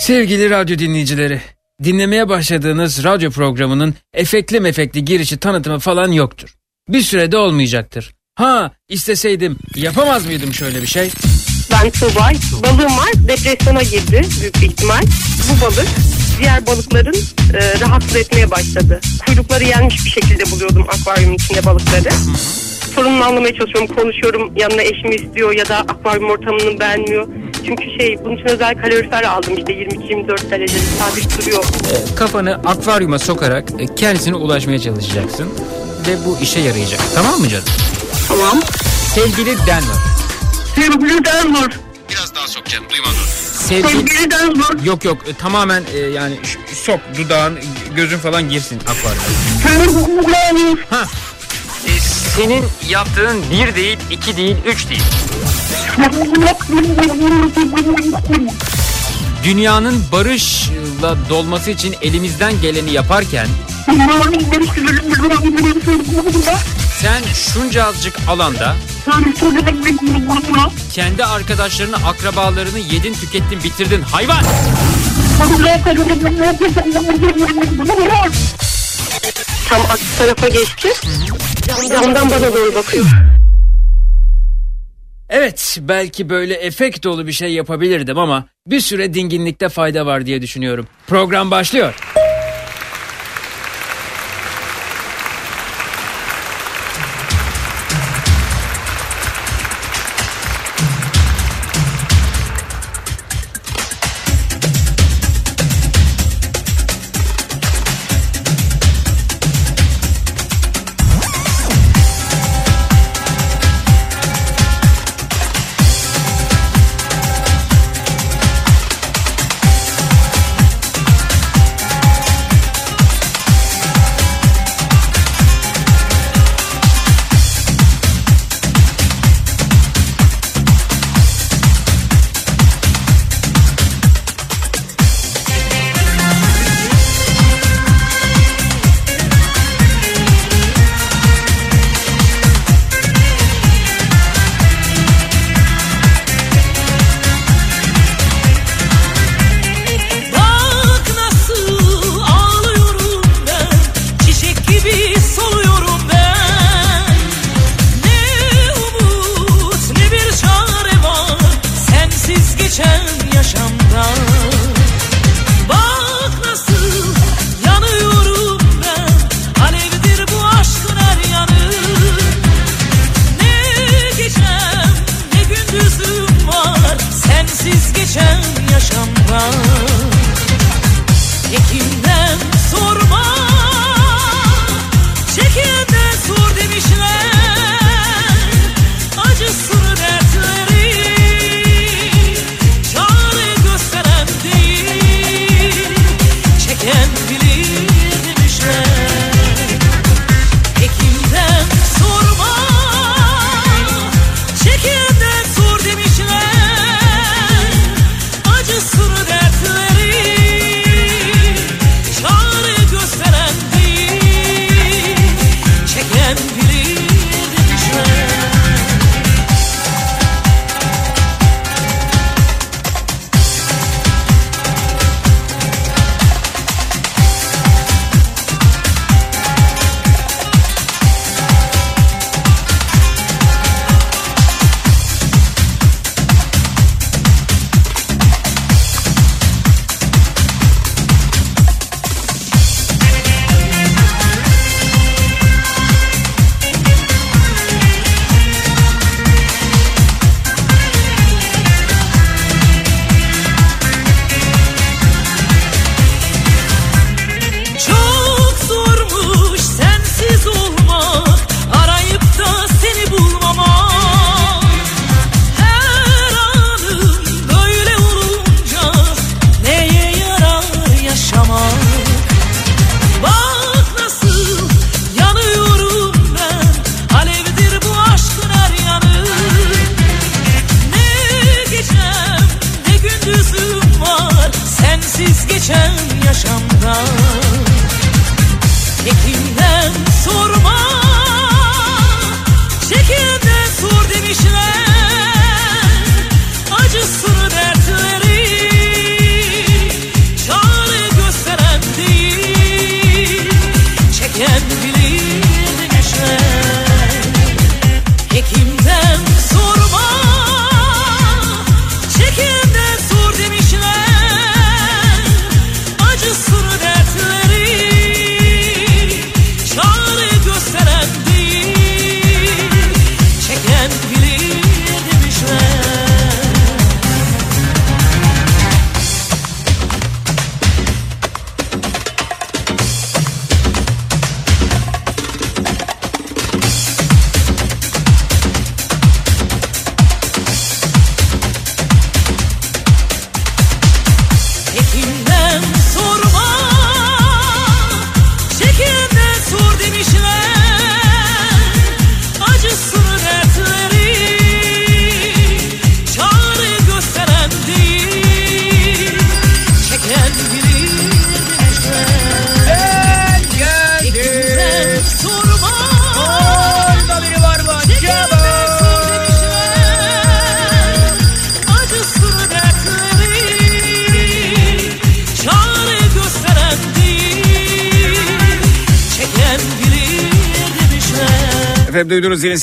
Sevgili radyo dinleyicileri, dinlemeye başladığınız radyo programının efekli mefekli girişi tanıtımı falan yoktur. Bir sürede olmayacaktır. Ha isteseydim yapamaz mıydım şöyle bir şey? Ben Tuğba. Balığım var. Depresyona girdi büyük bir ihtimal. Bu balık diğer balıkların e, rahatsız etmeye başladı. Kuyrukları yenmiş bir şekilde buluyordum akvaryumun içinde balıkları. Sorununu anlamaya çalışıyorum. Konuşuyorum. Yanına eşimi istiyor ya da akvaryum ortamını beğenmiyor. Çünkü şey bunun için özel kalorifer aldım işte 22-24 derecede sabit duruyor. E, kafanı akvaryuma sokarak e, kendisine ulaşmaya çalışacaksın. Ve bu işe yarayacak. Tamam mı canım? Tamam. Sevgili Denver. Sevgili Denver. Biraz daha sok canım duymadım. Sevgili... Sevgili Denver. Yok yok e, tamamen e, yani sok dudağın gözün falan girsin akvaryuma. Sevgili Denver. Ha. Senin yaptığın bir değil, iki değil, üç değil. Dünyanın barışla dolması için elimizden geleni yaparken sen şunca azıcık alanda kendi arkadaşlarını, akrabalarını yedin, tükettin, bitirdin. Hayvan! Tam aksi tarafa geçti. Camdan bana doğru bakıyor. Evet, belki böyle efekt dolu bir şey yapabilirdim ama bir süre dinginlikte fayda var diye düşünüyorum. Program başlıyor.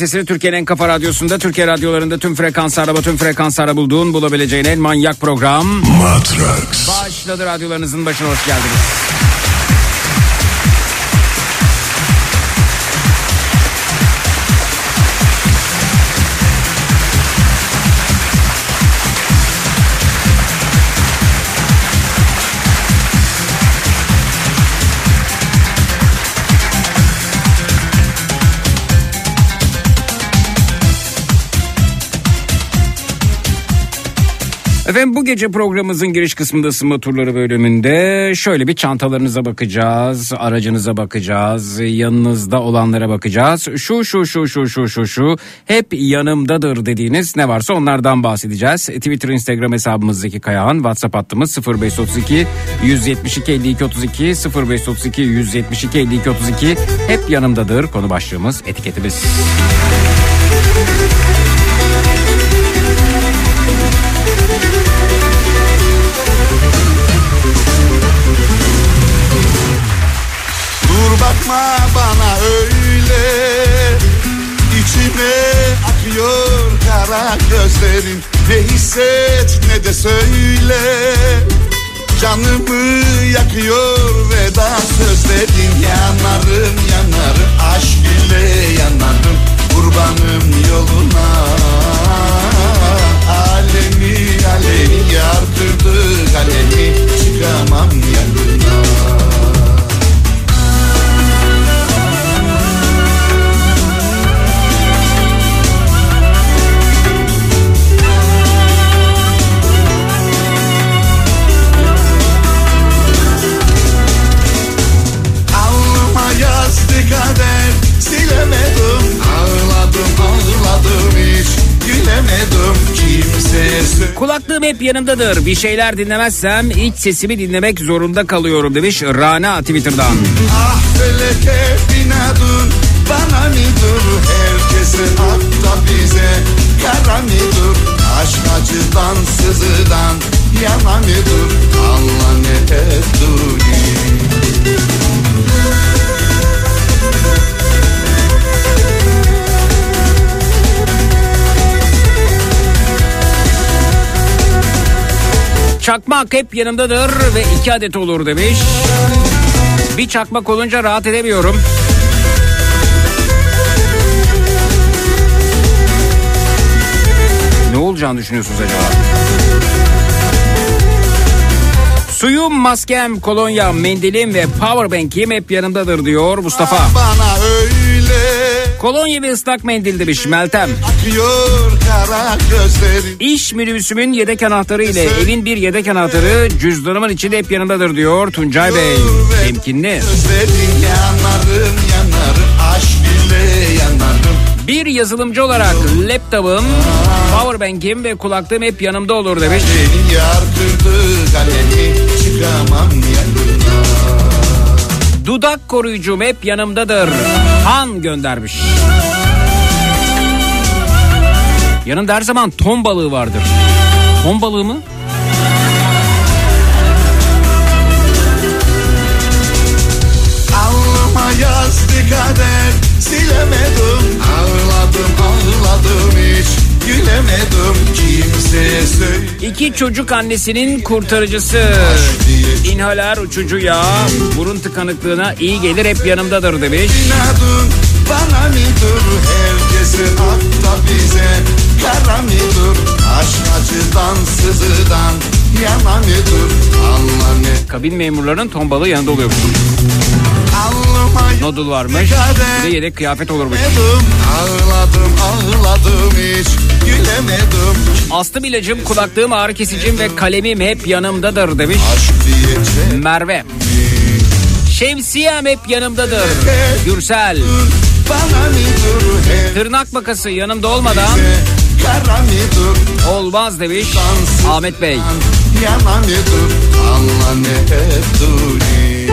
Sesini Türkiye'nin en kafa radyosunda, Türkiye radyolarında tüm frekanslarda, tüm frekanslarda bulduğun, bulabileceğin en manyak program. Matrax. Başladı radyolarınızın başına hoş geldiniz. Efendim bu gece programımızın giriş kısmında ısınma turları bölümünde şöyle bir çantalarınıza bakacağız, aracınıza bakacağız, yanınızda olanlara bakacağız. Şu şu şu şu şu şu şu hep yanımdadır dediğiniz ne varsa onlardan bahsedeceğiz. Twitter, Instagram hesabımızdaki Kayahan, WhatsApp hattımız 0532 172 52 32 0532 172 52 32 hep yanımdadır konu başlığımız etiketimiz. Dur bakma bana öyle. İçime akıyor kara gözlerin. Ne hisset ne de söyle. Canımı yakıyor veda sözlerin. Yanarım yanarım aşk ile yanarım. Kurbanım yoluna. Alemi alemi yardırdı kalemi Çıkamam yanına kader Silemedim. Ağladım ağladım hiç Gülemedim. Kimseye söyle Kulaklığım hep yanımdadır. Bir şeyler dinlemezsem iç sesimi dinlemek zorunda kalıyorum demiş Rana Twitter'dan. Ah feleke binadın Bana midir? Herkese hatta bize. Kara midir? Aşk acıdan sızıdan Yana midir? Allah ne ettiğini Çakmak hep yanımdadır ve iki adet olur demiş. Bir çakmak olunca rahat edemiyorum. Ne olacağını düşünüyorsunuz acaba? Suyum, maskem, kolonya, mendilim ve powerbank'im hep yanımdadır diyor Mustafa. Bana öyle Kolonya ve ıslak mendil demiş Meltem. İş minibüsümün yedek anahtarı ile evin bir yedek anahtarı cüzdanımın içinde hep yanımdadır diyor Tuncay Bey. Temkinli. Gözlerin yanarım yanarım aşk ile yanarım Bir yazılımcı olarak laptopum, powerbank'im ve kulaklığım hep yanımda olur demiş. Beni yar kırdı kalemi çıkamam yanına Dudak koruyucum hep yanımdadır. Han göndermiş. Yanında her zaman ton balığı vardır. Ton balığı mı? Alnıma yazdı kader silemedim Ağladım ağladım hiç gülemedim kimseye söyle İki çocuk annesinin kurtarıcısı. İnhalar uçucu yağ burun tıkanıklığına iyi gelir hep yanımdadır demiş. İnadın bana midir herkese hatta bize Kara midir aşk acıdan sızıdan yana midir Allah ne Kabin memurlarının ton balığı yanında oluyormuş. Alnıma Nodul varmış. Bir de yedek kıyafet olurmuş. Ağladım ağladım hiç gülemedim Astım ilacım, kulaklığım, ağrı kesicim ve kalemim hep yanımdadır demiş Merve. Şemsiyem hep yanımdadır. Gürsel. Tırnak makası yanımda olmadan olmaz demiş Ahmet Bey. yana midir Allah ne ettiğini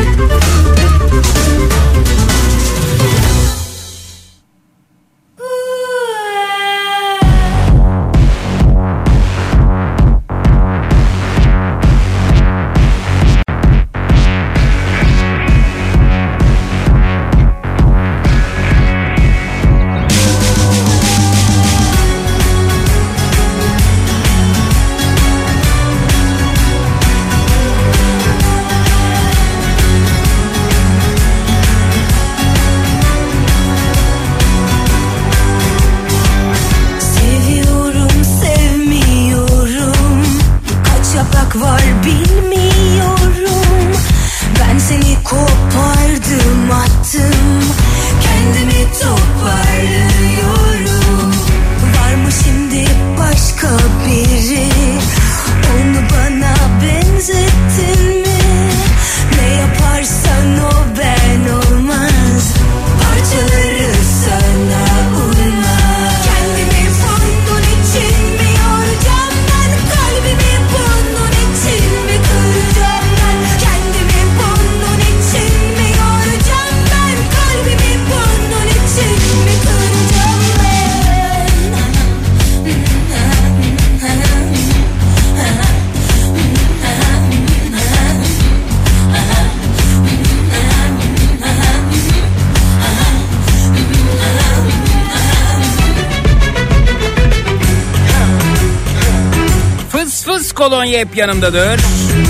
kolonya hep yanımdadır.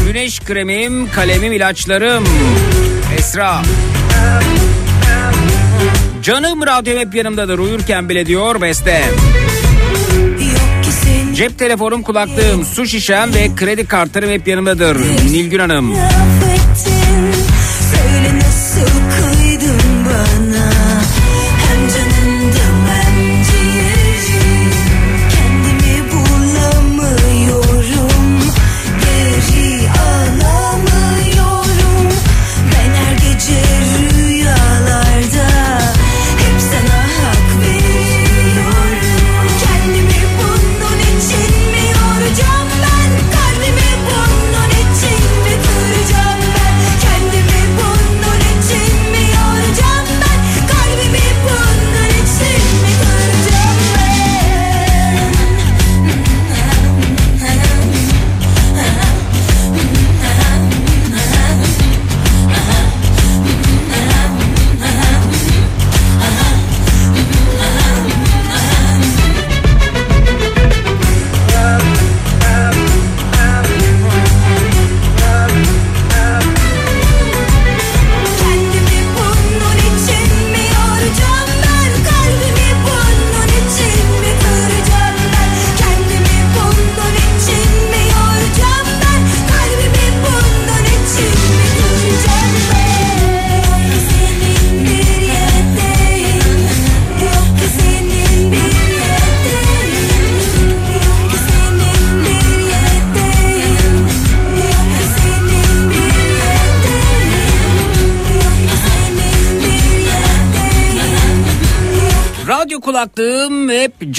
Güneş kremim, kalemim, ilaçlarım. Esra. Canım radyom hep yanımdadır. Uyurken bile diyor beste. Cep telefonum, kulaklığım, su şişem ve kredi kartlarım hep yanımdadır. Nilgün Hanım.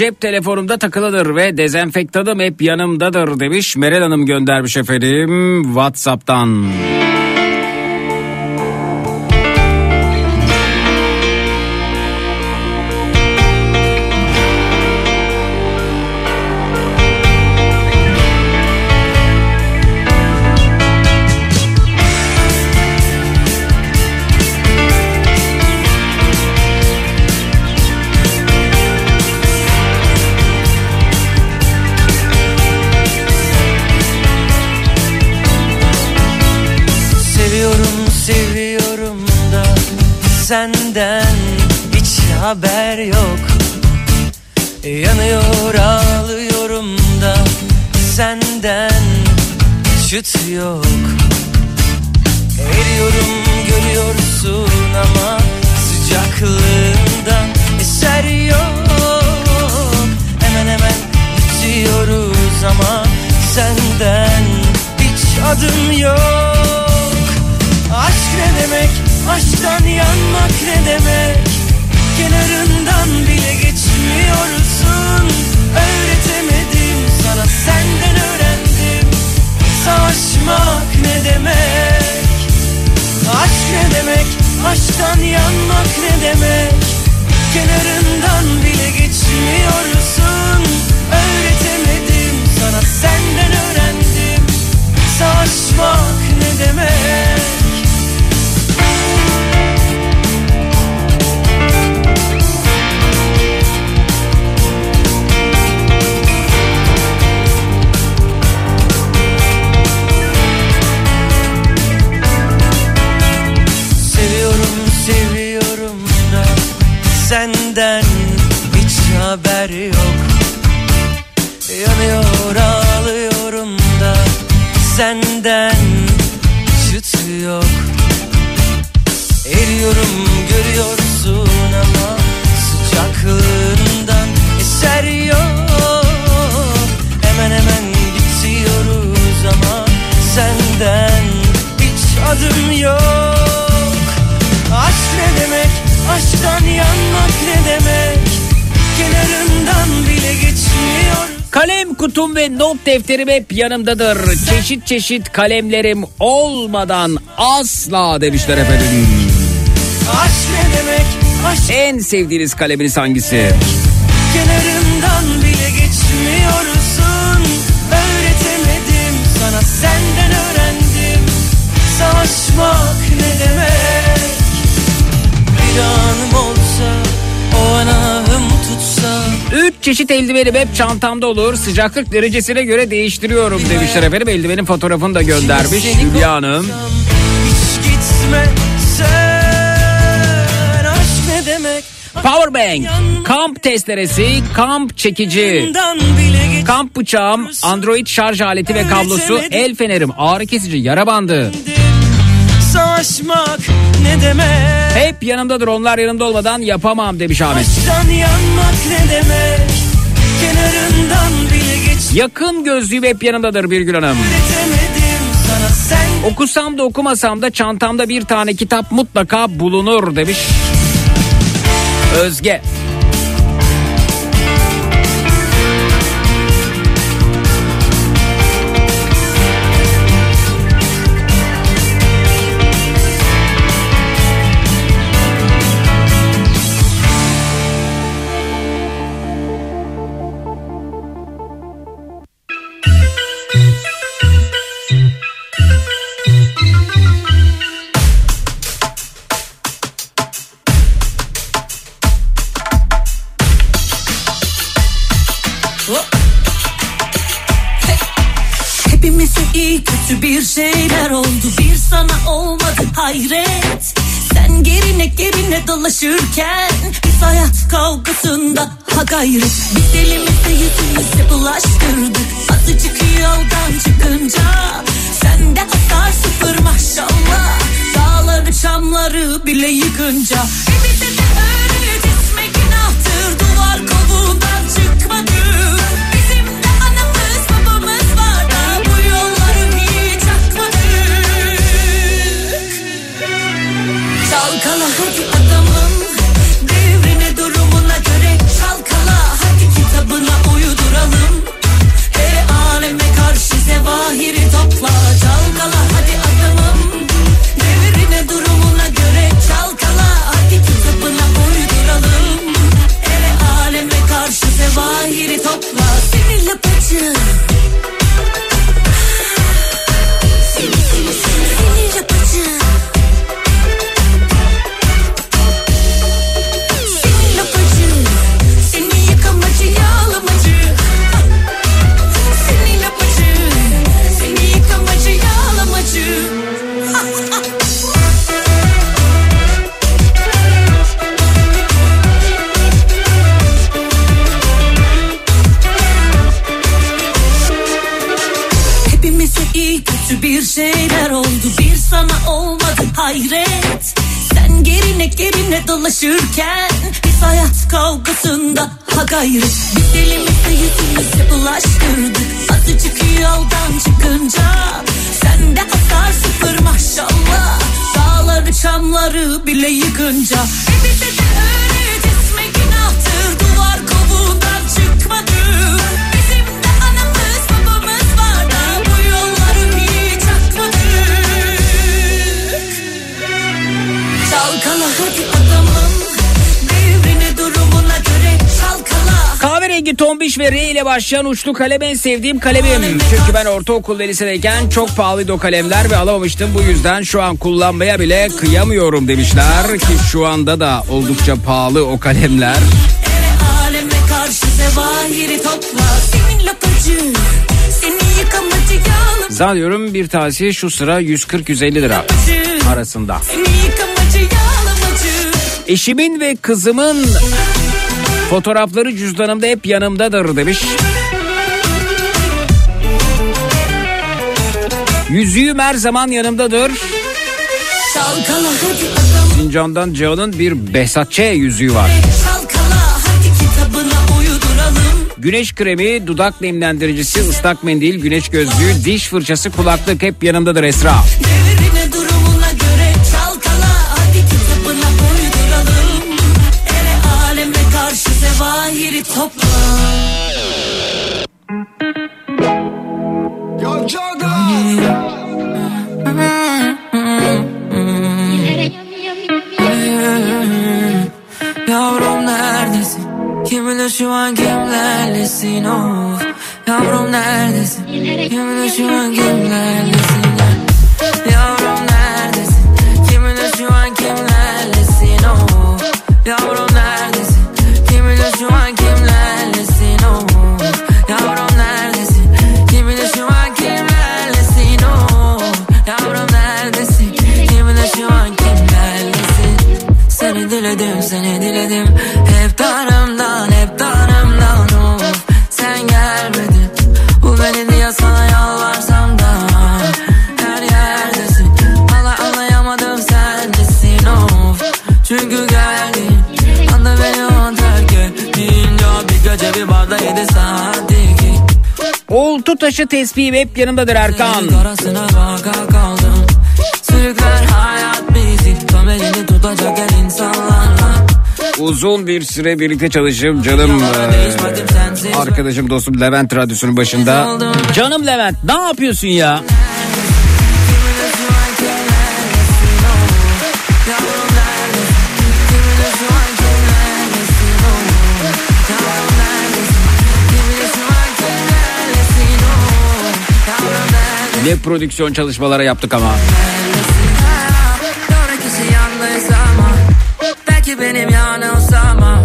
cep telefonumda takılıdır ve dezenfektanım hep yanımdadır demiş Meral Hanım göndermiş efendim Whatsapp'tan. Müzik defterim hep yanımdadır. Çeşit çeşit kalemlerim olmadan asla demişler efendim. Aşk ne demek? Aşk. En sevdiğiniz kaleminiz hangisi? Kenarı Üç çeşit eldivenim hep çantamda olur. Sıcaklık derecesine göre değiştiriyorum demişler efendim. Eldivenin fotoğrafını da göndermiş Hülya Hanım. Hiç gitme sen Aşk ne demek Powerbank, kamp testeresi, kamp çekici, kamp bıçağım, Android şarj aleti ve kablosu, el fenerim, ağrı kesici, yara bandı. Savaşmak ne demek Hep yanımdadır onlar yanımda olmadan yapamam demiş Ahmet. Aşktan yanmak ne demek Kenarından bile geç Yakın gözlüğüm hep yanımdadır Birgül Hanım. Sen Okusam da okumasam da çantamda bir tane kitap mutlaka bulunur demiş. Özge. Hayret. Sen gerine gerine dolaşırken Biz hayat kavgasında ha gayret. Biz elimizi yüzümüze bulaştırdık. Azıcık yoldan çıkınca Sende hasar sıfır maşallah. Dağları çamları bile yıkınca. E de öyle cisme günahtır. Duvar kovuğundan çıkmadı Çalkala hadi adamım. Devrine durumuna göre çalkala. Hadi kitabına uyduralım. E aleme karşı zevahiri topla. Çalkala hadi adamım. Devrine durumuna göre çalkala. Hadi kitabına uyduralım. E aleme karşı zevahiri topla. Seni lapacı ile başlayan uçlu kalem en sevdiğim kalemim. Çünkü ben ortaokul ve lisedeyken çok pahalıydı o kalemler ve alamamıştım. Bu yüzden şu an kullanmaya bile kıyamıyorum demişler. Ki şu anda da oldukça pahalı o kalemler. Zannediyorum bir tanesi şu sıra 140-150 lira arasında. Eşimin ve kızımın fotoğrafları cüzdanımda hep yanımdadır demiş. Yüzüğüm her zaman yanımdadır. Sincan'dan Cihan'ın bir Behzat Ç. yüzüğü var. Güneş kremi, dudak nemlendiricisi, ıslak mendil, güneş gözlüğü, diş fırçası, kulaklık hep yanımdadır Esra. Yavrum neredesin? Kim bilir şu an kimlerlesin of Yavrum neredesin? Kim bilir şu an kimlerlesin taşı tespihim hep yanımdadır Erkan. Uzun bir süre birlikte çalışıp canım e, arkadaşım dostum Levent Radyosu'nun başında. Canım Levent ne yapıyorsun ya? Ne prodüksiyon çalışmaları yaptık ama. Belki benim yanılsam ama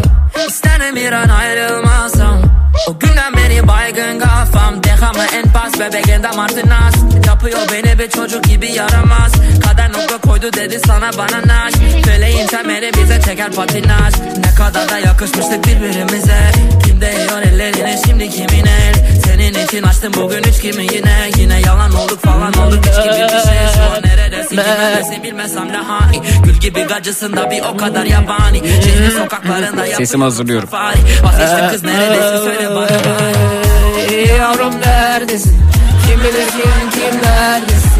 İsterim bir an ayrılmasam. O günden beri baygın kafam Dehamı en pas bebeğinden Martinas Yapıyor beni bir çocuk gibi yaramaz. Kader nokta koydu dedi sana bana naş. Feleğin temeli bize çeker patinaj. Ne kadar da yakışmıştık birbirimize Kim değiyor ellerine şimdi kimin el Senin için açtım bugün üç kimi yine Yine yalan olduk falan olduk hiç gibi bir şey Şu an neredesin kim neredesin bilmesem lahani Gül gibi gacısında bir o kadar yabani Şehrin sokaklarında Sesimi hazırlıyorum. Vazgeçtim kız neredesin söyle bana Yavrum neredesin? Kim bilir kim kimlerdesin? Neredesin?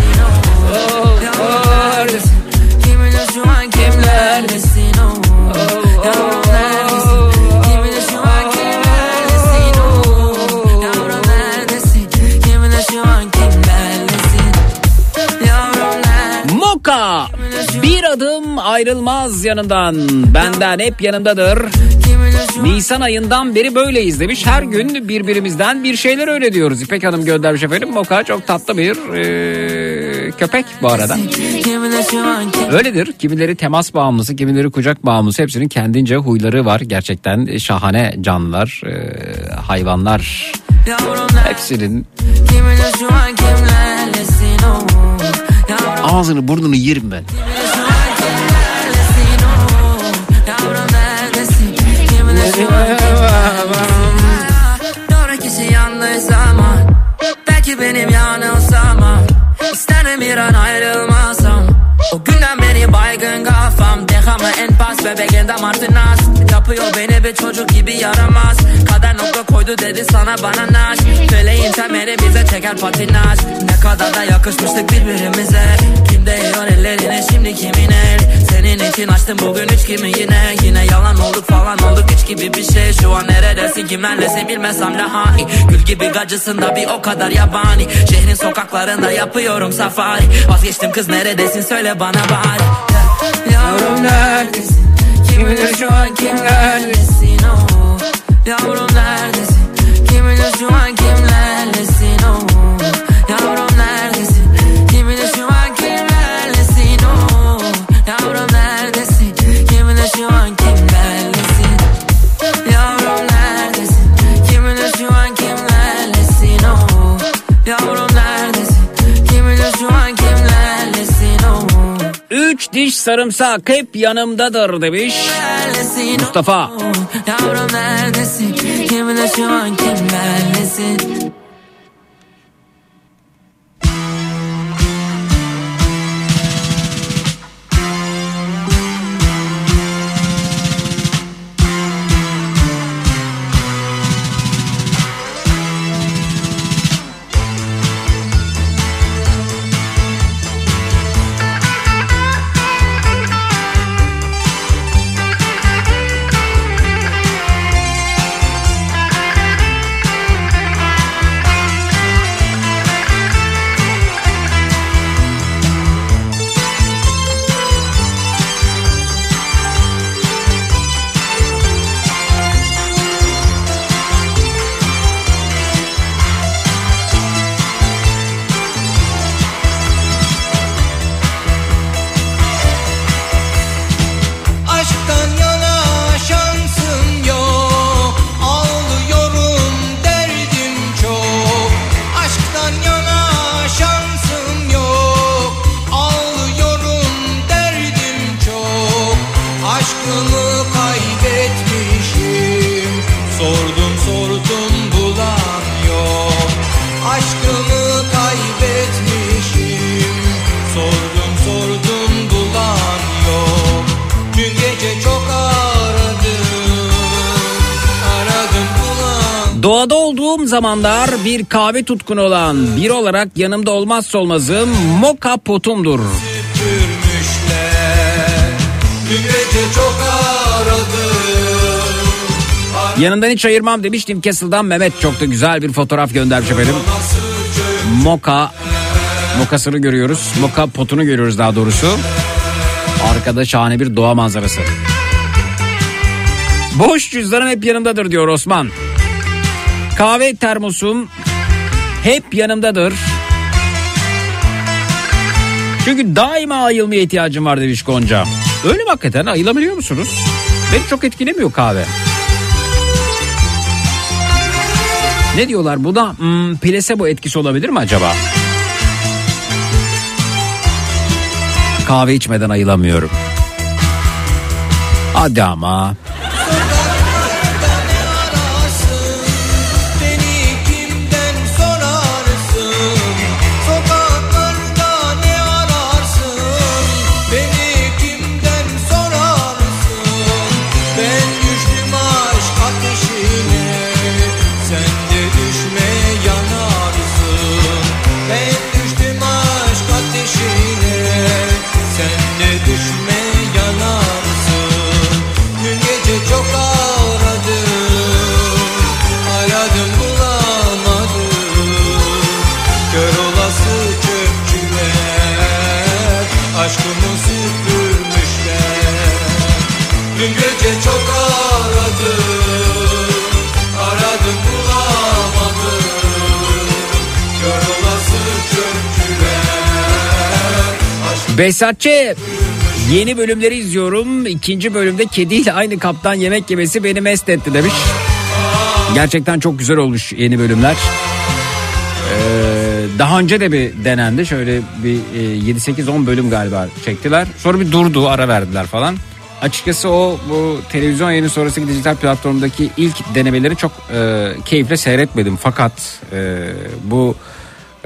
Ayrılmaz yanından benden hep yanımdadır. Nisan ayından beri böyleyiz demiş. Her gün birbirimizden bir şeyler öyle diyoruz. İpek Hanım göndermiş efendim. Moka çok tatlı bir eee, köpek bu arada. Öyledir. Kimileri temas bağımlısı, kimileri kucak bağımlısı. Hepsinin kendince huyları var. Gerçekten şahane canlılar, eee, hayvanlar. Hepsinin ağzını burnunu yerim ben. Doğru kişi yanlış zaman Belki benim yanılsam ama İsterim bir an ayrılmasam. O günden beri baygın kafam Dehamı en pas bebeğinden Martinas Yapıyor beni bir çocuk gibi yaramaz. Kader nokta koydu dedi sana bana naş Feleğin temeli bize çeker patinaj Ne kadar da yakışmıştık birbirimize. Kim değiyor ellerine şimdi kimin el Senin için açtım bugün üç kimi. Yine Yine yalan olduk falan olduk. Hiç gibi bir şey Şu an neredesin? Kimlerlesin bilmesem lahani Gül gibi gacısında bir o kadar yabani. Şehrin sokaklarında yapıyorum safari. Vazgeçtim kız neredesin? Söyle bana bari. Yavrum neredesin? Kiminle şu an kimlerlesin oh. Yavrum neredesin Üç diş sarımsak hep yanımdadır demiş. Mustafa. Yavrum neredesin Kiminle şu an kimlerlesin bir kahve tutkunu olan biri olarak yanımda olmazsa olmazım moka potumdur. Yanından hiç ayırmam demiştim Castle'dan Mehmet çok da güzel bir fotoğraf göndermiş efendim. Moka Mokasını görüyoruz. Moka potunu görüyoruz daha doğrusu. Arkada şahane bir doğa manzarası. Boş cüzdanım hep yanımdadır diyor Osman. Kahve termosum hep yanımdadır. Çünkü daima ayılmaya ihtiyacım var demiş Gonca. Öyle mi hakikaten ayılabiliyor musunuz? Beni çok etkilemiyor kahve. Ne diyorlar bu da hmm, plasebo etkisi olabilir mi acaba? Kahve içmeden ayılamıyorum. Hadi ama. Behzatçı yeni bölümleri izliyorum. İkinci bölümde kediyle aynı kaptan yemek yemesi beni mest etti demiş. Gerçekten çok güzel olmuş yeni bölümler. Ee, daha önce de bir denendi. Şöyle bir e, 7-8-10 bölüm galiba çektiler. Sonra bir durdu ara verdiler falan. Açıkçası o bu televizyon yayını sonrasındaki dijital platformdaki ilk denemeleri çok e, keyifle seyretmedim. Fakat e, bu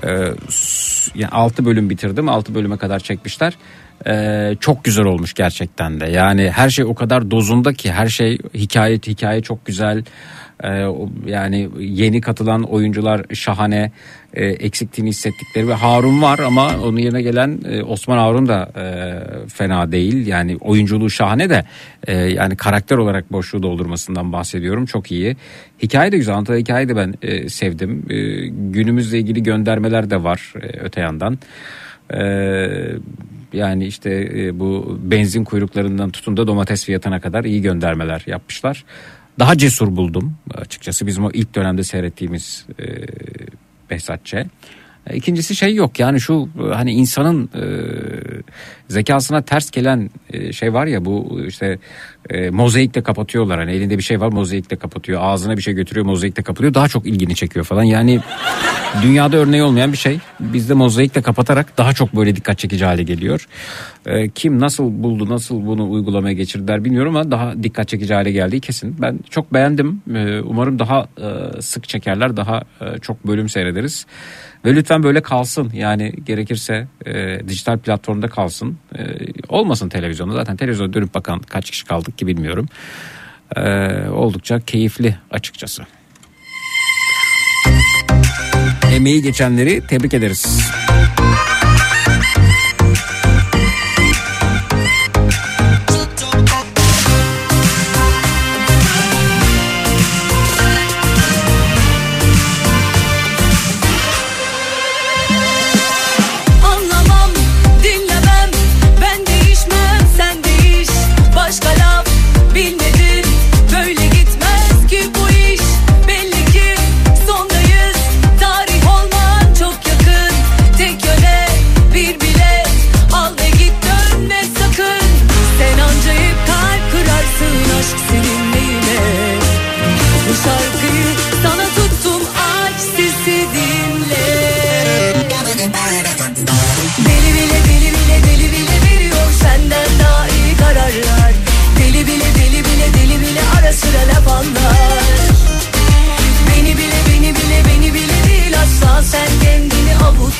e, s- yani 6 bölüm bitirdim. 6 bölüme kadar çekmişler. E, çok güzel olmuş gerçekten de. Yani her şey o kadar dozunda ki her şey hikaye hikaye çok güzel. E, o- yani yeni katılan oyuncular şahane. E, eksikliğini hissettikleri ve Harun var ama onun yerine gelen e, Osman Harun da e, fena değil. Yani oyunculuğu şahane de yani karakter olarak boşluğu doldurmasından bahsediyorum. Çok iyi. Hikaye de güzel. Anlatılan hikayeyi de ben sevdim. Günümüzle ilgili göndermeler de var öte yandan. Yani işte bu benzin kuyruklarından tutun da domates fiyatına kadar iyi göndermeler yapmışlar. Daha cesur buldum açıkçası bizim o ilk dönemde seyrettiğimiz e, Behzatçı. İkincisi şey yok yani şu hani insanın e, zekasına ters gelen e, şey var ya bu işte e, mozaikle kapatıyorlar. Hani elinde bir şey var mozaikle kapatıyor. Ağzına bir şey götürüyor mozaikle kapatıyor. Daha çok ilgini çekiyor falan. Yani dünyada örneği olmayan bir şey. Bizde mozaikle kapatarak daha çok böyle dikkat çekici hale geliyor. E, kim nasıl buldu nasıl bunu uygulamaya geçirdiler bilmiyorum ama daha dikkat çekici hale geldiği kesin. Ben çok beğendim. E, umarım daha e, sık çekerler daha e, çok bölüm seyrederiz ve lütfen böyle kalsın. Yani gerekirse e, dijital platformda kalsın. E, olmasın televizyonda. Zaten televizyona dönüp bakan kaç kişi kaldık ki bilmiyorum. E, oldukça keyifli açıkçası. Emeği geçenleri tebrik ederiz.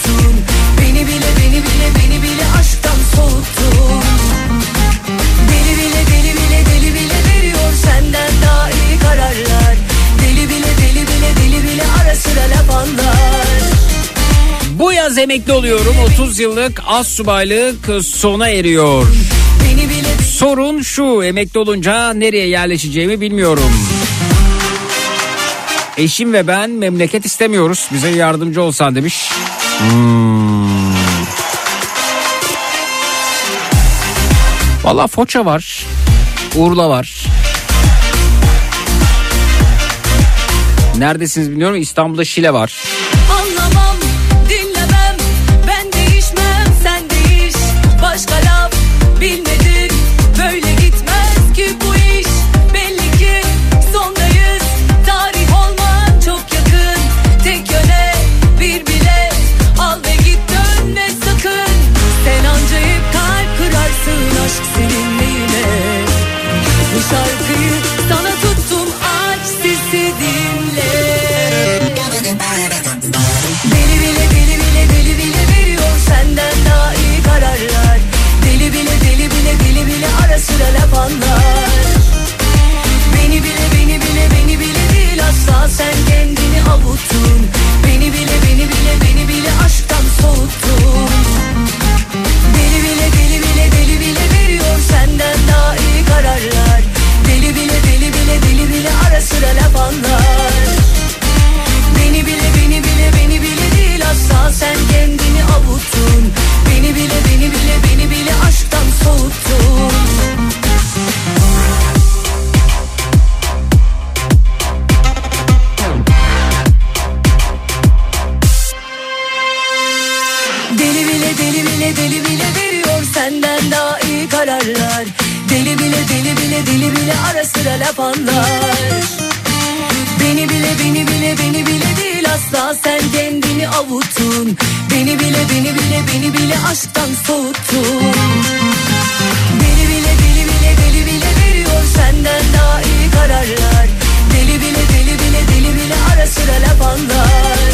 soğuttun Beni bile beni bile beni bile aşktan soğuttun Deli bile deli bile deli bile veriyor senden daha iyi kararlar Deli bile deli bile deli bile ara sıra laf anlar bu yaz emekli oluyorum. 30 yıllık az subaylık sona eriyor. Sorun şu emekli olunca nereye yerleşeceğimi bilmiyorum. Eşim ve ben memleket istemiyoruz. Bize yardımcı olsan demiş. Hmm. Valla Foça var. Urla var. Neredesiniz bilmiyorum. İstanbul'da Şile var. Ara sıra laf anlar Beni bile beni bile beni bile değil asla. Sen kendini avuttun. Beni bile beni bile beni bile aşktan soğuttun. Deli bile deli bile deli bile veriyor senden daha iyi kararlar. Deli bile deli bile deli bile ara sıra laf anlar bile beni bile beni bile değil asla. Sen kendini avuttun Beni bile beni bile beni bile aşktan soğuttun. Deli bile deli bile deli bile veriyor senden daha iyi kararlar. Deli bile deli bile deli bile ara sıra laf anlar.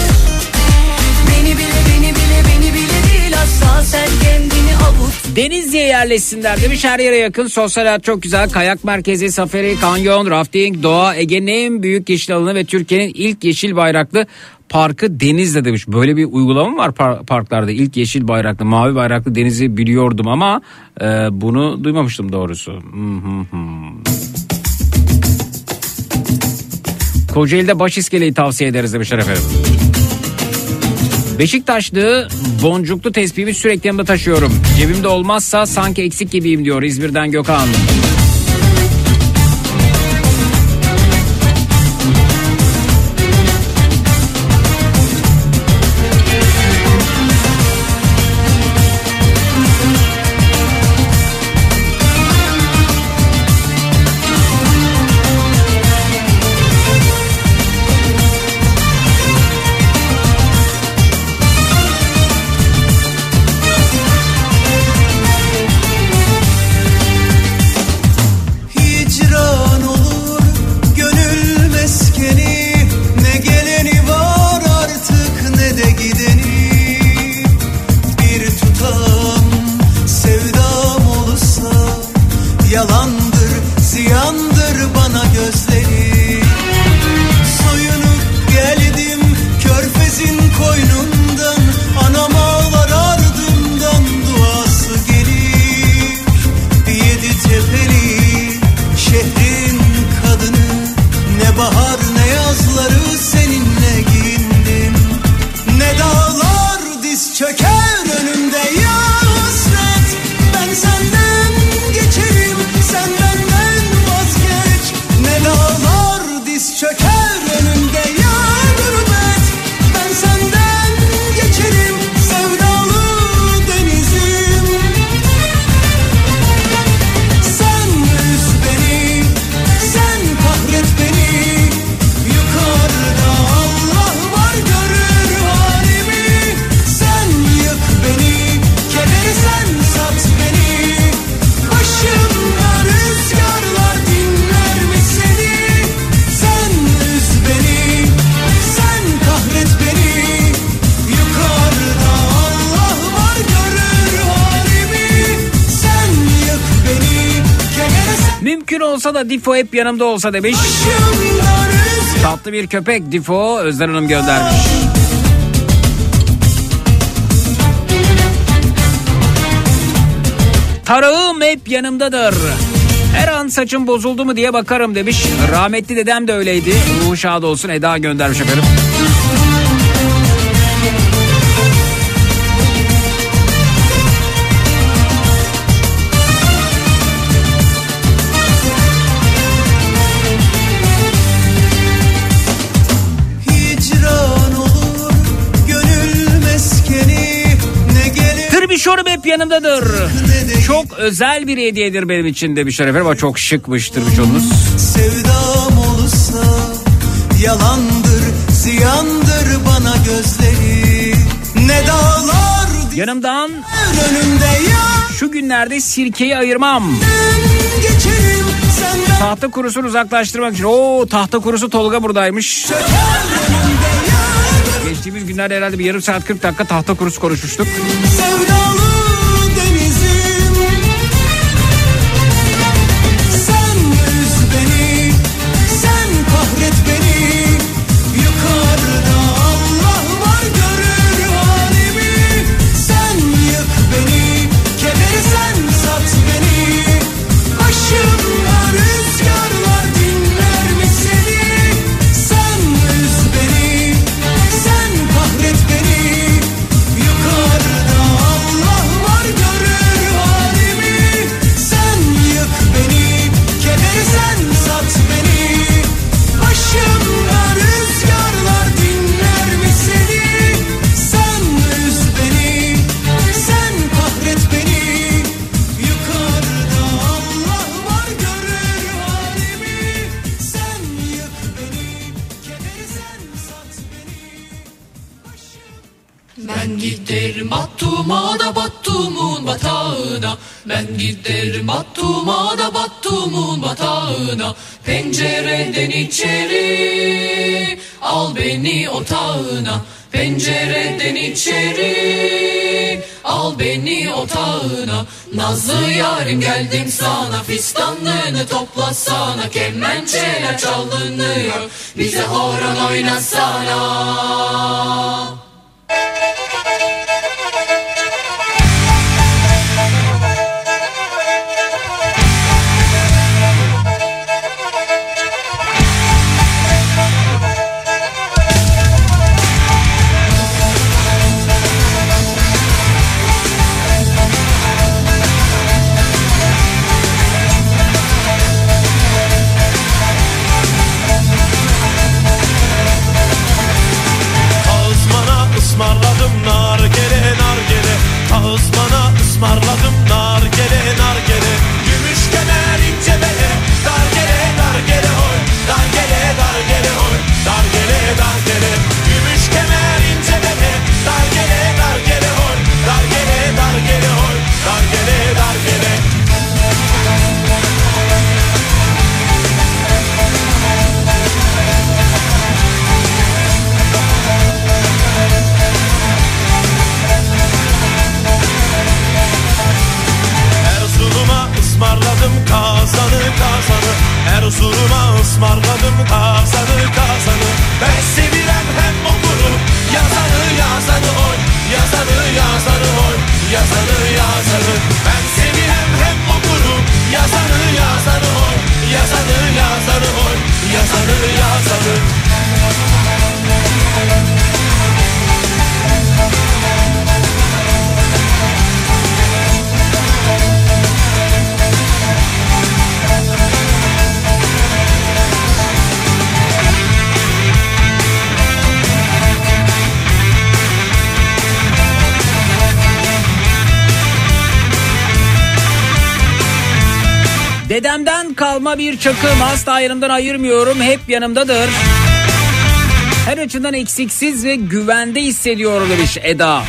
Beni bile beni asla sen kendini avuttun Denizli'ye yerleşsinler demiş. Her yere yakın. Sosyal hayat çok güzel. Kayak merkezi safari kanyon rafting doğa Ege'nin en büyük yeşil alanı ve Türkiye'nin ilk yeşil bayraklı parkı Denizli demiş. Böyle bir uygulama var par- parklarda? İlk yeşil bayraklı mavi bayraklı denizi biliyordum ama e, bunu duymamıştım doğrusu. Kocaeli'de baş iskeleyi tavsiye ederiz demişler efendim. Beşiktaşlı boncuklu tespihimi sürekli yanımda taşıyorum. Cebimde olmazsa sanki eksik gibiyim diyor İzmir'den Gökhan. hep yanımda olsa demiş. Tatlı bir köpek Difo Özden Hanım göndermiş. Tarağım hep yanımdadır. Her an saçım bozuldu mu diye bakarım demiş. Rahmetli dedem de öyleydi. Ruhu şad olsun Eda göndermiş efendim. Yanımdadır. Çok özel bir hediyedir benim için demişler efendim. Ama çok şıkmış tırbişonunuz. sevdam olursa Yalandır ziyandır bana gözleri Ne dağlar Yanımdan şu günlerde sirkeyi ayırmam. Tahta kurusunu uzaklaştırmak için. Oo tahta kurusu Tolga buradaymış. Geçtiğimiz günlerde herhalde bir yarım saat 40 dakika tahta kurusu konuşmuştuk. Sevdalı Battum'a da Battum'un batağına. Ben giderim Battum'a da Battum'un batağına. Pencereden içeri Al beni otağına. Pencereden içeri Al beni otağına. Nazlı yarim geldim sana. Fistanlığını toplasana Kemençeler çalınıyor. Bize horon oynasana Erzurum'a ısmarladım kazanı kazanı Ben sevirem hem okurum yazanı yazanı oy. Yazanı yazanı oy yazanı yazanı. Ben sevirem hem okurum yazanı yazanı oy. Yazanı yazanı oy yazanı yazanı Dedemden kalma bir çakım asla yanımdan ayırmıyorum hep yanımdadır. Her açıdan eksiksiz ve güvende hissediyorum demiş Eda.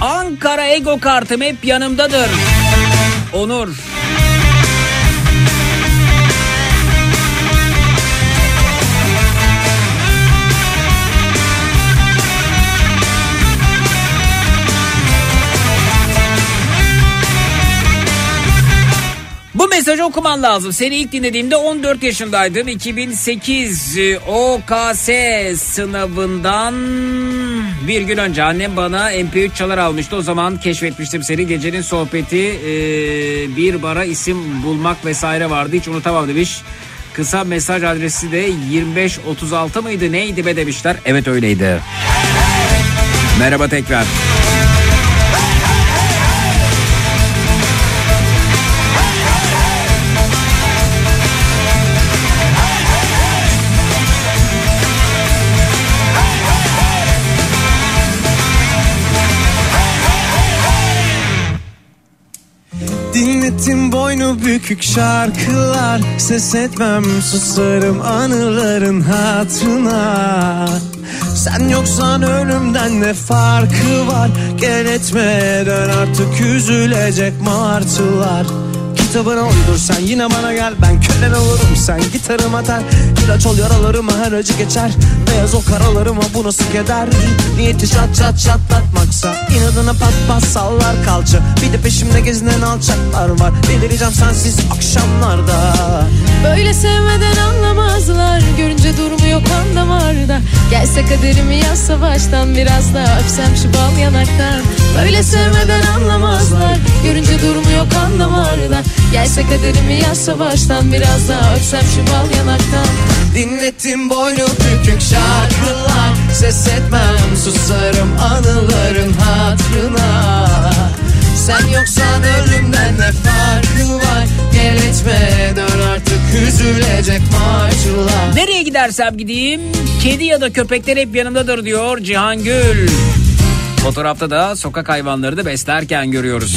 Ankara Ego kartım hep yanımdadır. Onur. Mesajı okuman lazım. Seni ilk dinlediğimde 14 yaşındaydın. 2008 e, OKS sınavından bir gün önce annem bana MP3 çalar almıştı. O zaman keşfetmiştim seni. Gecenin sohbeti e, bir bara isim bulmak vesaire vardı. Hiç unutamam demiş. Kısa mesaj adresi de 2536 mıydı neydi be demişler. Evet öyleydi. Merhaba tekrar. Dinletim boynu bükük şarkılar. Ses etmem susarım anıların hatırına. Sen yoksan ölümden ne farkı var? Gel etme dön artık üzülecek martılar Kitabına uydur sen yine bana gel. Ben kölen olurum. Sen gitarım atar. İlaç ol yaralarıma her acı geçer. Beyaz o karalarıma bu nasıl keder Niyeti çat çat çatlatmaksa inadına pat pat sallar kalça. Bir de peşimde gezinen alçaklar var. Delireceğim sensiz akşamlarda. Böyle sevmeden anlamazlar. Görünce durumu yok kan damarda. Gelse kaderimi yazsa baştan Biraz daha öpsem şu bal yanaktan. Böyle sevmeden anlamazlar. Görünce durumu yok kan damarda Gelse kaderimi yazsa baştan Biraz daha öpsem şu bal yanaktan Dinlettim boynu bükük şarkılar Ses etmem susarım anıların hatırına Sen yoksan ölümden ne farkı var Gel etme dön artık üzülecek martılar Nereye gidersem gideyim kedi ya da köpekler hep yanımdadır diyor Cihan Gül. Fotoğrafta da sokak hayvanları da beslerken görüyoruz.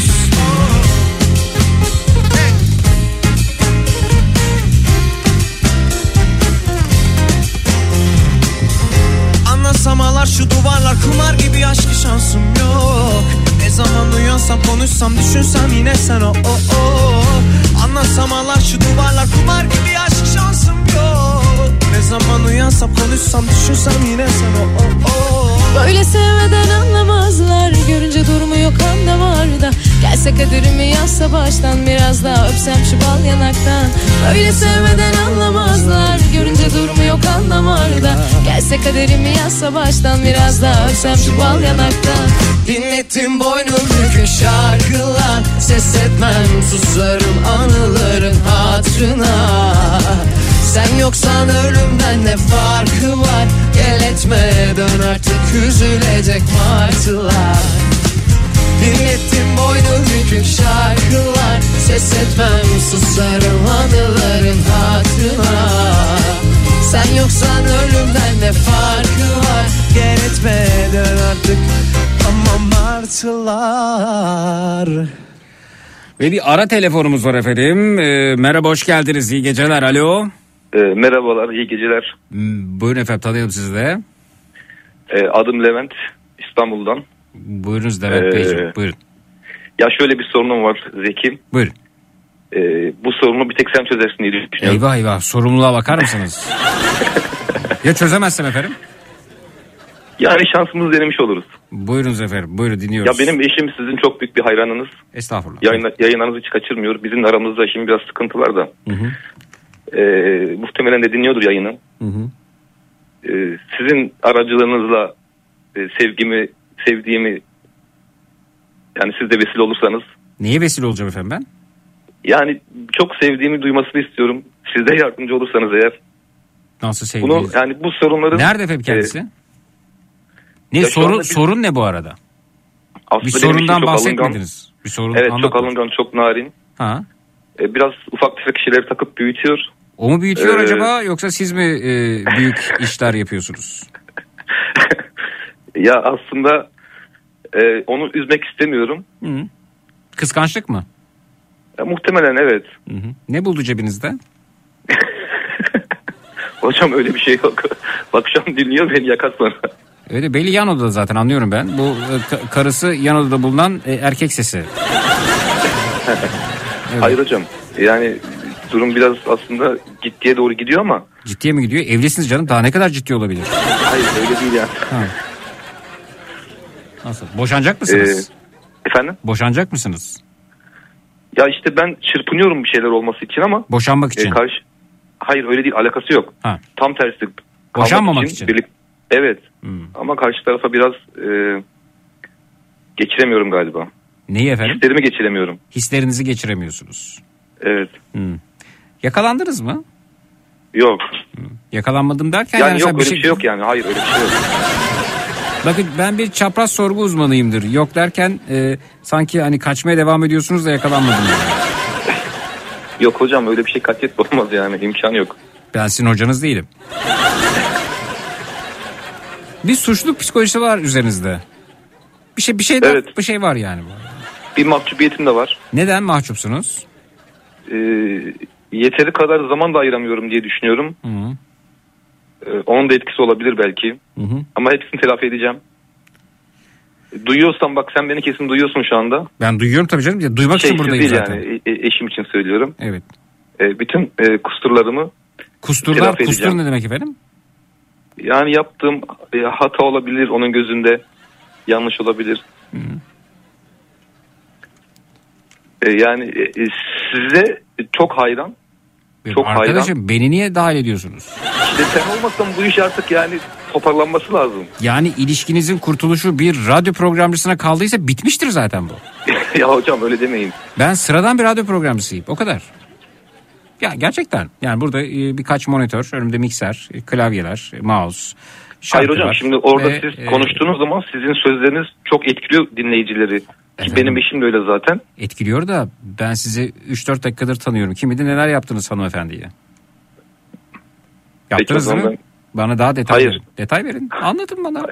Şu duvarlar kumar gibi aşk şansım yok. Ne zaman uyansam konuşsam düşünsem yine sen o o o. Anlasamalar şu duvarlar kumar gibi aşk şansım yok. Ne zaman uyansam konuşsam düşünsem yine sen o o o Böyle sevmeden anlamazlar. Görünce durumu yok kan damarda. Gelse kaderimi yazsa baştan Biraz daha öpsem şu bal yanaktan. Böyle sevmeden anlamazlar. Görünce durumu yok kan damarda. Gelse kaderimi yazsa baştan Biraz daha öpsem şu bal yanaktan. Dinlettim boynu bükük şarkılar. Ses etmem susarım anıların hatırına Sen yoksan ölümden ne farkı var? Gel etme dön artık üzülecek martılar. Dinlettim boynu bükük şarkılar. Ses etmem susarım anıların hatırına. Sen yoksan ölümden ne farkı var? Gel etme dön artık ama martılar. Ve bir ara telefonumuz var efendim. Ee, merhaba hoş geldiniz. İyi geceler. Alo. E, merhabalar, iyi geceler. Hmm, Buyurun efendim tanıyalım sizi de. E, adım Levent, İstanbul'dan. Buyurunuz Levent Ee, Beyciğim buyurun. Ya şöyle bir sorunum var Zeki. Buyurun. E, bu sorunu bir tek sen çözersin diye düşünüyorum. Eyvah eyvah sorumluluğa bakar mısınız? ya çözemezsem efendim? Yani şansımızı denemiş oluruz. Buyurunuz efendim buyurun Ya dinliyoruz. benim eşim sizin çok büyük bir hayranınız. Estağfurullah. Yayın, yayınlarınızı hiç kaçırmıyor. Bizim aramızda şimdi biraz sıkıntı var da. Hı hı. E, muhtemelen de dinliyordur yayını. Hı hı. E, sizin aracılığınızla e, sevgimi, sevdiğimi yani siz de vesile olursanız Neye vesile olacağım efendim ben? yani çok sevdiğimi duymasını istiyorum. Siz de yardımcı olursanız eğer. Nasıl Bunu sevdiğiniz? yani bu sorunların Nerede efendim kendisi? ne ya şu sorun biz- sorun ne bu arada? aslında Bir sorundan çok bahsetmediniz. Bir sorun alıngan. Evet çok anlatmadınız. alıngan, çok narin. Ha. E, biraz ufak tefek şeyleri takıp büyütüyor. O mu büyütüyor Ee, acaba yoksa siz mi e, büyük işler yapıyorsunuz? Ya aslında e, onu üzmek istemiyorum. Hı. Kıskançlık mı? Ya, muhtemelen evet. Hı hı. Ne buldu cebinizde? Hocam öyle bir şey yok. Bak şu an dinliyor beni yakar sonra. Öyle belli yan odada zaten anlıyorum ben. Bu e, ka- karısı yan odada bulunan e, erkek sesi. Hayır hocam. Yani durum biraz aslında gittiye doğru gidiyor ama Ciddiye mi gidiyor? Evlisiniz canım daha ne kadar ciddi olabilir? hayır öyle değil yani. Ha. Nasıl? Boşanacak mısınız? Ee, efendim? Boşanacak mısınız? Ya işte ben çırpınıyorum bir şeyler olması için ama Boşanmak için. e, karşı hayır öyle değil alakası yok. Ha. Tam tersi. Boşanmamak için. birlik- Evet. Hmm. Ama karşı tarafa biraz e, geçiremiyorum galiba. Neyi efendim? Hislerimi geçiremiyorum. Hislerinizi geçiremiyorsunuz. Evet. Hmm. Yakalandınız mı? Yok. Yakalanmadım derken Yani, yani yok öyle bir şey yok yani. Hayır öyle bir şey yok. Bakın ben bir çapraz sorgu uzmanıyımdır. Yok derken e, sanki hani kaçmaya devam ediyorsunuz da yakalanmadım. yani. Yok hocam öyle bir şey katlet olmaz yani. imkanı yok. Ben sizin hocanız değilim. bir suçluluk psikolojisi var üzerinizde. Bir şey bir şey de, Evet. bir şey var yani. Bir mahcubiyetim de var. Neden mahcupsunuz? Ee, yeteri kadar zaman da ayıramıyorum diye düşünüyorum. Hı -hı. Ee, onun da etkisi olabilir belki. Hı -hı. Ama hepsini telafi edeceğim. Duyuyorsan bak sen beni kesin duyuyorsun şu anda. Ben duyuyorum tabii canım. Ya, Duymak Şey, için siz buradayım zaten. yani e- e- eşim için söylüyorum. Evet. Bütün e, kusurlarımı Kusturlar, kustur edeceğim. ne demek efendim? yani yaptığım e, hata olabilir onun gözünde yanlış olabilir. E, yani e, e, size çok hayran. Çok Arkadaşım beni niye dahil ediyorsunuz? İşte sen olmasan bu iş artık yani toparlanması lazım. Yani ilişkinizin kurtuluşu bir radyo programcısına kaldıysa bitmiştir zaten bu. ya hocam öyle demeyin. Ben sıradan bir radyo programcısıyım. O kadar. Ya gerçekten. Yani burada e, birkaç monitör, önümde mikser, e, klavyeler, e, mouse. Hayır hocam var. şimdi orada Ve, siz e, konuştuğunuz zaman sizin sözleriniz çok etkiliyor dinleyicileri. Ki benim eşim de öyle zaten. Etkiliyor da ben sizi 3-4 dakikadır tanıyorum. Kim bilir neler yaptınız hanımefendiye. Yaptınız mı? ben- Bana daha detay Hayır. verin. Detay verin. Anlatın bana.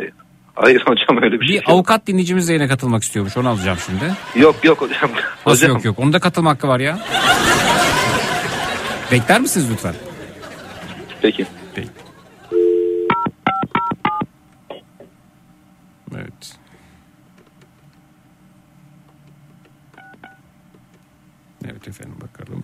Hayır hocam öyle bir şey Bir avukat dinleyicimiz de yine katılmak istiyormuş. Onu alacağım şimdi. Yok yok hocam. Nasıl hocam. yok yok? Onun da katılma hakkı var ya. Bekler misiniz lütfen? Peki. Evet. Evet efendim bakalım.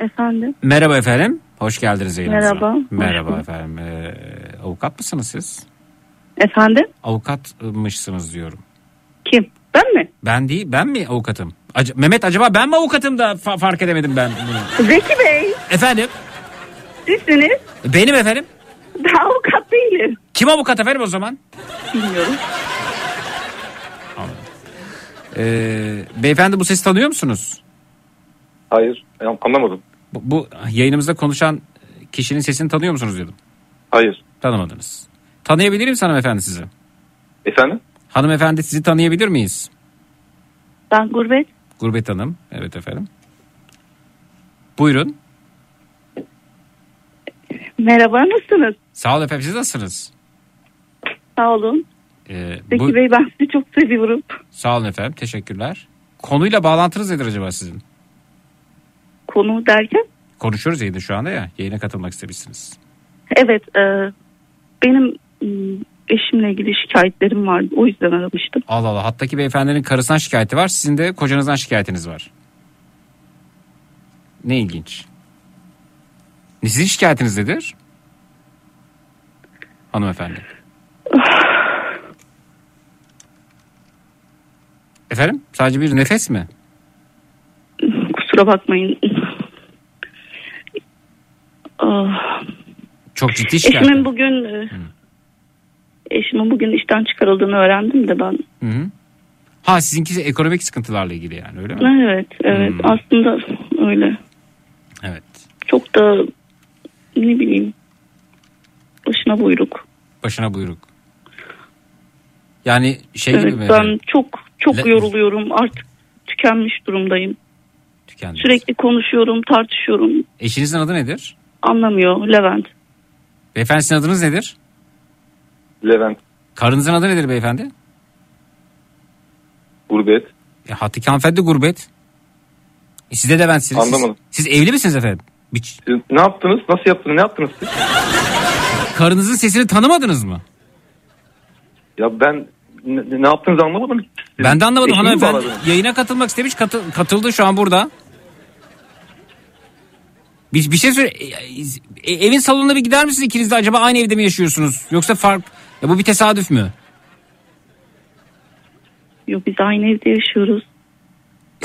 Efendim? Merhaba efendim. Hoş geldiniz yayınımıza. Merhaba, Merhaba efendim. Ee, avukat mısınız siz? Efendim? Avukatmışsınız diyorum. Kim? Ben mi? Ben değil, ben mi avukatım? Ac- Mehmet acaba ben mi avukatım da fa- fark edemedim ben bunu. Zeki Bey. Efendim? Sizsiniz. Benim efendim. Ben avukat değilim. Kim avukat efendim o zaman? Bilmiyorum. Ee, beyefendi bu sesi tanıyor musunuz? Hayır an- anlamadım. Bu, bu yayınımızda konuşan kişinin sesini tanıyor musunuz dedim. Hayır. Tanımadınız. Tanıyabilir miyiz hanımefendi sizi? Efendim? Hanımefendi sizi tanıyabilir miyiz? Ben Gurbet. Gurbet Hanım. Evet efendim. Buyurun. Merhaba nasılsınız? Sağ olun efendim siz nasılsınız? Sağ olun. Ee, Zeki bu- Bey ben sizi çok seviyorum. Sağ olun efendim teşekkürler. Konuyla bağlantınız nedir acaba sizin? Konu derken? Konuşuyoruz yayında şu anda ya. Yayına katılmak istemişsiniz. Evet e, benim eşimle ilgili şikayetlerim vardı. O yüzden aramıştım. Allah Allah. Hattaki beyefendinin karısından şikayeti var. Sizin de kocanızdan şikayetiniz var. Ne ilginç. Ne sizin şikayetiniz nedir? Hanımefendi. Efendim? Sadece bir nefes mi? Kusura bakmayın. Ah, Çok ciddi şikayet. eşimin bugün e, eşimin bugün işten çıkarıldığını öğrendim de ben. Hı hı. Ha sizinkisi ekonomik sıkıntılarla ilgili yani öyle mi? Evet, evet. Hmm. Aslında öyle. Evet. Çok da ne bileyim başına buyruk. Başına buyruk. Yani şey evet, gibi mi? ben çok çok Le- yoruluyorum. Artık tükenmiş durumdayım. Tükendi. Sürekli konuşuyorum, tartışıyorum. Eşinizin adı nedir? Anlamıyor Levent. Beyefendi sizin adınız nedir? Levent. Karınızın adı nedir beyefendi? Gurbet. E, Hatik hanımefendi gurbet. E, siz de Leventsiniz. Siz- Anlamadım. Siz, evli misiniz efendim? Bir- Siz ne yaptınız? Nasıl yaptınız? Ne yaptınız siz? karınızın sesini tanımadınız mı? Ya ben ne, ne yaptığınızı anlamadım. Siz Ben de anlamadım eşimi mi hanımefendi. Yayına katılmak istemiş katı- katıldı şu an burada. Bir, bir şey söyle. e, evin salonuna bir gider misiniz ikiniz de acaba aynı evde mi yaşıyorsunuz? Yoksa fark ya bu bir tesadüf mü? Yok biz aynı evde yaşıyoruz.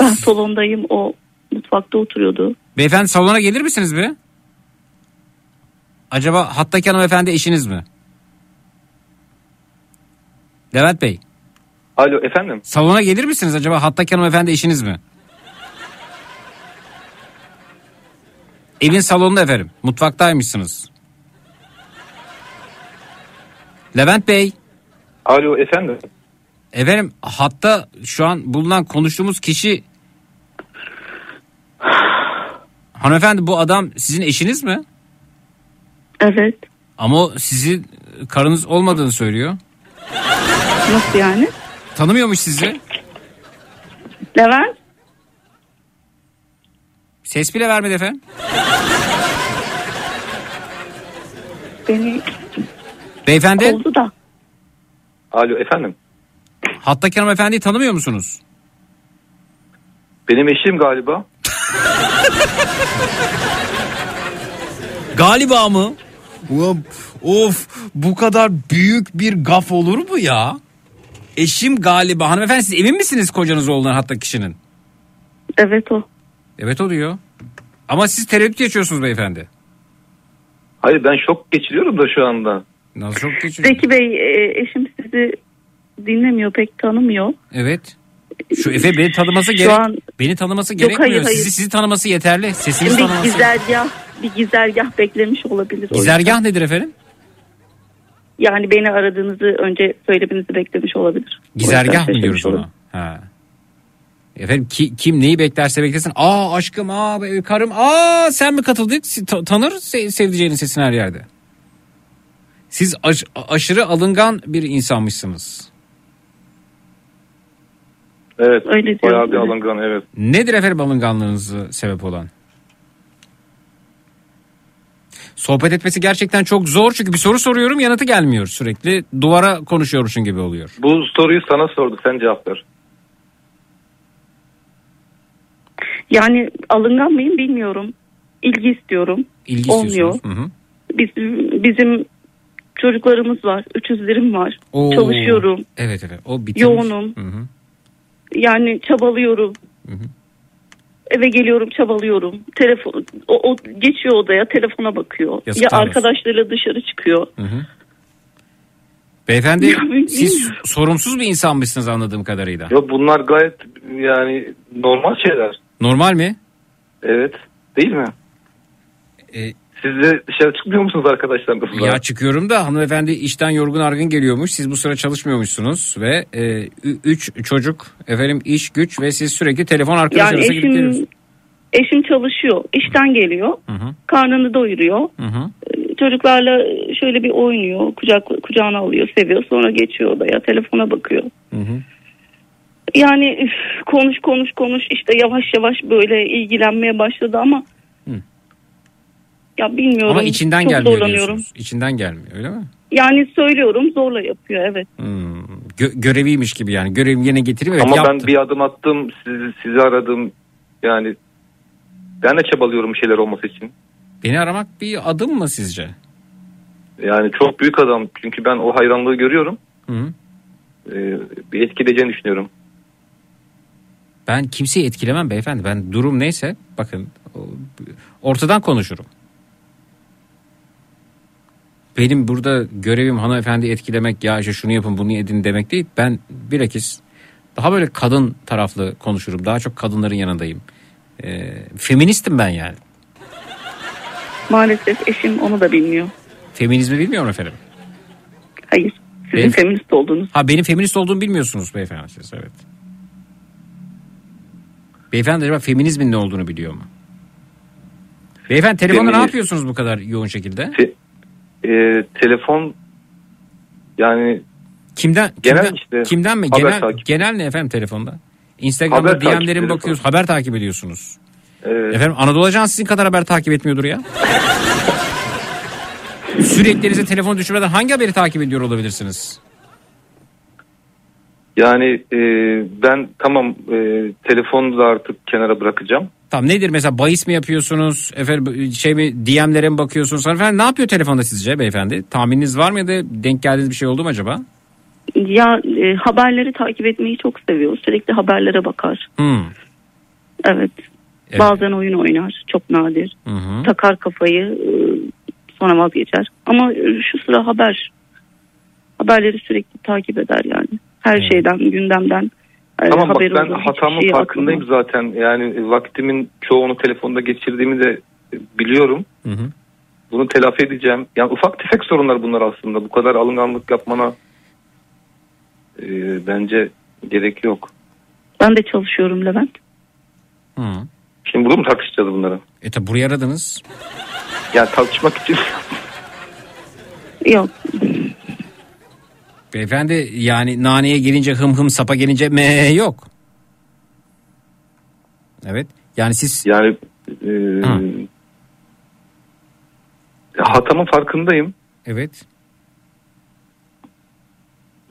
Ben salondayım o mutfakta oturuyordu. Beyefendi salona gelir misiniz bir? Acaba hattaki hanımefendi eşiniz mi? Levent Bey. Alo efendim. Salona gelir misiniz acaba hattaki hanımefendi eşiniz mi? Evin salonunda efendim. Mutfaktaymışsınız. Levent Bey. Alo efendim. Efendim hatta şu an bulunan konuştuğumuz kişi Hanımefendi bu adam sizin eşiniz mi? Evet. Ama o sizin karınız olmadığını söylüyor. Nasıl yani? Tanımıyormuş sizi. Levent? Ses bile vermedi efendim. Beni Beyefendi kovdu da. Alo efendim. hattaki hanımefendiyi tanımıyor musunuz? Benim eşim galiba. Galiba mı? Of bu kadar büyük bir gaf olur mu ya? Eşim galiba. Hanımefendi siz emin misiniz kocanız olduğundan hatta kişinin? Evet o. Evet o diyor. Ama siz tereddüt geçiyorsunuz beyefendi. Hayır ben şok geçiriyorum da şu anda. Nasıl şok geçiriyorsunuz? Zeki Bey e, eşim sizi dinlemiyor pek tanımıyor. Evet. Şu Efe beni tanıması Şu gerek. an- Beni tanıması Yok, gerekmiyor. hayır, hayır. Sizi sizi tanıması yeterli. Sesinizi tanıması. gizergah bir gizergah beklemiş olabilir. Gizergah nedir efendim? Yani beni aradığınızı önce söylemenizi beklemiş olabilir. Gizergah mı diyoruz ona? Ha. Efendim ki, kim neyi beklerse beklesin. Aa aşkım, aa karım, aa sen mi katıldık? Tanır se- sevdiceğinin sesini her yerde. Siz aş- aşırı alıngan bir insanmışsınız. Evet. Öyle Bayağı bir alıngan evet. Nedir efendim alınganlığınızı sebep olan? Sohbet etmesi gerçekten çok zor çünkü bir soru soruyorum yanıtı gelmiyor sürekli. Duvara konuşuyormuşsun gibi oluyor. Bu soruyu sana sorduk sen cevap ver. Yani alıngan mıyım bilmiyorum. İlgi istiyorum. İlgi Olmuyor. Hı hı. Bizim, bizim çocuklarımız var. Üçüzlerim var. Oo. Çalışıyorum. Evet evet o bitirmiş. Yoğunum. Hı hı. Yani çabalıyorum. Hı hı. Eve geliyorum çabalıyorum. Telefon o, o geçiyor odaya telefona bakıyor. ya Yazıklar olsun. arkadaşlarıyla dışarı çıkıyor. Hı hı. Beyefendi Ya, bilmiyorum. siz sorumsuz bir insanmışsınız anladığım kadarıyla. Yok bunlar gayet yani normal şeyler. Normal mi? Evet. Değil mi? E, Siz de dışarı çıkmıyor musunuz arkadaşlarınızla? ya çıkıyorum da hanımefendi işten yorgun argın geliyormuş. Siz bu sıra çalışmıyormuşsunuz ve e, üç çocuk efendim iş güç ve siz sürekli telefon arkadaş Yani gidip eşim eşim çalışıyor. İşten geliyor. Hı hı. Karnını doyuruyor. Hı hı. Çocuklarla şöyle bir oynuyor. Kucak kucağına alıyor, seviyor. Sonra geçiyor odaya, telefona bakıyor. Hı hı. Yani üf, konuş konuş konuş işte yavaş yavaş böyle ilgilenmeye başladı ama. Ya bilmiyorum. Ama içinden çok gelmiyor zorlanıyorum. diyorsunuz. İçinden gelmiyor öyle mi? Yani söylüyorum zorla yapıyor evet. Hmm. Gö- göreviymiş gibi yani. Görevimi yerine getireyim evet Ama yaptım. ben bir adım attım sizi, sizi aradım. Yani ben de çabalıyorum bir şeyler olması için. Beni aramak bir adım mı sizce? Yani çok büyük adam. Çünkü ben o hayranlığı görüyorum. Hı hı. Ee, bir etkileyeceğini düşünüyorum. Ben kimseyi etkilemem beyefendi. Ben durum neyse bakın ortadan konuşurum. Benim burada görevim hanımefendi etkilemek ya işte şunu yapın bunu edin demek değil. Ben bilakis daha böyle kadın taraflı konuşurum. Daha çok kadınların yanındayım. Ee, feministim ben yani. Maalesef eşim onu da bilmiyor. Feminizmi bilmiyorum efendim. Hayır. Sizin Benim- feminist olduğunuz. Ha benim feminist olduğumu bilmiyorsunuz beyefendi siz evet. Beyefendi acaba feminizmin ne olduğunu biliyor mu? Beyefendi telefonda ne yapıyorsunuz bu kadar yoğun şekilde? Te- e, telefon yani Kimden Genel kimden, işte, kimden mi? Genel takip. genel ne efendim telefonda? Instagram'da Haber DM'lerin bakıyorsunuz. Haber takip ediyorsunuz. e, Efendim Anadolu Ajansı sizin kadar haber takip etmiyordur ya. Sürekli elinize telefonu düşürmeden hangi haberi takip ediyor olabilirsiniz? Yani e, ben tamam e, telefonu da artık kenara bırakacağım. Tamam nedir mesela bahis mi yapıyorsunuz? Efendim şey mi DM'lere mi bakıyorsunuz? Efendim ne yapıyor telefonda sizce beyefendi? Tahmininiz var mı ya da denk geldiğiniz bir şey oldu mu acaba? Ya e, haberleri takip etmeyi çok seviyor. Sürekli haberlere bakar. Hmm. Evet. Evet. Bazen oyun oynar. Çok nadir. Hı hı. Takar kafayı e, sonra vazgeçer. Ama e, şu sıra haber haberleri sürekli takip eder yani. Her Evet. şeyden, gündemden e, Tamam bak ben olur. Hatamın şey farkındayım atlamaz. zaten. Yani vaktimin çoğunu telefonda geçirdiğimi de biliyorum. Hı hı. Bunu telafi edeceğim. Yani ufak tefek sorunlar bunlar aslında. Bu kadar alınganlık yapmana e, bence gerek yok. Ben de çalışıyorum Levent. Hı. Şimdi burada mı tartışacağız bunları? E tabi buraya aradınız. Yani tartışmak için Yok. Beyefendi yani naneye gelince hım hım sapa gelince me yok. Evet. Yani siz yani e, hatamın farkındayım. evet.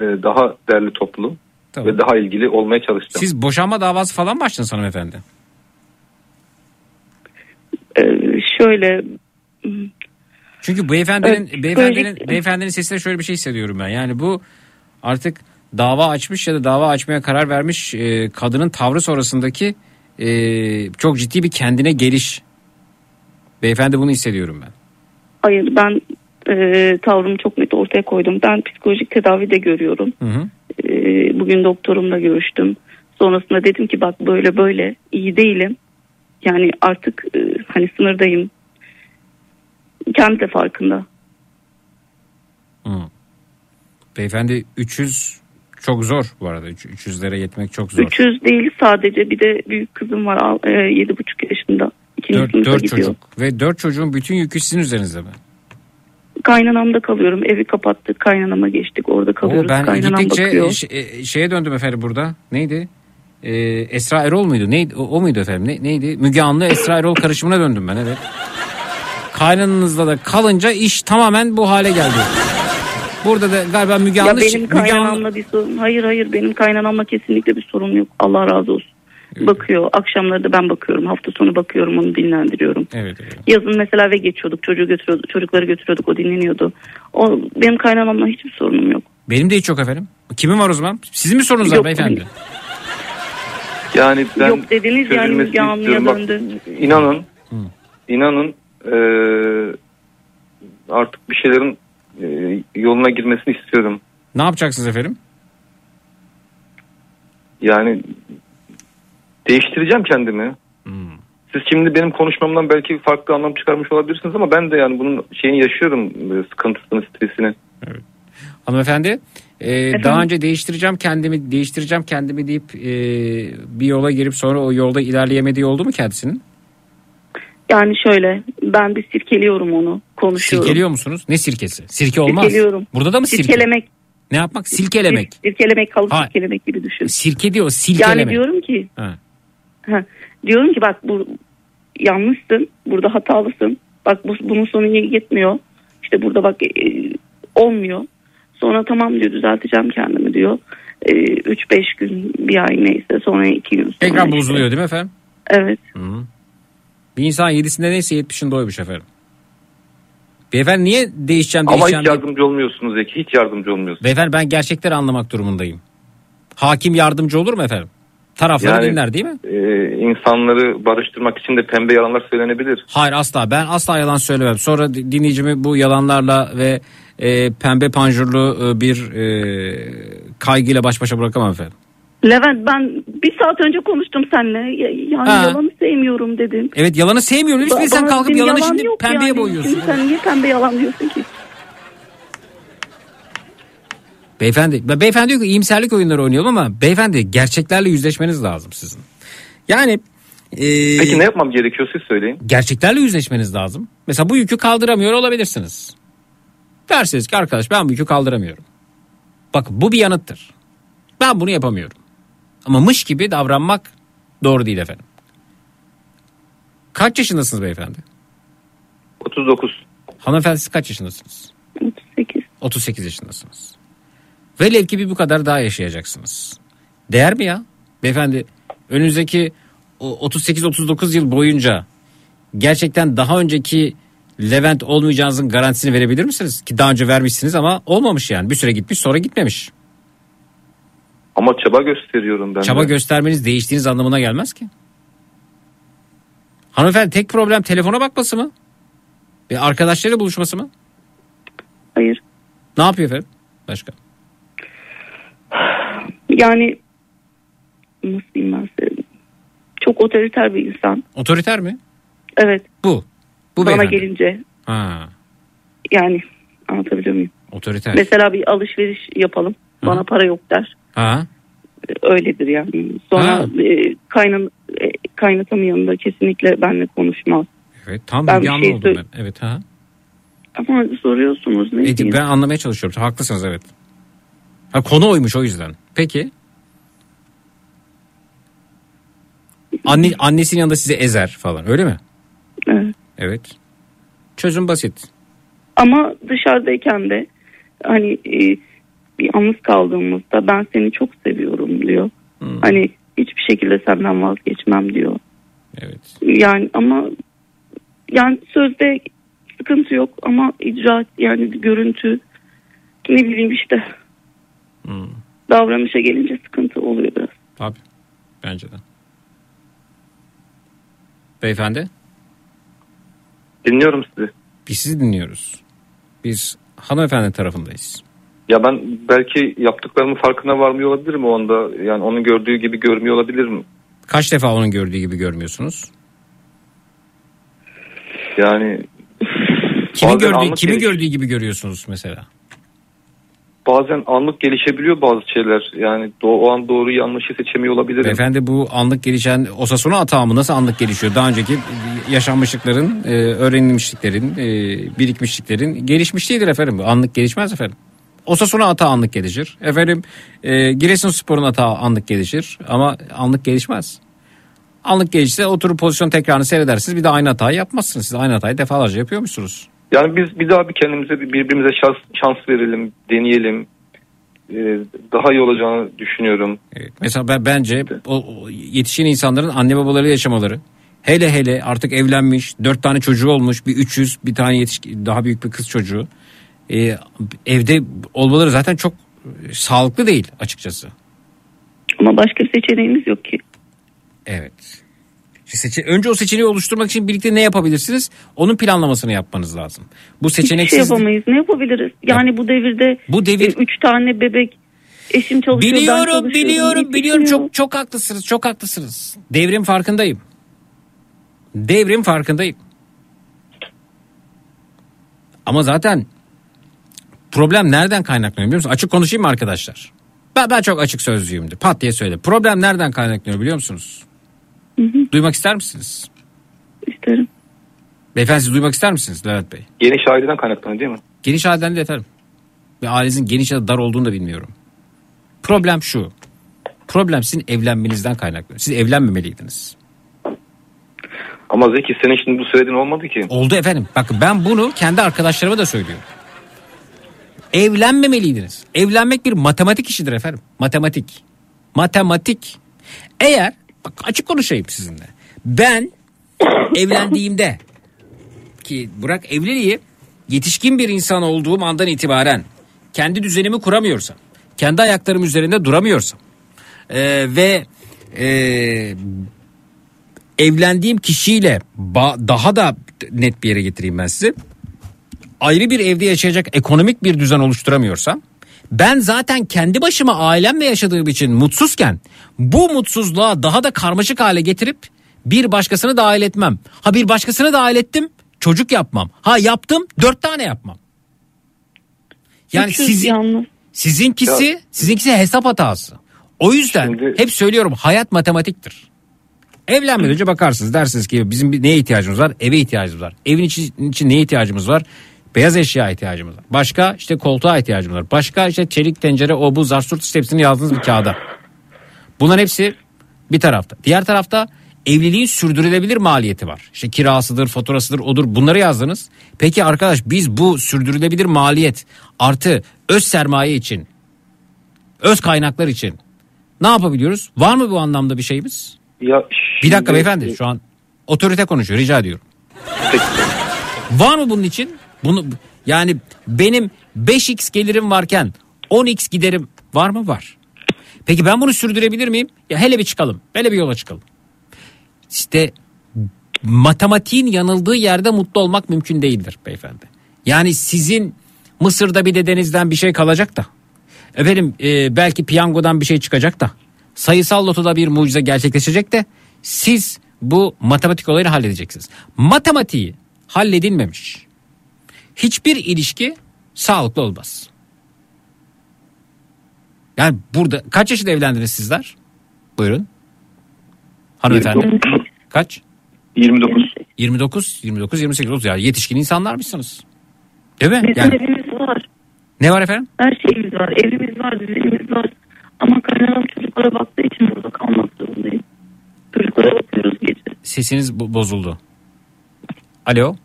E, daha derli toplu Tamam. ve daha ilgili olmaya çalışacağım. Siz boşanma davası falan mı açtınız hanımefendi? E, şöyle Çünkü beyefendinin Evet, beyefendinin psikolojik- beyefendinin sesinde şöyle bir şey hissediyorum ben. Yani bu artık dava açmış ya da dava açmaya karar vermiş e, kadının tavrı sonrasındaki e, çok ciddi bir kendine geliş. Beyefendi bunu hissediyorum ben. hayır ben e, tavrımı çok net ortaya koydum. Ben psikolojik tedavi de görüyorum. Hı hı. E, bugün doktorumla görüştüm. Sonrasında dedim ki bak böyle böyle iyi değilim. Yani artık e, hani sınırdayım. Kendi de farkında. Hı. Beyefendi 300 çok zor bu arada. Üç- 300'lere yetmek çok zor. 300 değil sadece bir de büyük kızım var al- e, 7,5 yaşında. 4, sınıfa gidiyor. çocuk ve 4 çocuğun bütün yükü sizin üzerinizde mi? Kaynanamda kalıyorum. Evi kapattık. Kaynanama geçtik. Orada Oo, kalıyoruz. ben Kaynanam gittikçe bakıyor. ş- e, şeye döndüm efendim burada. Neydi? Ee, Esra Erol muydu? Neydi? O, o muydu efendim? Ne, neydi? Müge Anlı Esra Erol karışımına döndüm ben evet. Kaynananızla da kalınca iş tamamen bu hale geldi. Burada da galiba Müge Ya Anlı... benim Müge Anlı- kaynanamla bir sorun. Hayır hayır benim kaynanamla kesinlikle bir sorun yok. Allah razı olsun. Bakıyor. Akşamları da ben bakıyorum. Hafta sonu bakıyorum onu dinlendiriyorum. Evet, evet. Yazın mesela eve geçiyorduk. Çocuğu götürüyorduk. Çocukları götürüyorduk. O dinleniyordu. O benim kaynanamla hiçbir sorunum yok. Benim de hiç yok efendim. Kimin var o zaman? Sizin mi sorunuz var beyefendi? Yani ben yok dediniz yani Müge Anlı'ya istiyorum. Bak, döndü. İnanın, inanın e, artık bir şeylerin e, yoluna girmesini istiyorum. Ne yapacaksınız efendim? Yani değiştireceğim kendimi. Siz şimdi benim konuşmamdan belki farklı anlam çıkarmış olabilirsiniz ama ben de yani bunun şeyini yaşıyorum e, sıkıntısını, stresini. Hanımefendi e, Efendim? daha önce değiştireceğim kendimi değiştireceğim kendimi deyip e, bir yola girip sonra o yolda ilerleyemediği oldu mu kendisinin? Yani şöyle ben bir sirkeliyorum onu. Konuşuyorum. Sirkeliyor musunuz? Ne sirkesi? Sirke olmaz. Sirkeliyorum. Burada da mı sirke? Sirkelemek. Ne yapmak? Silkelemek. Sir- Sirkelemek, halı Ha. sirkelemek gibi düşün. Sirke diyor silkelemek. Yani diyorum ki Ha. Ha, diyorum ki bak bu yanlışsın. Burada hatalısın. Bak bu, bunun sonu iyi gitmiyor. İşte burada bak e, olmuyor. Sonra tamam diyor düzelteceğim kendimi diyor. 3-5 gün bir ay neyse sonra 2 gün sonra. Tekrar işte. bozuluyor değil mi efendim? Evet. Hı. Bir insan yedisinde neyse yetmişinde oymuş efendim. Beyefendi niye değişeceğim Ama değişeceğim? hiç diye- yardımcı olmuyorsunuz Zeki. Hiç yardımcı olmuyorsunuz. Beyefendi ben gerçekleri anlamak durumundayım. Hakim yardımcı olur mu efendim? Tarafları Yani- dinler değil mi? E, insanları barıştırmak için de pembe yalanlar söylenebilir. Hayır asla ben asla yalan söylemem. Sonra di- dinleyicimi bu yalanlarla ve e, pembe panjurlu e, bir e, kaygıyla baş başa bırakamam efendim. Levent ben bir saat önce konuştum seninle. Ya- Yani Ha. yalanı sevmiyorum dedin. Evet yalanı sevmiyorum. Hiç Ba- sen bana kalkıp yalanı yalan şimdi yok pembeye yani. boyuyorsun. Şimdi sen niye pembe yalan diyorsun ki? Beyefendi, be- beyefendi diyor ki iyimserlik oyunları oynayalım ama beyefendi gerçeklerle yüzleşmeniz lazım sizin. Yani e, Peki ne yapmam gerekiyor siz söyleyin. gerçeklerle yüzleşmeniz lazım. Mesela bu yükü kaldıramıyor olabilirsiniz. Dersiniz ki arkadaş ben bu yükü kaldıramıyorum. Bakın bu bir yanıttır. Ben bunu yapamıyorum. Ama mış gibi davranmak doğru değil efendim. Kaç yaşındasınız beyefendi? 39. Hanımefendi siz kaç yaşındasınız? 38. 38 yaşındasınız. Velev ki bir bu kadar daha yaşayacaksınız. Değer mi ya? Beyefendi önünüzdeki o 38-39 yıl boyunca gerçekten daha önceki Levent olmayacağınızın garantisini verebilir misiniz? Ki daha önce vermişsiniz ama olmamış yani. Bir süre gitmiş sonra gitmemiş. Ama çaba gösteriyorum ben. Çaba de. göstermeniz değiştiğiniz anlamına gelmez ki. Hanımefendi tek problem telefona bakması mı? Ve arkadaşlarıyla buluşması mı? Hayır. Ne yapıyor efendim? Başka? Yani nasıl diyeyim ben size? Çok otoriter bir insan. Otoriter mi? Evet. Bu. Bu bana beyefendi. gelince Ha, yani anlatabiliyor muyum? otoriter. Mesela bir alışveriş yapalım. Bana para yok der. Ha, Öyledir yani. Sonra Ha. e, kaynan, e, kaynatamın yanında kesinlikle benimle konuşmaz. evet tam Ben bir şey oldum ben. Evet ha. Ama soruyorsunuz ne E, ben anlamaya çalışıyorum. Haklısınız evet. Ha, konu oymuş o yüzden. Peki. Anne, annesinin yanında sizi ezer falan öyle mi? Evet. Evet. Çözüm basit. Ama dışarıdayken de hani e, bir yalnız kaldığımızda ben seni çok seviyorum diyor. Hani hiçbir şekilde senden vazgeçmem diyor. Evet. Yani ama yani sözde sıkıntı yok ama icraat yani görüntü ne bileyim işte davranışa gelince sıkıntı oluyor biraz. Tabii. Bence de. Beyefendi Dinliyorum sizi. biz sizi dinliyoruz. Biz hanımefendi tarafındayız. Ya ben belki yaptıklarımın farkına varmıyor olabilirim o anda. Yani onun gördüğü gibi görmüyor olabilirim. Kaç defa onun gördüğü gibi görmüyorsunuz? Yani Kimi Bazen gördüğü anlık kimi geliş- gördüğü gibi görüyorsunuz mesela? bazen anlık gelişebiliyor bazı şeyler. Yani o an doğru yanlışı seçemiyor olabilirim. Beyefendi bu anlık gelişen Osasuna atağı mı nasıl anlık gelişiyor? Daha önceki yaşanmışlıkların, e, öğrenilmişliklerin, e, birikmişliklerin gelişmişliğidir efendim. Anlık gelişmez efendim. Osasuna atağı anlık gelişir. Efendim e, Giresunspor'un atağı anlık gelişir ama anlık gelişmez. Anlık gelişse oturup pozisyon tekrarını seyredersiniz bir de aynı hatayı yapmazsınız. Siz aynı hatayı defalarca yapıyormuşsunuz. Yani biz bir daha bir kendimize bir- birbirimize şans, şans verelim, deneyelim. Ee, daha iyi olacağını düşünüyorum. Mesela ben bence o yetişen insanların anne babaları yaşamaları. Hele hele artık evlenmiş, dört tane çocuğu olmuş, bir 300, bir tane yetişkin, daha büyük bir kız çocuğu. Ee, evde olmaları zaten çok e, sağlıklı değil açıkçası. Ama başka seçeneğimiz yok ki. Evet. Seçe- önce o seçeneği oluşturmak için birlikte ne yapabilirsiniz? Onun planlamasını yapmanız lazım. Bu Hiçbir şey seçeneksiz yapamayız. Ne yapabiliriz? Yani bu devirde Bu devir- e, üç tane bebek eşim çalışıyor ben Biliyorum, biliyorum, biliyorum. Çok çok haklısınız, çok haklısınız. Devrim farkındayım. Devrim farkındayım. Ama zaten problem nereden kaynaklanıyor biliyor musunuz? Açık konuşayım mı arkadaşlar? Ben, ben çok açık sözlüyümdür. Pat diye söyle. Problem nereden kaynaklanıyor biliyor musunuz? Duymak ister misiniz? İsterim. Beyefendi siz duymak ister misiniz Levent Bey? Geniş aileden kaynaklanıyor değil mi? Geniş aileden de efendim. Ve ailenizin geniş ya da dar olduğunu da bilmiyorum. Problem şu. Problem sizin evlenmenizden kaynaklanıyor. Siz evlenmemeliydiniz. Ama Zeki senin şimdi bu söylediğin olmadı ki. Oldu efendim. Bakın ben bunu kendi arkadaşlarıma da söylüyorum. Evlenmemeliydiniz. Evlenmek bir matematik işidir efendim. Matematik. Matematik. Eğer bak açık konuşayım sizinle. Ben evlendiğimde ki bırak evliliği yetişkin bir insan olduğum andan itibaren kendi düzenimi kuramıyorsam, kendi ayaklarım üzerinde duramıyorsam eee, ve eee, evlendiğim kişiyle daha da net bir yere getireyim ben sizi. Ayrı bir evde yaşayacak ekonomik bir düzen oluşturamıyorsam ben zaten kendi başıma ailemle yaşadığım için mutsuzken bu mutsuzluğa daha da karmaşık hale getirip bir başkasını dahil etmem. Ha bir başkasını dahil ettim çocuk yapmam. Ha yaptım dört tane yapmam. Yani Üçüz siz, yalnız. sizinkisi, sizinkisi hesap hatası. O yüzden Şimdi- hep söylüyorum hayat matematiktir. Evlenmeden önce bakarsınız dersiniz ki bizim neye ihtiyacımız var? Eve ihtiyacımız var. Evin için, için neye ihtiyacımız var? Beyaz eşya ihtiyacımız var. Başka işte koltuğa ihtiyacımız var. Başka işte çelik tencere o bu zarsurt işte hepsini yazdığınız bir kağıda. Bunların hepsi bir tarafta. Diğer tarafta evliliğin sürdürülebilir maliyeti var. İşte kirasıdır, faturasıdır, odur bunları yazdınız. Peki arkadaş biz bu sürdürülebilir maliyet artı öz sermaye için Öz kaynaklar için. Ne yapabiliyoruz? Var mı bu anlamda bir şeyimiz? Ya Bir dakika beyefendi şu an otorite konuşuyor rica ediyorum. Var mı bunun için? Bunu yani benim 5x gelirim varken 10x giderim var mı? Var. Peki ben bunu sürdürebilir miyim? Ya hele bir çıkalım. Hele bir yola çıkalım. İşte matematiğin yanıldığı yerde mutlu olmak mümkün değildir beyefendi. Yani sizin Mısır'da bir dedenizden bir şey kalacak da. Efendim e, belki piyangodan bir şey çıkacak da. Sayısal lotoda bir mucize gerçekleşecek de siz bu matematik olayını halledeceksiniz. Matematiği halledilmemiş. Hiçbir ilişki sağlıklı olmaz. Yani burada kaç yaşında evlendiniz sizler? Buyurun. Hanımefendi. Kaç? 29. 29, 29, 28, 30 yani yetişkin insanlar mısınız? Değil mi? Bizim Yani evimiz var. ne var efendim? Her şeyimiz var. Evimiz var, düzenimiz var. Ama kaynanam çocuklara baktığı için burada kalmak zorundayım. Çocuklara bakıyoruz gece. Sesiniz bo- bozuldu. Alo.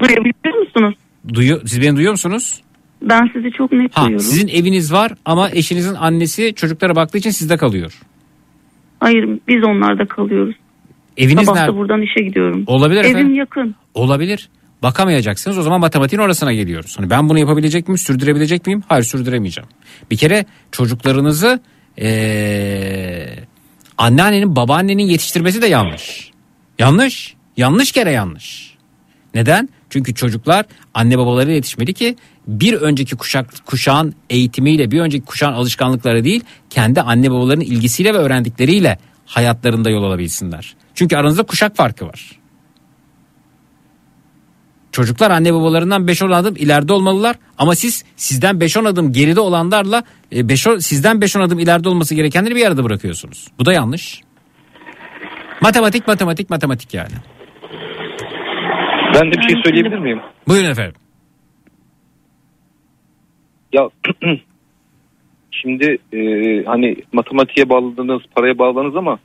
Duyabiliyor musunuz? Duyuyor, siz beni duyuyor musunuz? Ben sizi çok net Ha, duyuyorum. sizin eviniz var ama eşinizin annesi çocuklara baktığı için sizde kalıyor. Hayır biz onlarda kalıyoruz. Eviniz Sabah nerede? buradan işe gidiyorum. Olabilir Evim efendim. yakın. Olabilir. Bakamayacaksınız o zaman matematiğin orasına geliyoruz. Hani ben bunu yapabilecek miyim, sürdürebilecek miyim? Hayır sürdüremeyeceğim. Bir kere çocuklarınızı ee, anneannenin babaannenin yetiştirmesi de yanlış. Yanlış. Yanlış kere yanlış. Neden? Çünkü çocuklar anne babaları yetişmeli ki bir önceki kuşak kuşağın eğitimiyle bir önceki kuşağın alışkanlıkları değil kendi anne babalarının ilgisiyle ve öğrendikleriyle hayatlarında yol alabilsinler. Çünkü aranızda kuşak farkı var. Çocuklar anne babalarından 5-10 adım ileride olmalılar ama siz sizden 5-10 adım geride olanlarla e, 5-10 sizden 5-10 adım ileride olması gerekenleri bir arada bırakıyorsunuz. Bu da yanlış. Matematik matematik matematik yani. Ben de bir şey söyleyebilir miyim? Buyurun efendim. Ya şimdi e, hani matematiğe bağladınız, paraya bağladınız ama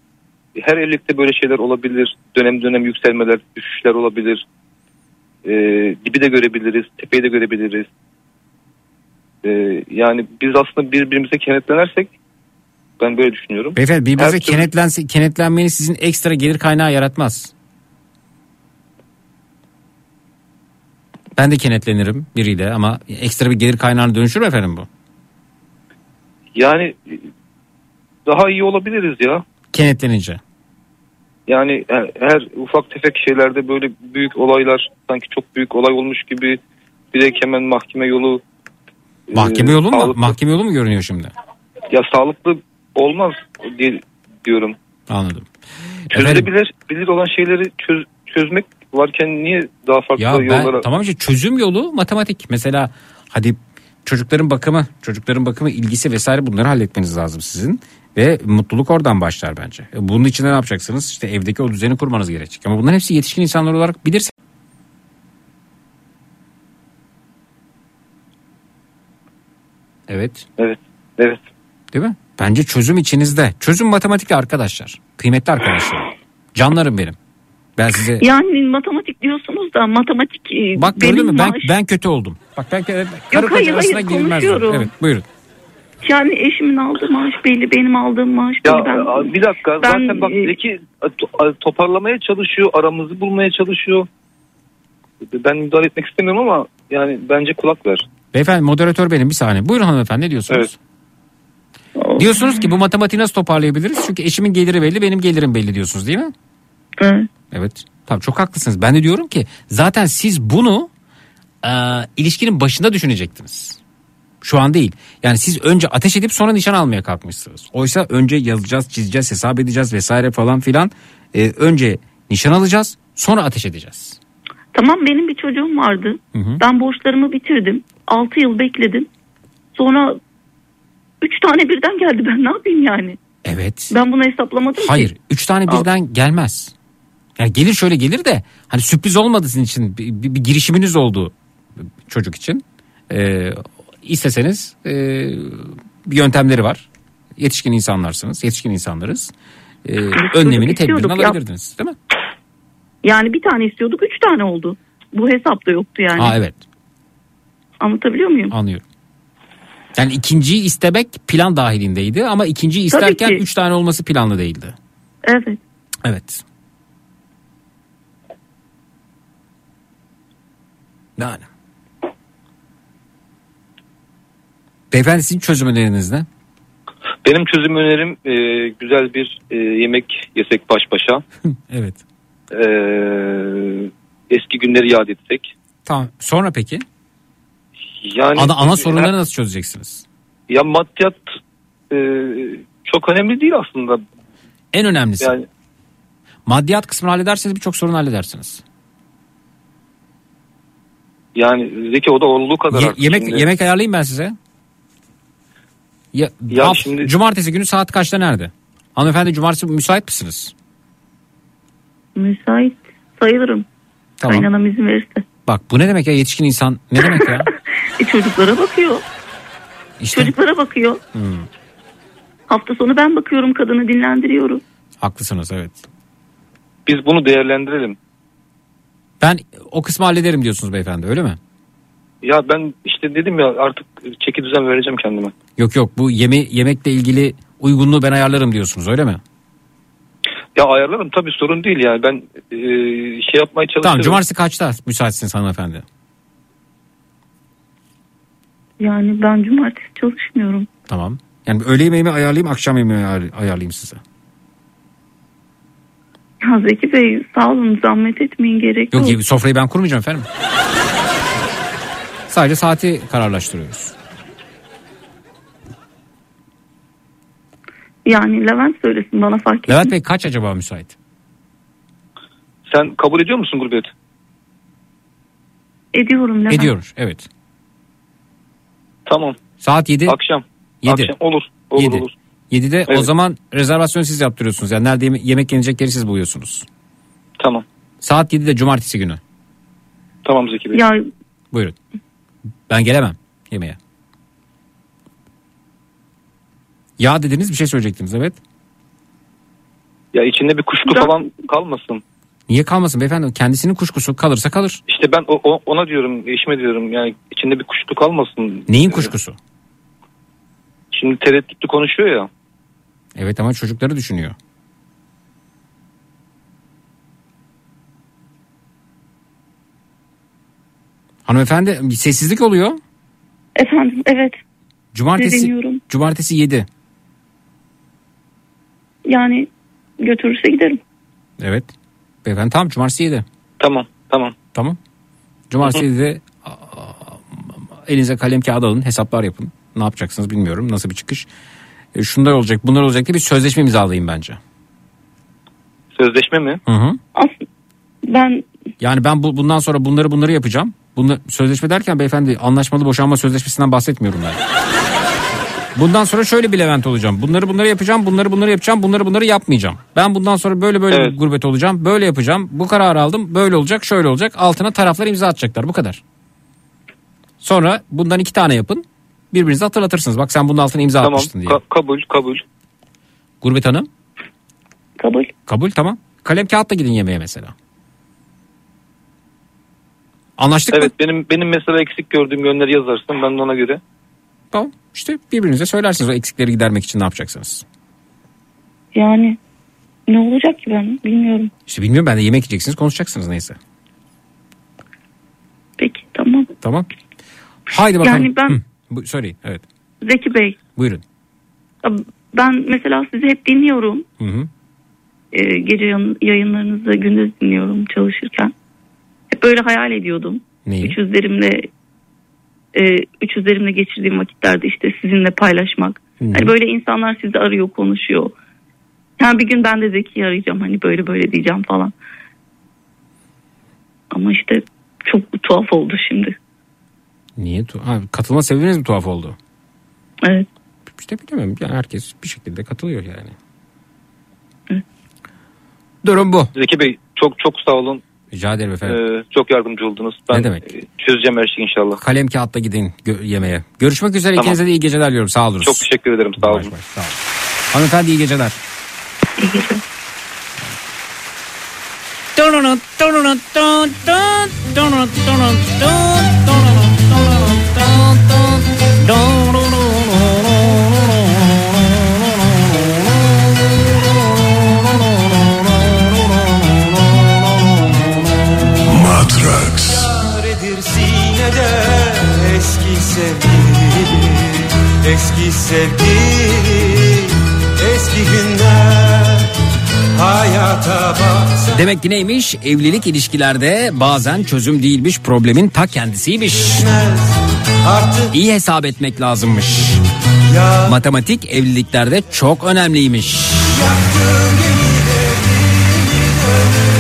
her evlilikte böyle şeyler olabilir. Dönem dönem yükselmeler, düşüşler olabilir. E, dibi de görebiliriz, tepeyi de görebiliriz. E, yani biz aslında birbirimize kenetlenersek ben böyle düşünüyorum. Beyefendi birbirinize Her kenetlense, kenetlenmeniz sizin ekstra gelir kaynağı yaratmaz. Ben de kenetlenirim biriyle ama ekstra bir gelir kaynağına dönüşür mü efendim bu? Yani e, daha iyi olabiliriz ya. Kenetlenince. Yani her, her ufak tefek şeylerde böyle büyük olaylar sanki çok büyük olay olmuş gibi direkt hemen mahkeme yolu e, Mahkeme yolu mu? sağlıklı- Mahkeme yolu mu görünüyor şimdi? ya sağlıklı olmaz diye diyorum. Anladım. Efendim, Çözülebilir bilir olan şeyleri çöz, çözmek varken niye daha farklı ya ben yollara tamam işte çözüm yolu matematik. Mesela hadi çocukların bakımı, çocukların bakımı ilgisi vesaire bunları halletmeniz lazım sizin. Ve mutluluk oradan başlar bence. E, Bunun için ne yapacaksınız? İşte evdeki o düzeni kurmanız gerekecek. Ama bunların hepsi yetişkin insanlar olarak bilirsin. Evet. Evet. Evet. Değil mi? Bence çözüm içinizde. Çözüm matematik arkadaşlar. Kıymetli arkadaşlar. Canlarım benim. Ben size Yani matematik diyorsunuz da matematik e, Bak gördün mü ben maaş- ben kötü oldum. Bak ben karı hayır, koca arasına hayır, girilmez. Evet buyurun. Yani eşimin aldığı maaş belli, benim aldığım maaş Ya belli. Ben, a- bir dakika ben, zaten bak e, Zeki a- toparlamaya çalışıyor aramızı bulmaya çalışıyor. Ben müdahale etmek istemiyorum ama yani bence kulak ver. Beyefendi moderatör benim bir saniye. Buyurun hanımefendi ne diyorsunuz? Diyorsunuz ki bu matematiği nasıl toparlayabiliriz? Çünkü eşimin geliri belli benim gelirim belli diyorsunuz değil mi? Evet. Evet. Tamam çok haklısınız. Ben de diyorum ki zaten siz bunu e, ilişkinin başında düşünecektiniz. Şu an değil. Yani siz önce ateş edip sonra nişan almaya kalkmışsınız. Oysa önce yazacağız, çizeceğiz, hesap edeceğiz vesaire falan filan. E, önce nişan alacağız, sonra ateş edeceğiz. Tamam benim bir çocuğum vardı. Hı hı. Ben borçlarımı bitirdim. 6 yıl bekledim. Sonra 3 tane birden geldi. Ben ne yapayım yani? Evet. Ben bunu hesaplamadım Hayır. ki. Üç tane birden gelmez. Yani gelir şöyle gelir de hani sürpriz olmadı sizin için bir, bir- bir girişiminiz oldu çocuk için. Ee, isteseniz e, bir yöntemleri var. Yetişkin insanlarsınız. Yetişkin insanlarız. Ee, önlemini tedbirini alabilirdiniz değil mi? Yani bir tane istiyorduk 3 tane oldu. Bu hesapta yoktu yani. Aa evet Anlatabiliyor muyum? anlıyorum. Yani ikinciyi istemek plan dahilindeydi ama ikinciyi isterken üç tane olması planlı değildi. Evet. Evet. Yani. Beyefendi sizin çözüm öneriniz ne? Benim çözüm önerim e, güzel bir e, yemek yesek baş başa. evet. E, eski günleri yad etsek. Tamam. Sonra peki? Yani Ana, ana sorunları nasıl çözeceksiniz? Ya maddiyat e, çok önemli değil aslında. En önemlisi. Yani Maddiyat kısmını hallederseniz birçok sorun halledersiniz. Yani Zeki o da olduğu kadar. Ye- yemek şimdi. yemek ayarlayayım ben size. Ya, Ya haft- şimdi- Cumartesi günü saat kaçta nerede? Hanımefendi cumartesi müsait misiniz? Müsait sayılırım. Tamam. Kaynanam izin verirse. Bak bu ne demek ya yetişkin insan ne demek ya? E çocuklara bakıyor. İşte Çocuklara bakıyor. Hmm, Hafta sonu ben bakıyorum kadını dinlendiriyorum. haklısınız evet. Biz bunu değerlendirelim. Ben o kısmı hallederim diyorsunuz beyefendi öyle mi? Ya ben işte dedim ya artık çeki düzen vereceğim kendime. Yok yok bu yeme yemekle ilgili uygunluğu ben ayarlarım diyorsunuz öyle mi? Ya ayarlarım tabii sorun değil yani ben e, şey yapmaya çalışıyorum. Tamam cumartesi kaçta müsaitsiniz hanımefendi? Yani ben cumartesi çalışmıyorum. Tamam. Yani öğle yemeğimi ayarlayayım akşam yemeğimi ayar- ayarlayayım size. Zeki Bey sağ olun zahmet etmeyin gerek yok. Yok sofrayı ben kurmayacağım efendim. Sadece saati kararlaştırıyoruz. Yani Levent söylesin bana fark etmez. Levent Bey kaç acaba müsait? Sen kabul ediyor musun gurbet? Ediyorum Levent. Ediyoruz evet. Tamam. Saat 7. Akşam. 7. Akşam olur. Olur 7. olur. 7'de o Evet. zaman rezervasyon siz yaptırıyorsunuz. Yani nerede yeme- yemek yenecek yeri siz buluyorsunuz. Tamam. Saat 7'de cumartesi günü. Tamam Zeki Bey. Ya Buyurun. Ben gelemem yemeğe. Ya dediniz bir şey söyleyecektiniz evet. Ya içinde bir kuşku Ben- falan kalmasın. Niye kalmasın beyefendi? Kendisinin kuşkusu kalırsa kalır. İşte ben o, o- ona diyorum eşime diyorum yani içinde bir kuşku kalmasın. Neyin kuşkusu? Şimdi tereddütlü konuşuyor ya. Evet ama çocukları düşünüyor. Hanımefendi bir sessizlik oluyor. efendim evet Cumartesi cumartesi 7. Yani götürürse giderim. Evet. Beyefendi tamam cumartesi 7. Tamam tamam. Tamam. Cumartesi 7'de a- a- elinize kalem kağıt alın hesaplar yapın. Ne yapacaksınız bilmiyorum nasıl bir çıkış. E, şunlar olacak bunlar olacak diye bir sözleşme imzalayın bence. Sözleşme mi? Hı hı. Aslında ben Yani ben bu, bundan sonra bunları bunları yapacağım. Bunu sözleşme derken beyefendi anlaşmalı boşanma sözleşmesinden bahsetmiyorum ben. Bundan sonra şöyle bir Levent olacağım. Bunları bunları yapacağım, bunları bunları yapacağım, bunları bunları yapmayacağım. Ben bundan sonra böyle böyle Evet. bir gurbet olacağım, böyle yapacağım. Bu kararı aldım, böyle olacak, şöyle olacak. Altına taraflar imza atacaklar, bu kadar. Sonra bundan iki tane yapın. Birbirinize hatırlatırsınız. Bak sen bunun altına imza Tamam. atmıştın diye. Ka- kabul kabul. Gurbet Hanım, kabul. kabul tamam. Kalem kağıtla gidin yemeğe mesela. Anlaştık mı? Evet benim benim mesela eksik gördüğüm yönleri yazarsın ben de ona göre. Tamam. İşte birbirinize söylersiniz o eksikleri gidermek için ne yapacaksınız. Yani ne olacak ki ben bilmiyorum. İşte bilmiyorum ben de yemek yiyeceksiniz konuşacaksınız neyse. Peki tamam. Tamam. Haydi bakalım. Yani ben- Hı, bu, söyleyin evet. Zeki Bey Buyurun. ben mesela sizi hep dinliyorum. Hı hı. Ee, gece yayınlarınızı gündüz dinliyorum çalışırken. Hep böyle hayal ediyordum. Neyi? Üç üzerimle e, üç üzerimle geçirdiğim vakitlerde işte sizinle paylaşmak. Hı. Hani böyle insanlar sizi arıyor konuşuyor. Yani bir gün ben de Zeki'yi arayacağım hani böyle böyle diyeceğim falan. Ama işte çok tuhaf oldu şimdi. Niye? Tu- ha, katılma sebebiniz mi tuhaf oldu? Evet. İşte bilmiyorum. Yani herkes bir şekilde katılıyor yani. Hı. Durum bu. Zeki Bey çok çok sağ olun. Rica ederim efendim. Ee, çok yardımcı oldunuz. Ben Ne demek? e, çözeceğim her şeyi inşallah. Kalem kağıtla gidin gö- yemeğe. Görüşmek üzere. Tamam. İkinize de iyi geceler diliyorum. Sağ olun. Çok teşekkür ederim sağ olun. Sağ olun. Hanımefendi iyi geceler. İyi geceler. nedir Eski sevgili Eski günler Hayata baksa Demek ki neymiş? Evlilik ilişkilerde bazen çözüm değilmiş, problemin ta kendisiymiş. Artık İyi hesap etmek lazımmış. ya Matematik evliliklerde çok önemliymiş. Yaktığım gemilerimi dönüş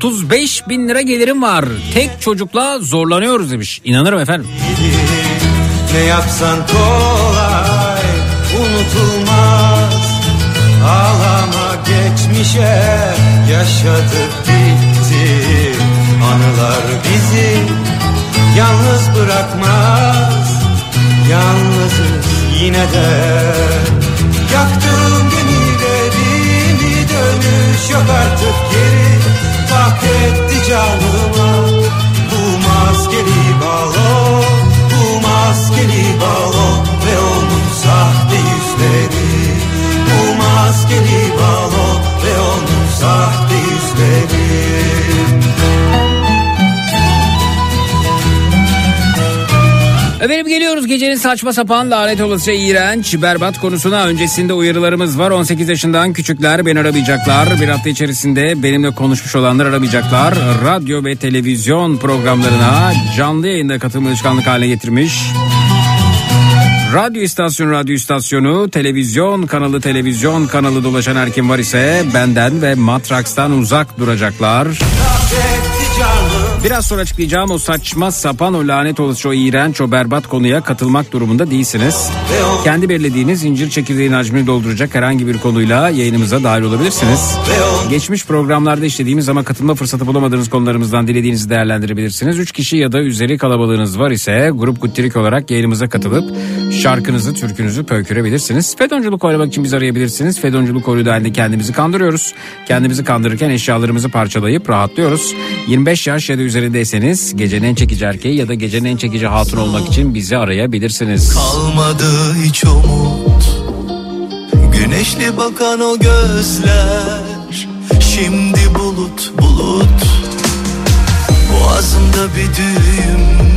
35 bin lira gelirim var. Tek çocukla zorlanıyoruz demiş. İnanırım efendim. Ne yapsan kolay unutulmaz Ağlama geçmişe yaşadık bitti Anılar bizi yalnız bırakmaz Yalnızız yine de Yaktığım gemilerimi dönüş yok artık geri Tak etti canıma bu maskeli balon Bu maskeli balon ve onun sahte yüzleri. Bu maskeli balon ve onun sahte yüzleri Efendim geliyoruz gecenin saçma sapan lanet olası iğrenç berbat konusuna öncesinde uyarılarımız var. 18 yaşından küçükler beni aramayacaklar. Bir hafta içerisinde benimle konuşmuş olanlar aramayacaklar. Radyo ve televizyon programlarına canlı yayında katılma alışkanlık haline getirmiş. Radyo istasyonu radyo istasyonu, televizyon kanalı televizyon kanalı dolaşan her kim var ise benden ve Matraks'tan uzak duracaklar. Biraz sonra açıklayacağım o saçma sapan o lanet olası o iğrenç o berbat konuya katılmak durumunda değilsiniz. Kendi belirlediğiniz incir çekirdeğin hacmini dolduracak herhangi bir konuyla yayınımıza dahil olabilirsiniz. Geçmiş programlarda işlediğimiz ama katılma fırsatı bulamadığınız konularımızdan dilediğinizi değerlendirebilirsiniz. 3 kişi ya da üzeri kalabalığınız var ise grup Guttirik olarak yayınımıza katılıp şarkınızı, türkünüzü pöykürebilirsiniz. Fedonculuk oynamak için bizi arayabilirsiniz. Fedonculuk oyunu halinde kendimizi kandırıyoruz. Kendimizi kandırırken eşyalarımızı parçalayıp rahatlıyoruz. 25 yaş ya da üzerindeyseniz gecenin en çekici erkeği ya da gecenin en çekici hatun olmak için bizi arayabilirsiniz. Kalmadı hiç umut. Güneşli bakan o gözler. Şimdi bulut bulut. Boğazımda bir düğüm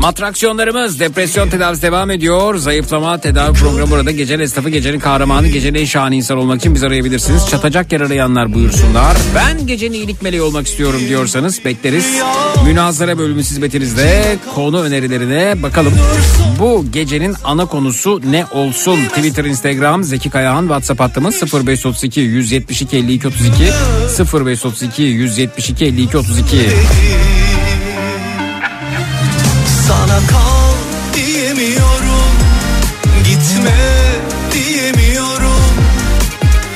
Matraksiyonlarımız depresyon tedavisi devam ediyor. Zayıflama tedavi programı burada. Gecenin esnafı, gecenin kahramanı, gecenin en şahane insan olmak için bizi arayabilirsiniz. Çatacak yer arayanlar buyursunlar. Ben gecenin iyilik meleği olmak istiyorum diyorsanız bekleriz. Münazara bölümü hizmetinizde konu önerilerine bakalım. Bu gecenin ana konusu ne olsun? Twitter, Instagram, Zeki Kayahan, WhatsApp hattımız 0532 172 52 32 0532 172 52 32. Sana kal diyemiyorum. Gitme diyemiyorum.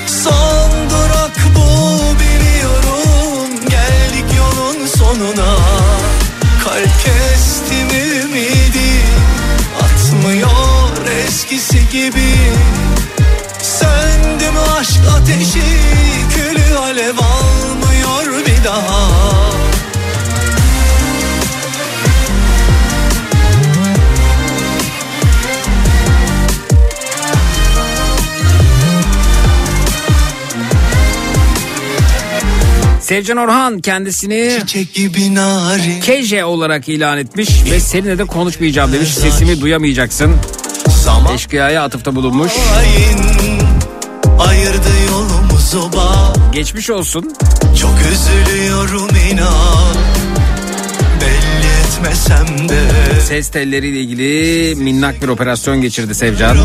Son durak bu biliyorum. Geldik yolun sonuna. Kalp kestim ümidi Atmıyor eskisi gibi Sevcan Orhan kendisini Keje olarak ilan etmiş ve seninle de konuşmayacağım demiş. Sesimi duyamayacaksın. Eşkıya'ya atıfta bulunmuş. Ayırdı yolumuzu bak Geçmiş olsun. Çok üzülüyorum inan Belli etmesem de Ses telleriyle ilgili minnak bir operasyon geçirdi Sevcan.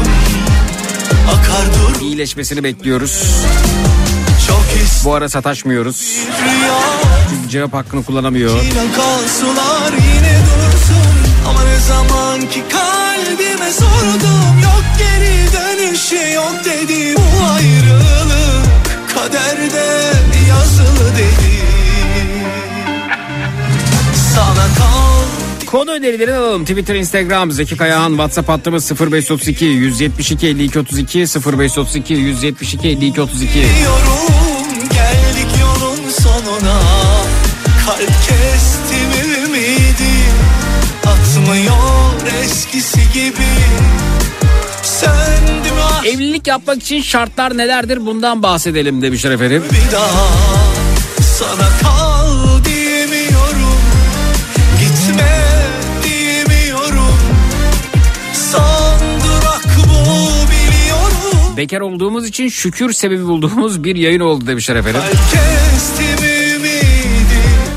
İyileşmesini bekliyoruz. Bu ara sataşmıyoruz. Çünkü cevap hakkını kullanamıyor. Kalsular yine dursun Ama ne zaman ki kalbime sordum Yok geri dönüşü yok dedi önerilerini alalım. Twitter, Instagram, Zeki Kayahan, WhatsApp hattımız 0532 172 52 32 0532 172 52 32. Gidiyorum geldik yolun sonuna Kalp kesti mi ümidi Atmıyor eskisi gibi Söndü mü aşk Evlilik yapmak için şartlar nelerdir bundan bahsedelim demişler efendim. bir daha Sana kal Bekar olduğumuz için şükür sebebi bulduğumuz bir yayın oldu demişler efendim.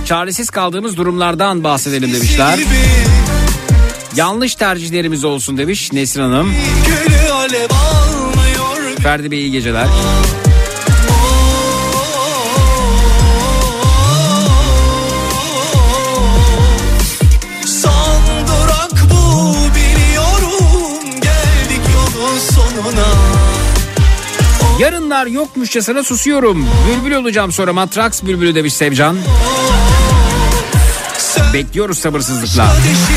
Çaresiz kaldığımız durumlardan bahsedelim demişler. Yanlış tercihlerimiz olsun demiş Nesrin Hanım. Ferdi Bey iyi geceler. Son Yarınlar yokmuşçasına susuyorum. Bülbül olacağım sonra matraks bülbülü demiş Sevcan. Bekliyoruz sabırsızlıkla. ateşi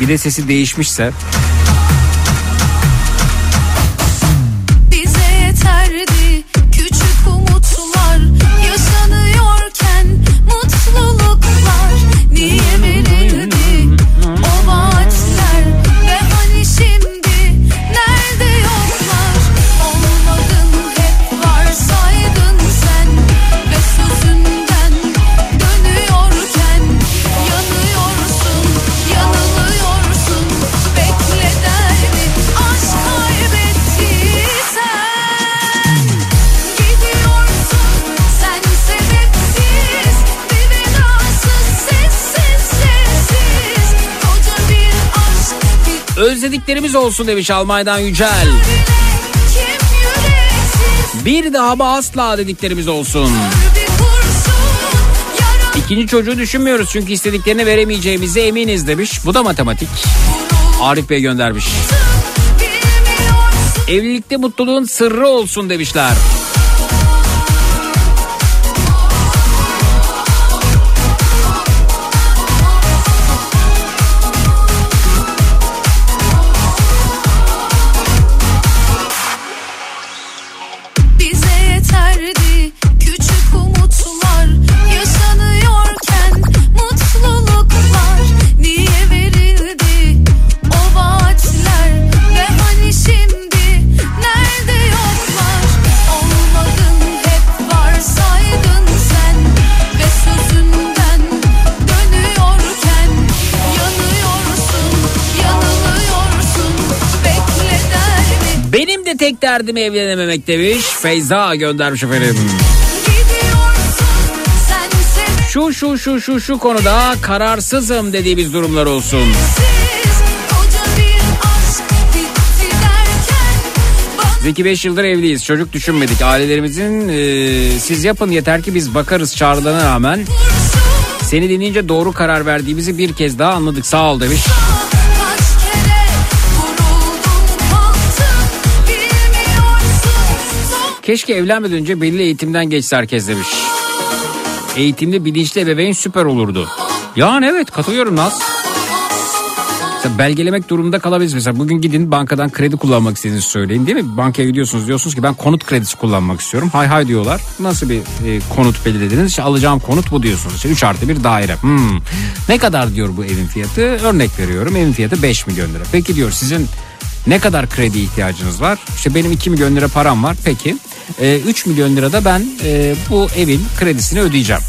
Bir de sesi değişmişse özlediklerimiz olsun demiş Almanya'dan Yücel. Bir daha mı asla dediklerimiz olsun. İkinci çocuğu düşünmüyoruz çünkü istediklerini veremeyeceğimize eminiz demiş. Bu da matematik. Arif Bey göndermiş. Evlilikte mutluluğun sırrı olsun demişler. Derdim evlenememek demiş. Feyza göndermiş efendim. Şu şu şu şu şu konuda kararsızım dediğimiz durumlar olsun. Bana Zeki 5 yıldır evliyiz. Çocuk düşünmedik. Ailelerimizin e, siz yapın yeter ki biz bakarız çağrılarına rağmen seni dinleyince doğru karar verdiğimizi bir kez daha anladık. Sağ ol demiş. Keşke evlenmeden önce belli eğitimden geçse herkes demiş. Eğitimli bilinçli ebeveyn süper olurdu. Yani evet katılıyorum Naz. Mesela belgelemek durumunda kalabiliriz. Mesela bugün gidin bankadan kredi kullanmak istediğinizi söyleyin değil mi? Bankaya gidiyorsunuz diyorsunuz ki ben konut kredisi kullanmak istiyorum. Hay hay diyorlar. Nasıl bir e, konut belirlediniz? İşte alacağım konut bu diyorsunuz. İşte 3 artı bir daire. Hmm. Ne kadar diyor bu evin fiyatı? Örnek veriyorum evin fiyatı 5 milyon lira. Peki diyor sizin ne kadar kredi ihtiyacınız var? İşte benim 2 milyon lira param var. Peki e, 3 milyon lira da ben e, bu evin kredisini ödeyeceğim.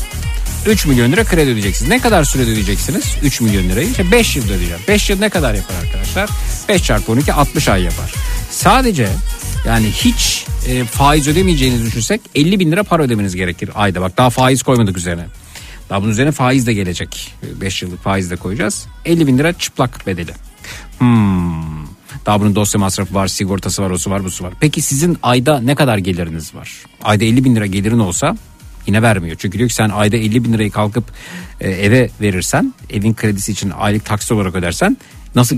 3 milyon lira kredi ödeyeceksiniz. Ne kadar sürede ödeyeceksiniz? 3 milyon lirayı. İşte 5 yılda ödeyeceğim. 5 yıl ne kadar yapar arkadaşlar? 5 çarpı 12 60 ay yapar. Sadece yani hiç e, faiz ödemeyeceğinizi düşünsek 50 bin lira para ödemeniz gerekir ayda. Bak daha faiz koymadık üzerine. Daha bunun üzerine faiz de gelecek. 5 yıllık faiz de koyacağız. 50 bin lira çıplak bedeli. Hmm. Daha bunun dosya masrafı var, sigortası var, osu var, busu var. Peki sizin ayda ne kadar geliriniz var? Ayda 50 bin lira gelirin olsa Yine vermiyor. Çünkü diyor ki sen ayda 50 bin lirayı kalkıp e, eve verirsen evin kredisi için aylık taksit olarak ödersen nasıl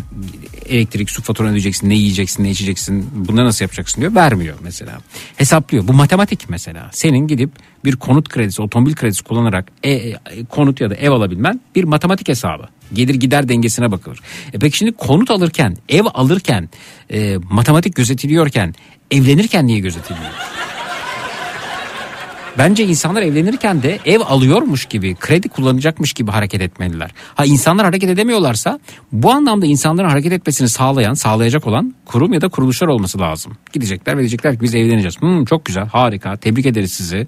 elektrik su faturanı ödeyeceksin ne yiyeceksin ne içeceksin bunları nasıl yapacaksın diyor. Vermiyor mesela. Hesaplıyor. Bu matematik mesela. Senin gidip bir konut kredisi otomobil kredisi kullanarak e, e, konut ya da ev alabilmen bir matematik hesabı. Gelir gider dengesine bakılır. E peki şimdi konut alırken ev alırken e, matematik gözetiliyorken evlenirken niye gözetiliyor Bence insanlar evlenirken de ev alıyormuş gibi, kredi kullanacakmış gibi hareket etmeliler. Ha insanlar hareket edemiyorlarsa bu anlamda insanların hareket etmesini sağlayan, sağlayacak olan kurum ya da kuruluşlar olması lazım. Gidecekler ve diyecekler ki biz evleneceğiz. Hmm, çok güzel, harika, tebrik ederiz sizi.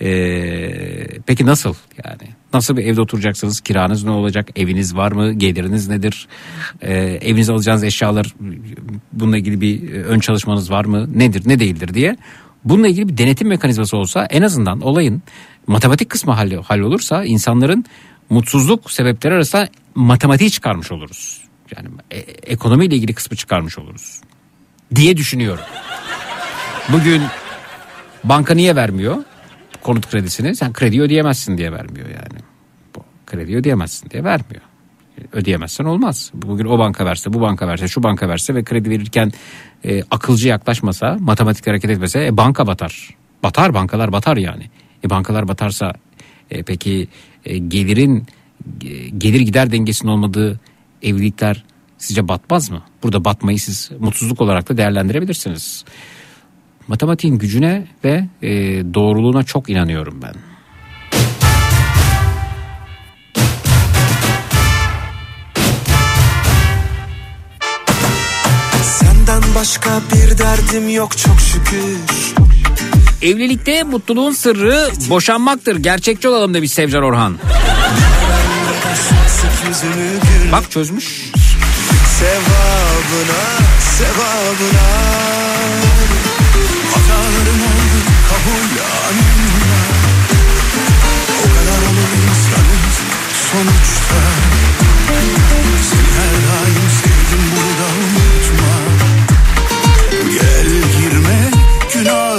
Ee, peki nasıl yani? Nasıl bir evde oturacaksınız? Kiranız ne olacak? Eviniz var mı? Geliriniz nedir? Ee, evinize alacağınız eşyalar bununla ilgili bir ön çalışmanız var mı? Nedir, ne değildir diye Bununla ilgili bir denetim mekanizması olsa en azından olayın matematik kısmı hallolursa insanların mutsuzluk sebepleri arasında matematiği çıkarmış oluruz. Yani e- ekonomiyle ilgili kısmı çıkarmış oluruz diye düşünüyorum. Bugün banka niye vermiyor konut kredisini? Sen kredi ödeyemezsin diye vermiyor yani. Kredi ödeyemezsin diye vermiyor ödeyemezsen olmaz. Bugün o banka verse, bu banka verse, şu banka verse ve kredi verirken e, akılcı yaklaşmasa, matematik hareket etmese e, banka batar. Batar bankalar batar yani. E, bankalar batarsa e, peki e, gelirin e, gelir gider dengesinin olmadığı evlilikler sizce batmaz mı? Burada batmayı siz mutsuzluk olarak da değerlendirebilirsiniz. Matematiğin gücüne ve e, doğruluğuna çok inanıyorum ben. Başka bir derdim yok çok şükür. Evlilikte mutluluğun sırrı boşanmaktır. Gerçekçi olalım demiş Sevcan Orhan. Bak çözmüş. Sevabına, sevabına. Hatalarım oldu kabul anımla. O kadar olur insanız sonuçta.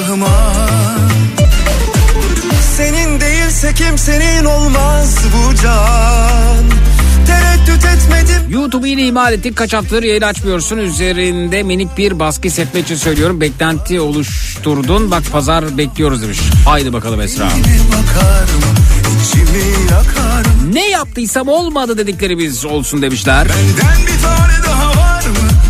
Günahıma. Senin değilse kimsenin olmaz bu can. Tereddüt etmedim. YouTube'u yine ihmal ettik. Kaç haftadır yayın açmıyorsun. Üzerinde minik bir baskı hissetmek için söylüyorum. Beklenti oluşturdun. Bak pazar bekliyoruz demiş. Haydi bakalım Esra. Ne yaptıysam olmadı dediklerimiz olsun demişler. Benden bir tane daha var?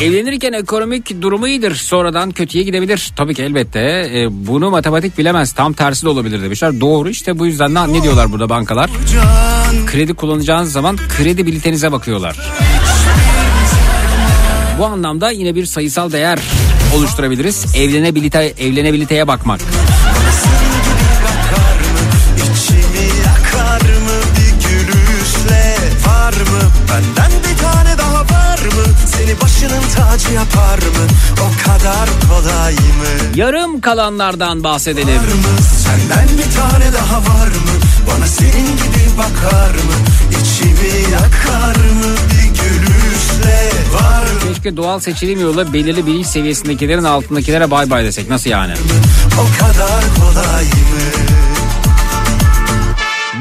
Evlenirken ekonomik durumu iyidir. Sonradan kötüye gidebilir. Tabii ki elbette. E, bunu matematik bilemez. Tam tersi de olabilir demişler. Doğru işte bu yüzden ne, ne diyorlar burada bankalar? Kredi kullanacağınız zaman kredibilitenize bakıyorlar. Bu anlamda yine bir sayısal değer oluşturabiliriz. Evlenebilite, evlenebiliteye bakmak. Benden Seni başının tacı yapar mı? O kadar kolay mı? Yarım kalanlardan bahsedelim. Var mı? Senden bir tane daha var mı? Bana senin gibi bakar mı? İçimi yakar mı? Bir gülüşle Var mı? Keşke doğal seçilim yolla belirli bilinç seviyesindekilerin altındakilere bay bay desek. Nasıl yani? o kadar kolay mı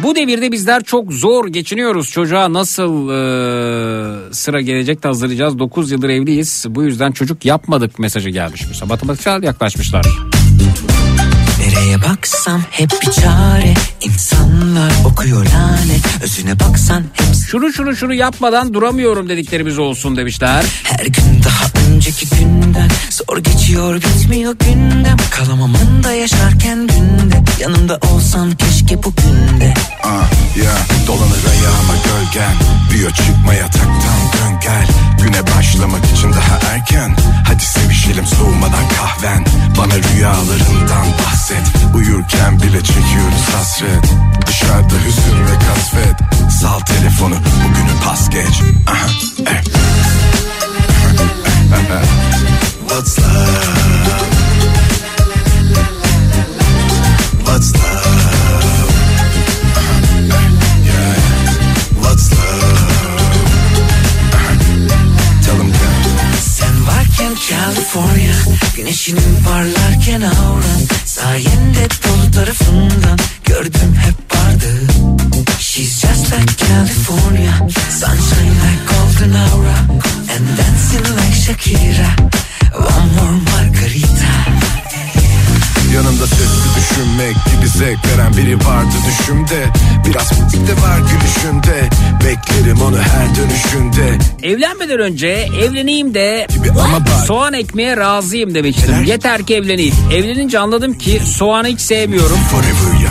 Bu devirde bizler çok zor geçiniyoruz. Çocuğa nasıl e, sıra gelecek de hazırlayacağız. 9 yıldır evliyiz. Bu yüzden çocuk yapmadık mesajı gelmiş. Mesela matematiksel yaklaşmışlar. Nereye baksam hep bir çare İnsanlar okuyor lanet Özüne baksan hep Şunu şunu şunu yapmadan duramıyorum dediklerimiz olsun demişler. her gün daha önceki günden. Zor geçiyor bitmiyor gündem. Kalamam anda yaşarken günde. Yanımda olsan keşke bugün de. Ah ya dolanır ayağıma gölgen. Diyor çıkma yataktan dön gel. Güne başlamak için daha erken. Hadi sevişelim Bana rüyalarından bahset. Uyurken bile çekiyoruz hasret. Dışarıda hüzün ve kasvet. Sal telefonu bugünü pas geç. Aha, eh. What's love? What's love? Yeah. What's love? Tell 'em again. Sen varken California Güneşinin parlarken auran Sayende dolu tarafından Gördüm hep like California. Sunshine like golden aura. And dancing like Shakira. One more margarita. Yanımda sesli düşünmek gibi zevk veren biri vardı düşümde. Biraz de var gülüşünde Beklerim onu her dönüşünde. Evlenmeden önce evleneyim de soğan ekmeğe razıyım demiştim. Yeter ki evleneyim. Evlenince anladım ki soğanı hiç sevmiyorum.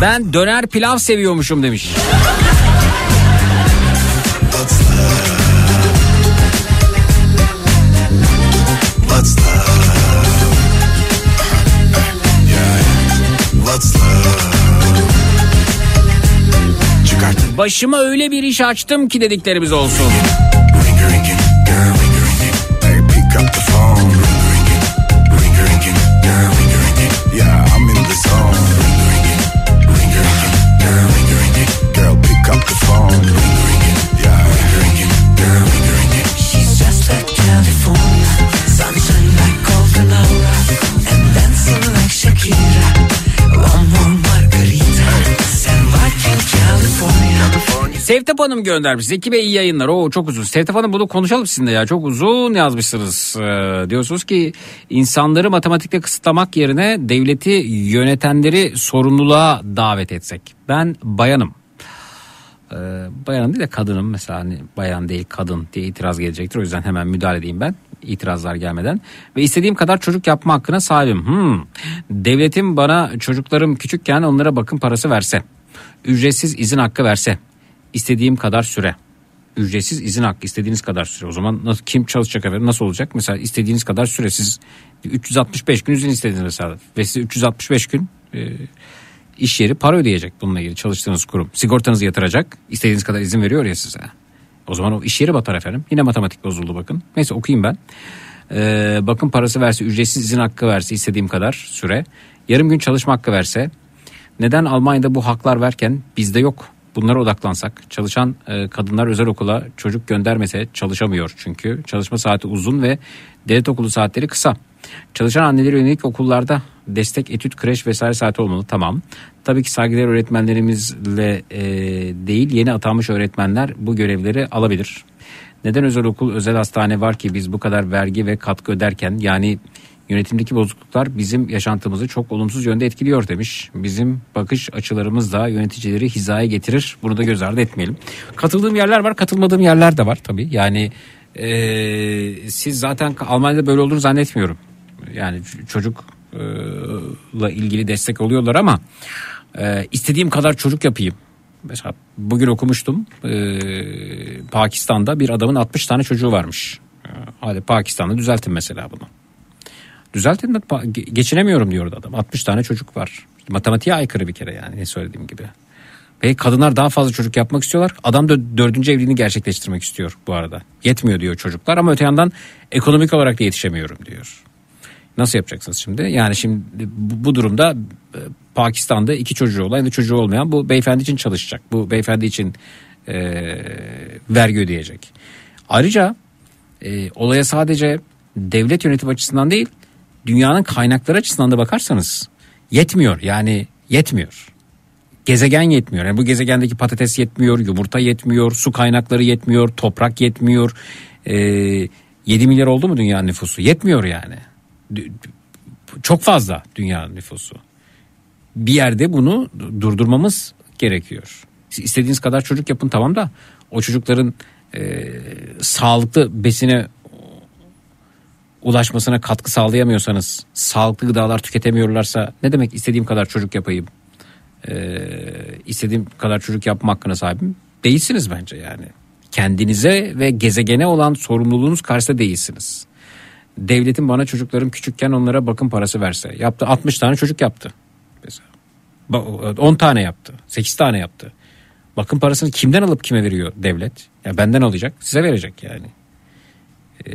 Ben döner pilav seviyormuşum demiş. Başıma öyle bir iş açtım ki dediklerimiz olsun. Sevtap Hanım göndermiş. Zeki Bey iyi yayınlar. Oo çok uzun. Sevtap Hanım bunu konuşalım sizinle ya. Çok uzun yazmışsınız. Ee, diyorsunuz ki insanları matematikte kısıtlamak yerine devleti yönetenleri sorumluluğa davet etsek. Ben bayanım. Ee, bayanım değil de kadınım. Mesela hani bayan değil kadın diye itiraz gelecektir. O yüzden hemen müdahale edeyim ben itirazlar gelmeden. Ve istediğim kadar çocuk yapma hakkına sahibim. Hmm. Devletim bana çocuklarım küçükken onlara bakım parası verse. Ücretsiz izin hakkı verse. İstediğim kadar süre. Ücretsiz izin hakkı istediğiniz kadar süre. O zaman nasıl, kim çalışacak efendim nasıl olacak? Mesela istediğiniz kadar süre siz 365 gün izin istediniz mesela. Ve size 365 gün e, iş yeri para ödeyecek bununla ilgili çalıştığınız kurum. Sigortanızı yatıracak. istediğiniz kadar izin veriyor ya size. O zaman o iş yeri batar efendim. Yine matematik bozuldu bakın. Neyse okuyayım ben. Ee, bakım parası verse, ücretsiz izin hakkı verse istediğim kadar süre. Yarım gün çalışma hakkı verse. Neden Almanya'da bu haklar verken bizde yok? Bunlara odaklansak. Çalışan e, kadınlar özel okula çocuk göndermese çalışamıyor çünkü. Çalışma saati uzun ve devlet okulu saatleri kısa. Çalışan annelere yönelik okullarda destek, etüt, kreş vesaire saati olmalı. Tamam. Tabii ki saygıdeğer öğretmenlerimizle e, değil yeni atanmış öğretmenler bu görevleri alabilir. Neden özel okul, özel hastane var ki biz bu kadar vergi ve katkı öderken yani yönetimdeki bozukluklar bizim yaşantımızı çok olumsuz yönde etkiliyor demiş. Bizim bakış açılarımız da yöneticileri hizaya getirir. Bunu da göz ardı etmeyelim. Katıldığım yerler var, katılmadığım yerler de var tabii. Yani e, siz zaten Almanya'da böyle olduğunu zannetmiyorum. Yani çocukla ilgili destek oluyorlar ama e, istediğim kadar çocuk yapayım. Mesela bugün okumuştum e, Pakistan'da bir adamın 60 tane çocuğu varmış. E, Hadi Pakistan'da düzeltin mesela bunu. Düzeltin de geçinemiyorum diyordu adam. 60 tane çocuk var. Matematiğe aykırı bir kere yani ne söylediğim gibi. Ve kadınlar daha fazla çocuk yapmak istiyorlar. Adam da dördüncü evliliğini gerçekleştirmek istiyor bu arada. Yetmiyor diyor çocuklar ama öte yandan ekonomik olarak da yetişemiyorum diyor. Nasıl yapacaksınız şimdi? Yani şimdi bu, durumda e, Pakistan'da iki çocuğu olan ya çocuğu olmayan bu beyefendi için çalışacak. Bu beyefendi için e, vergi ödeyecek. Ayrıca e, olaya sadece devlet yönetim açısından değil dünyanın kaynakları açısından da bakarsanız yetmiyor yani yetmiyor. Gezegen yetmiyor. Yani bu gezegendeki patates yetmiyor, yumurta yetmiyor, su kaynakları yetmiyor, toprak yetmiyor. Ee, 7 milyar oldu mu dünyanın nüfusu? Yetmiyor yani. Çok fazla dünyanın nüfusu. Bir yerde bunu durdurmamız gerekiyor. Siz İstediğiniz kadar çocuk yapın tamam da o çocukların e, sağlıklı besine ulaşmasına katkı sağlayamıyorsanız, sağlıklı gıdalar tüketemiyorlarsa ne demek istediğim kadar çocuk yapayım? Ee, istediğim kadar çocuk yapma hakkına sahibim. Değilsiniz bence yani. Kendinize ve gezegene olan sorumluluğunuz karşısında değilsiniz. devletin bana çocuklarım küçükken onlara bakım parası verse. Yaptı 60 tane çocuk yaptı. Mesela. Ba- 10 tane yaptı. 8 tane yaptı. Bakım parasını kimden alıp kime veriyor devlet? Ya benden alacak, size verecek yani. Ee,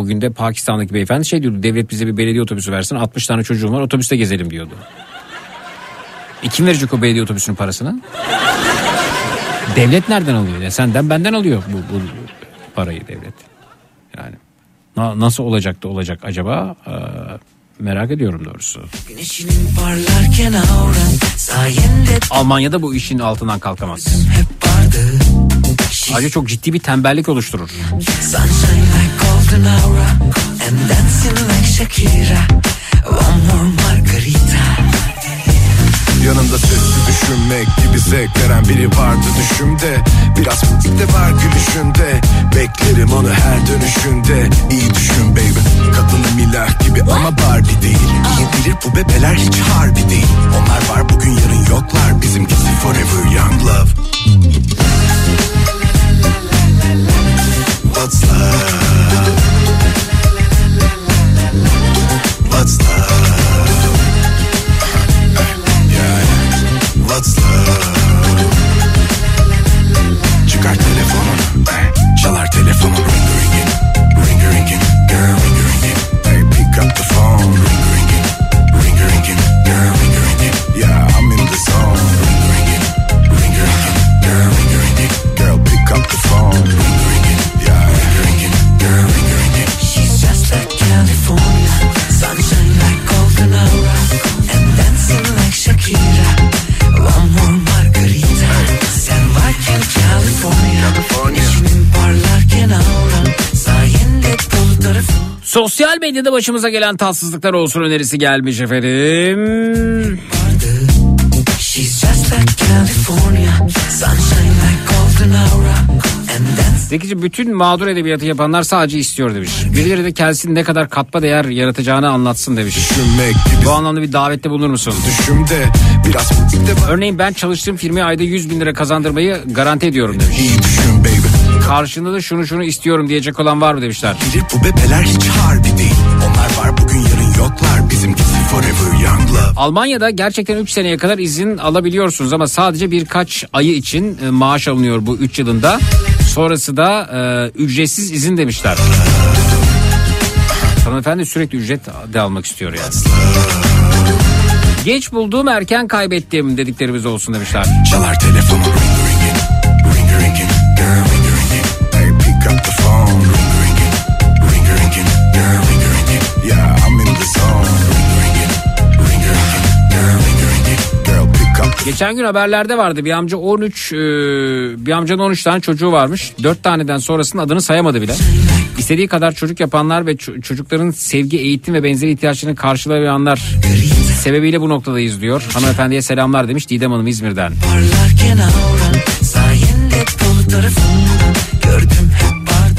bugün de Pakistan'daki beyefendi şey diyordu. Devlet bize bir belediye otobüsü versin. 60 tane çocuğum var otobüste gezelim diyordu. E kim verecek o belediye otobüsünün parasını? devlet nereden alıyor? Ya senden benden alıyor bu, bu parayı devlet. Yani na- nasıl olacak da olacak acaba? Ee, merak ediyorum doğrusu. Almanya'da bu işin altından kalkamaz. Ayrıca çok ciddi bir tembellik oluşturur. sunshine like golden aura and dancing like Shakira. One more margarita. Yanında sessiz düşünmek gibi zevk veren biri vardı düşümde. Biraz de var gülüşünde. Beklerim onu her dönüşünde. İyi düşün baby Kadını milah gibi ama Barbie değil. İyi bilir bu bebeler hiç harbi değil. Onlar var bugün yarın yoklar. Bizimkisi forever young love. What's love? Çıkar Ring ringing Ring ringing Girl ring ringing Hey pick up the phone. Ring ringing Ring ringing Girl ring ringing Yeah I'm in the zone. Ring ringing Ring ringing Girl ring ringing Girl pick up the phone Sosyal medyada başımıza gelen tatsızlıklar olsun önerisi gelmiş efendim. Zekici bütün mağdur edebiyatı yapanlar sadece istiyor demiş. Birileri de kendisinin ne kadar katma değer yaratacağını anlatsın demiş. Bu anlamda bir davette bulunur musun? Düşümde Biraz Örneğin ben çalıştığım firmaya ayda 100 bin lira kazandırmayı garanti ediyorum demiş. Karşında da şunu şunu istiyorum diyecek olan var mı demişler. Bilir bu bebeler hiç harbi değil Onlar var bugün yarın yoklar Bizimkisi forever young love Almanya'da gerçekten 3 seneye kadar izin alabiliyorsunuz ama sadece birkaç ayı için e, maaş alınıyor bu 3 yılında. Sonrası da e, ücretsiz izin demişler. Hanımefendi sürekli ücret de almak istiyor yani. Geç bulduğum erken kaybettiğim dediklerimiz olsun demişler. Çalar telefonu ring ringing Ring ringing Girl pick up the phone Ring ringing Ring ringing Girl ring ringing Yeah I'm in the zone Ring ringing Ring ringing Girl ring ringing Girl pick up the Geçen gün haberlerde vardı bir amca 13 e, bir amcanın 13 tane çocuğu varmış. 4 taneden sonrasının adını sayamadı bile. İstediği kadar çocuk yapanlar ve ço- çocukların sevgi, eğitim ve benzeri ihtiyaçlarını karşılayanlar sebebiyle bu noktadayız diyor. Hanımefendiye selamlar demiş Didem Hanım İzmir'den. parlarken auran sayende dolu tarafından gördüm.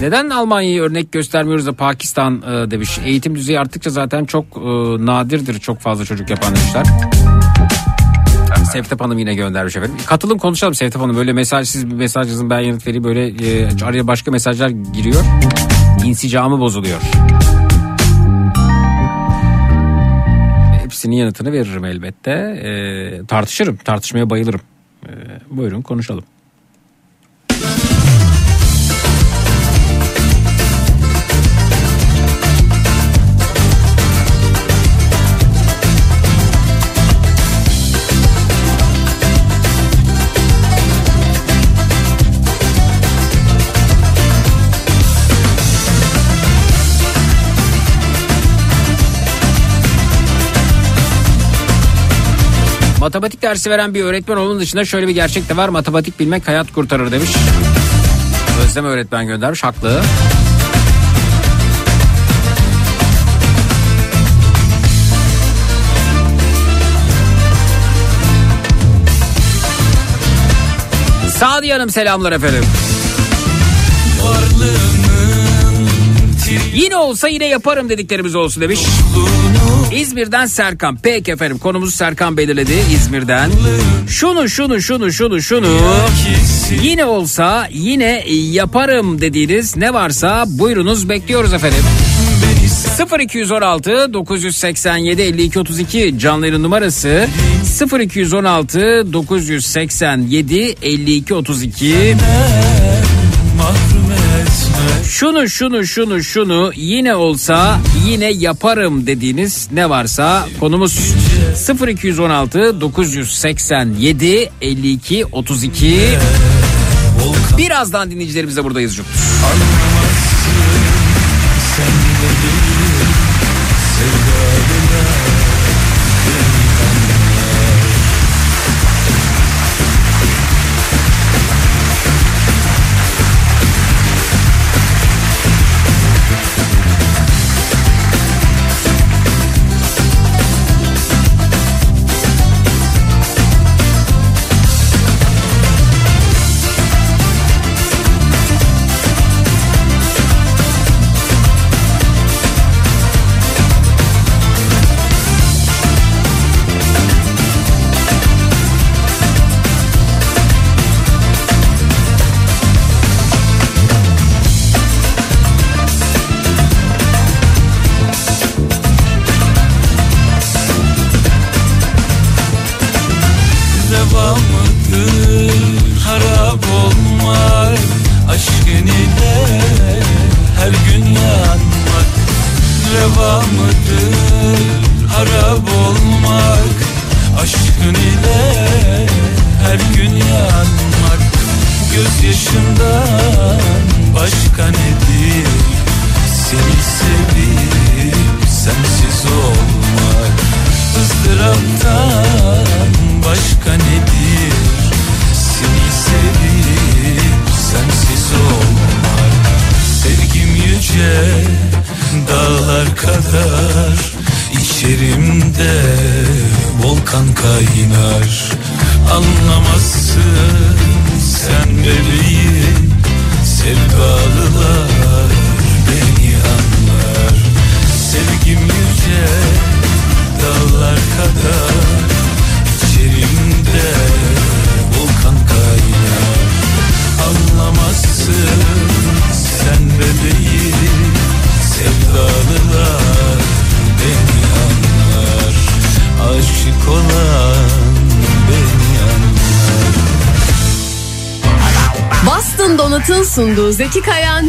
Neden Almanya'yı örnek göstermiyoruz da Pakistan e, demiş. Eğitim düzeyi arttıkça zaten çok e, nadirdir çok fazla çocuk yapan demişler. Sevtap Hanım yine göndermiş efendim. Katılın konuşalım Sevtap Hanım. Böyle mesajsız bir mesaj yazın ben yanıt vereyim. Böyle e, araya başka mesajlar giriyor. İnsicamı bozuluyor. Hepsinin yanıtını veririm elbette. E, tartışırım. Tartışmaya bayılırım. E, buyurun konuşalım. Matematik dersi veren bir öğretmen onun dışında şöyle bir gerçek de var. Matematik bilmek hayat kurtarır demiş. Özlem öğretmen göndermiş haklı. Sadi Hanım selamlar efendim. Yine olsa yine yaparım dediklerimiz olsun demiş. İzmir'den Serkan. Peki efendim konumuzu Serkan belirledi İzmir'den. Şunu şunu şunu şunu şunu yine olsa yine yaparım dediğiniz ne varsa buyurunuz bekliyoruz efendim. Beni 0216 987 52 32 canlı numarası 0216 987 52 32 Mahrum şunu şunu şunu şunu yine olsa yine yaparım dediğiniz ne varsa konumuz 0216 987 52 32 Birazdan dinleyicilerimize buradayız Cuk.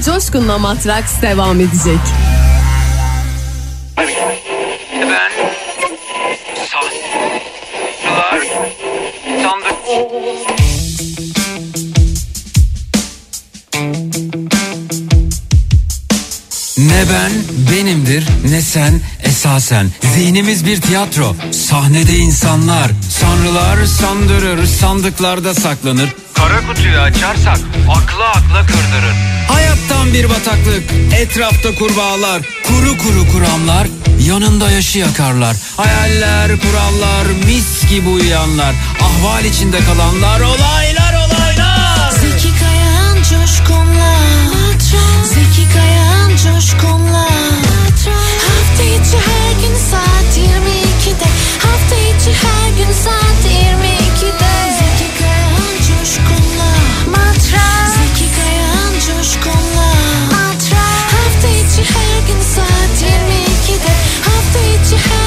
Coşkun'la Matraks devam edecek. Ben sahtılar sandık. Ne ben benimdir ne sen esasen Zihnimiz bir tiyatro sahnede insanlar Sanrılar sandırır sandıklarda saklanır Kara kutuyu açarsak akla akla kırdırır. Hayattan bir bataklık etrafta kurbağalar Kuru kuru kuramlar yanında yaşı yakarlar. Hayaller kurallar mis gibi uyuyanlar. Ahval içinde kalanlar olaylar olaylar. Zeki Kayan Coşkun'la. Zeki Kayan Coşkun'la. Hafta içi her gün saat 22'de Hafta içi her gün saat 22'de içi her gün saat 22'de Hafta içi her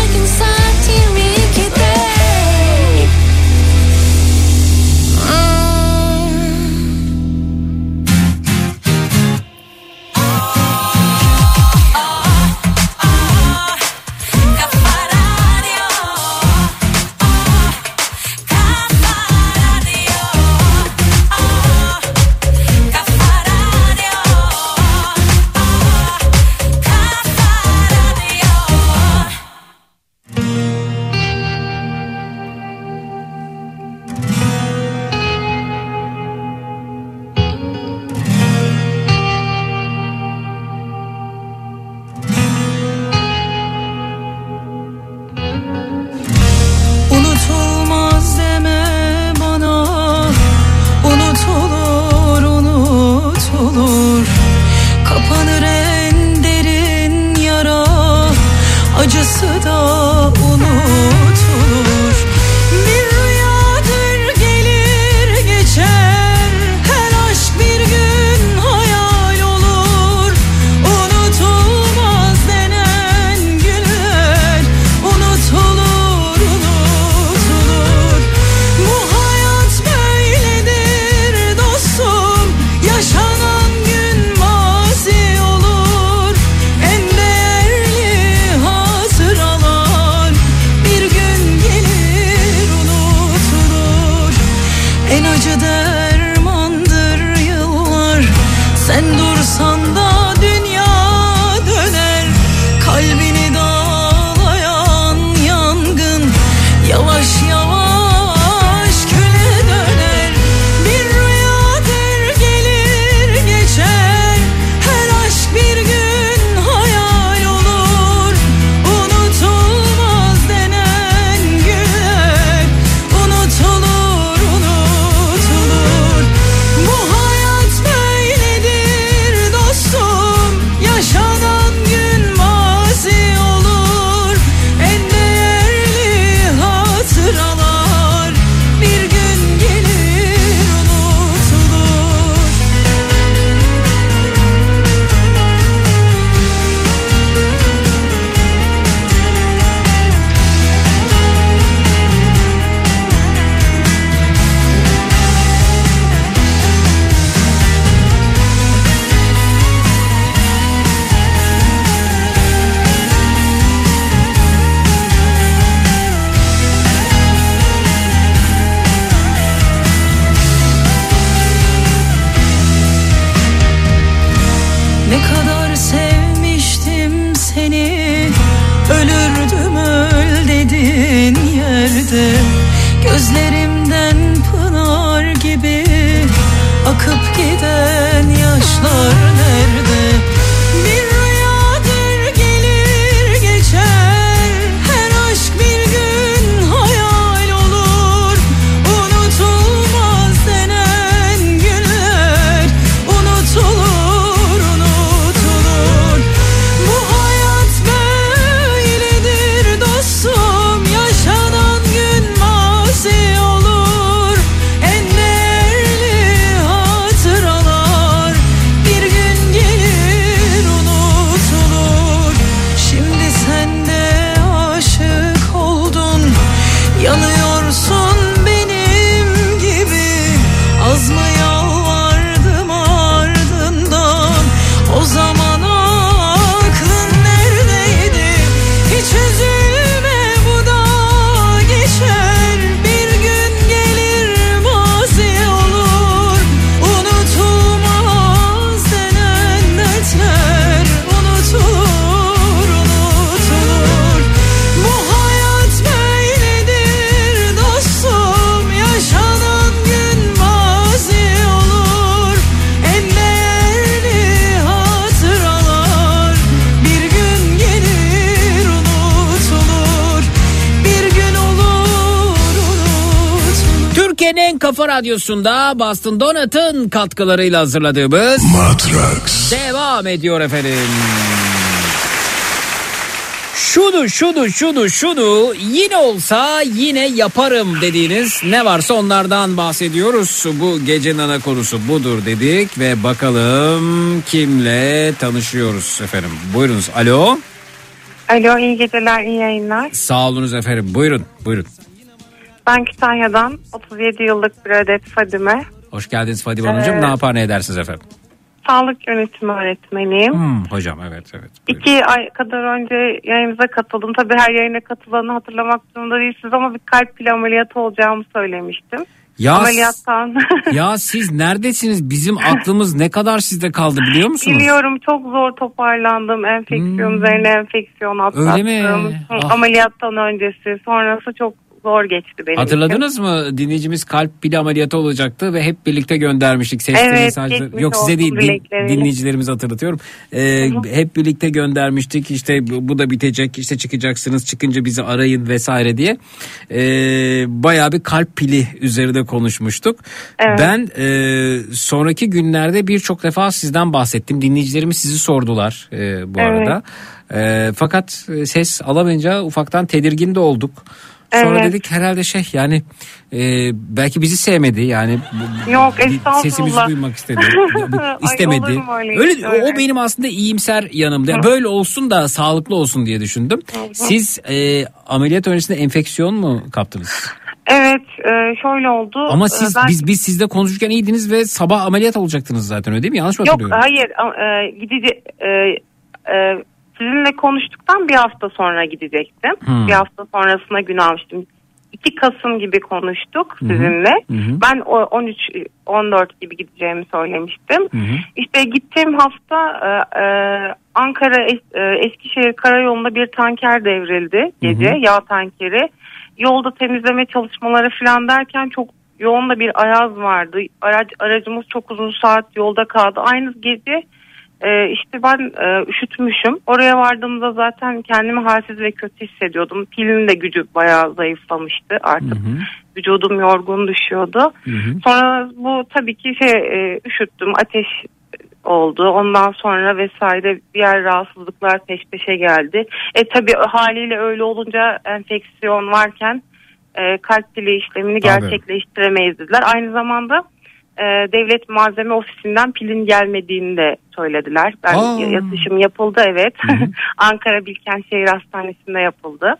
radyosunda Boston Donut'ın katkılarıyla hazırladığımız Matrax devam ediyor efendim. Şunu şunu şunu şunu yine olsa yine yaparım dediğiniz ne varsa onlardan bahsediyoruz. Bu gecenin ana konusu budur dedik ve bakalım kimle tanışıyoruz efendim. Buyurunuz alo. Alo iyi geceler iyi yayınlar. Sağ olunuz efendim buyurun buyurun. Ben Kütahya'dan 37 yıllık bir adet Fadime. Hoş geldiniz Fadime Hanımcığım Evet. ne yapar ne edersiniz efendim? Sağlık yönetimi öğretmeniyim. Hmm, hocam evet evet. İki ay kadar önce yayınıza katıldım. Tabii her yayına katılanı hatırlamak zorunda değilsiniz ama bir kalp pili ameliyatı olacağımı söylemiştim. Ya- Ameliyattan ya siz neredesiniz? Bizim aklımız ne kadar sizde kaldı biliyor musunuz? biliyorum çok zor toparlandım. Enfeksiyon üzerine enfeksiyon atlattım. Öyle mi? Ah. Ameliyattan öncesi sonrası çok zor geçti benim için. Hatırladınız mı? Dinleyicimiz kalp pili ameliyatı olacaktı ve hep birlikte göndermiştik sesli Evet, mesajlar. geçmiş Yok size değil din, dinleyicilerimizi hatırlatıyorum. Ee, hep birlikte göndermiştik işte bu da bitecek işte çıkacaksınız çıkınca bizi arayın vesaire diye. Ee, bayağı bir kalp pili üzerinde konuşmuştuk. Evet. Ben e, sonraki günlerde birçok defa sizden bahsettim. Dinleyicilerimiz sizi sordular e, bu Evet. arada. E, fakat ses alamayınca ufaktan tedirgin de olduk. Sonra Evet. dedik herhalde şey yani e, belki bizi sevmedi yani Yok, sesimizi duymak istedi Ay, istemedi. mu öyle öyle o benim aslında iyimser yanımda Yani böyle olsun da sağlıklı olsun diye düşündüm. Siz e, ameliyat öncesinde enfeksiyon mu kaptınız? Evet e, şöyle oldu. Ama E, siz ben- biz biz sizle konuşurken iyiydiniz ve sabah ameliyat olacaktınız zaten öyle değil mi? Yanlış mı Yok hatırlıyorum? hayır e, gidici e, e, sizinle konuştuktan bir hafta sonra gidecektim. Hmm. Bir hafta sonrasına gün almıştım. 2 Kasım gibi konuştuk Hı hı. sizinle. Hı hı. Ben o 13 14 gibi gideceğimi söylemiştim. İşte gittiğim hafta e, e, Ankara Es- e, Eskişehir karayolunda bir tanker devrildi gece Hı hı. yağ tankeri. Yolda temizleme çalışmaları falan derken çok yoğun da bir ayaz vardı. Araç, aracımız çok uzun saat yolda kaldı. Aynı gece e, işte ben e, üşütmüşüm. Oraya vardığımda zaten kendimi halsiz ve kötü hissediyordum. Pilin de gücü bayağı zayıflamıştı artık. Vücudum yorgun düşüyordu. Sonra bu tabii ki şey e, üşüttüm, ateş oldu. Ondan sonra vesaire diğer rahatsızlıklar peş peşe geldi. E tabii haliyle öyle olunca enfeksiyon varken e, kalp pili işlemini Tabii. gerçekleştiremeyiz dediler. Aynı zamanda e, devlet malzeme ofisinden pilin gelmediğini de söylediler. Ben Aa. yatışım yapıldı evet. Ankara Bilkent Şehir Hastanesi'nde yapıldı.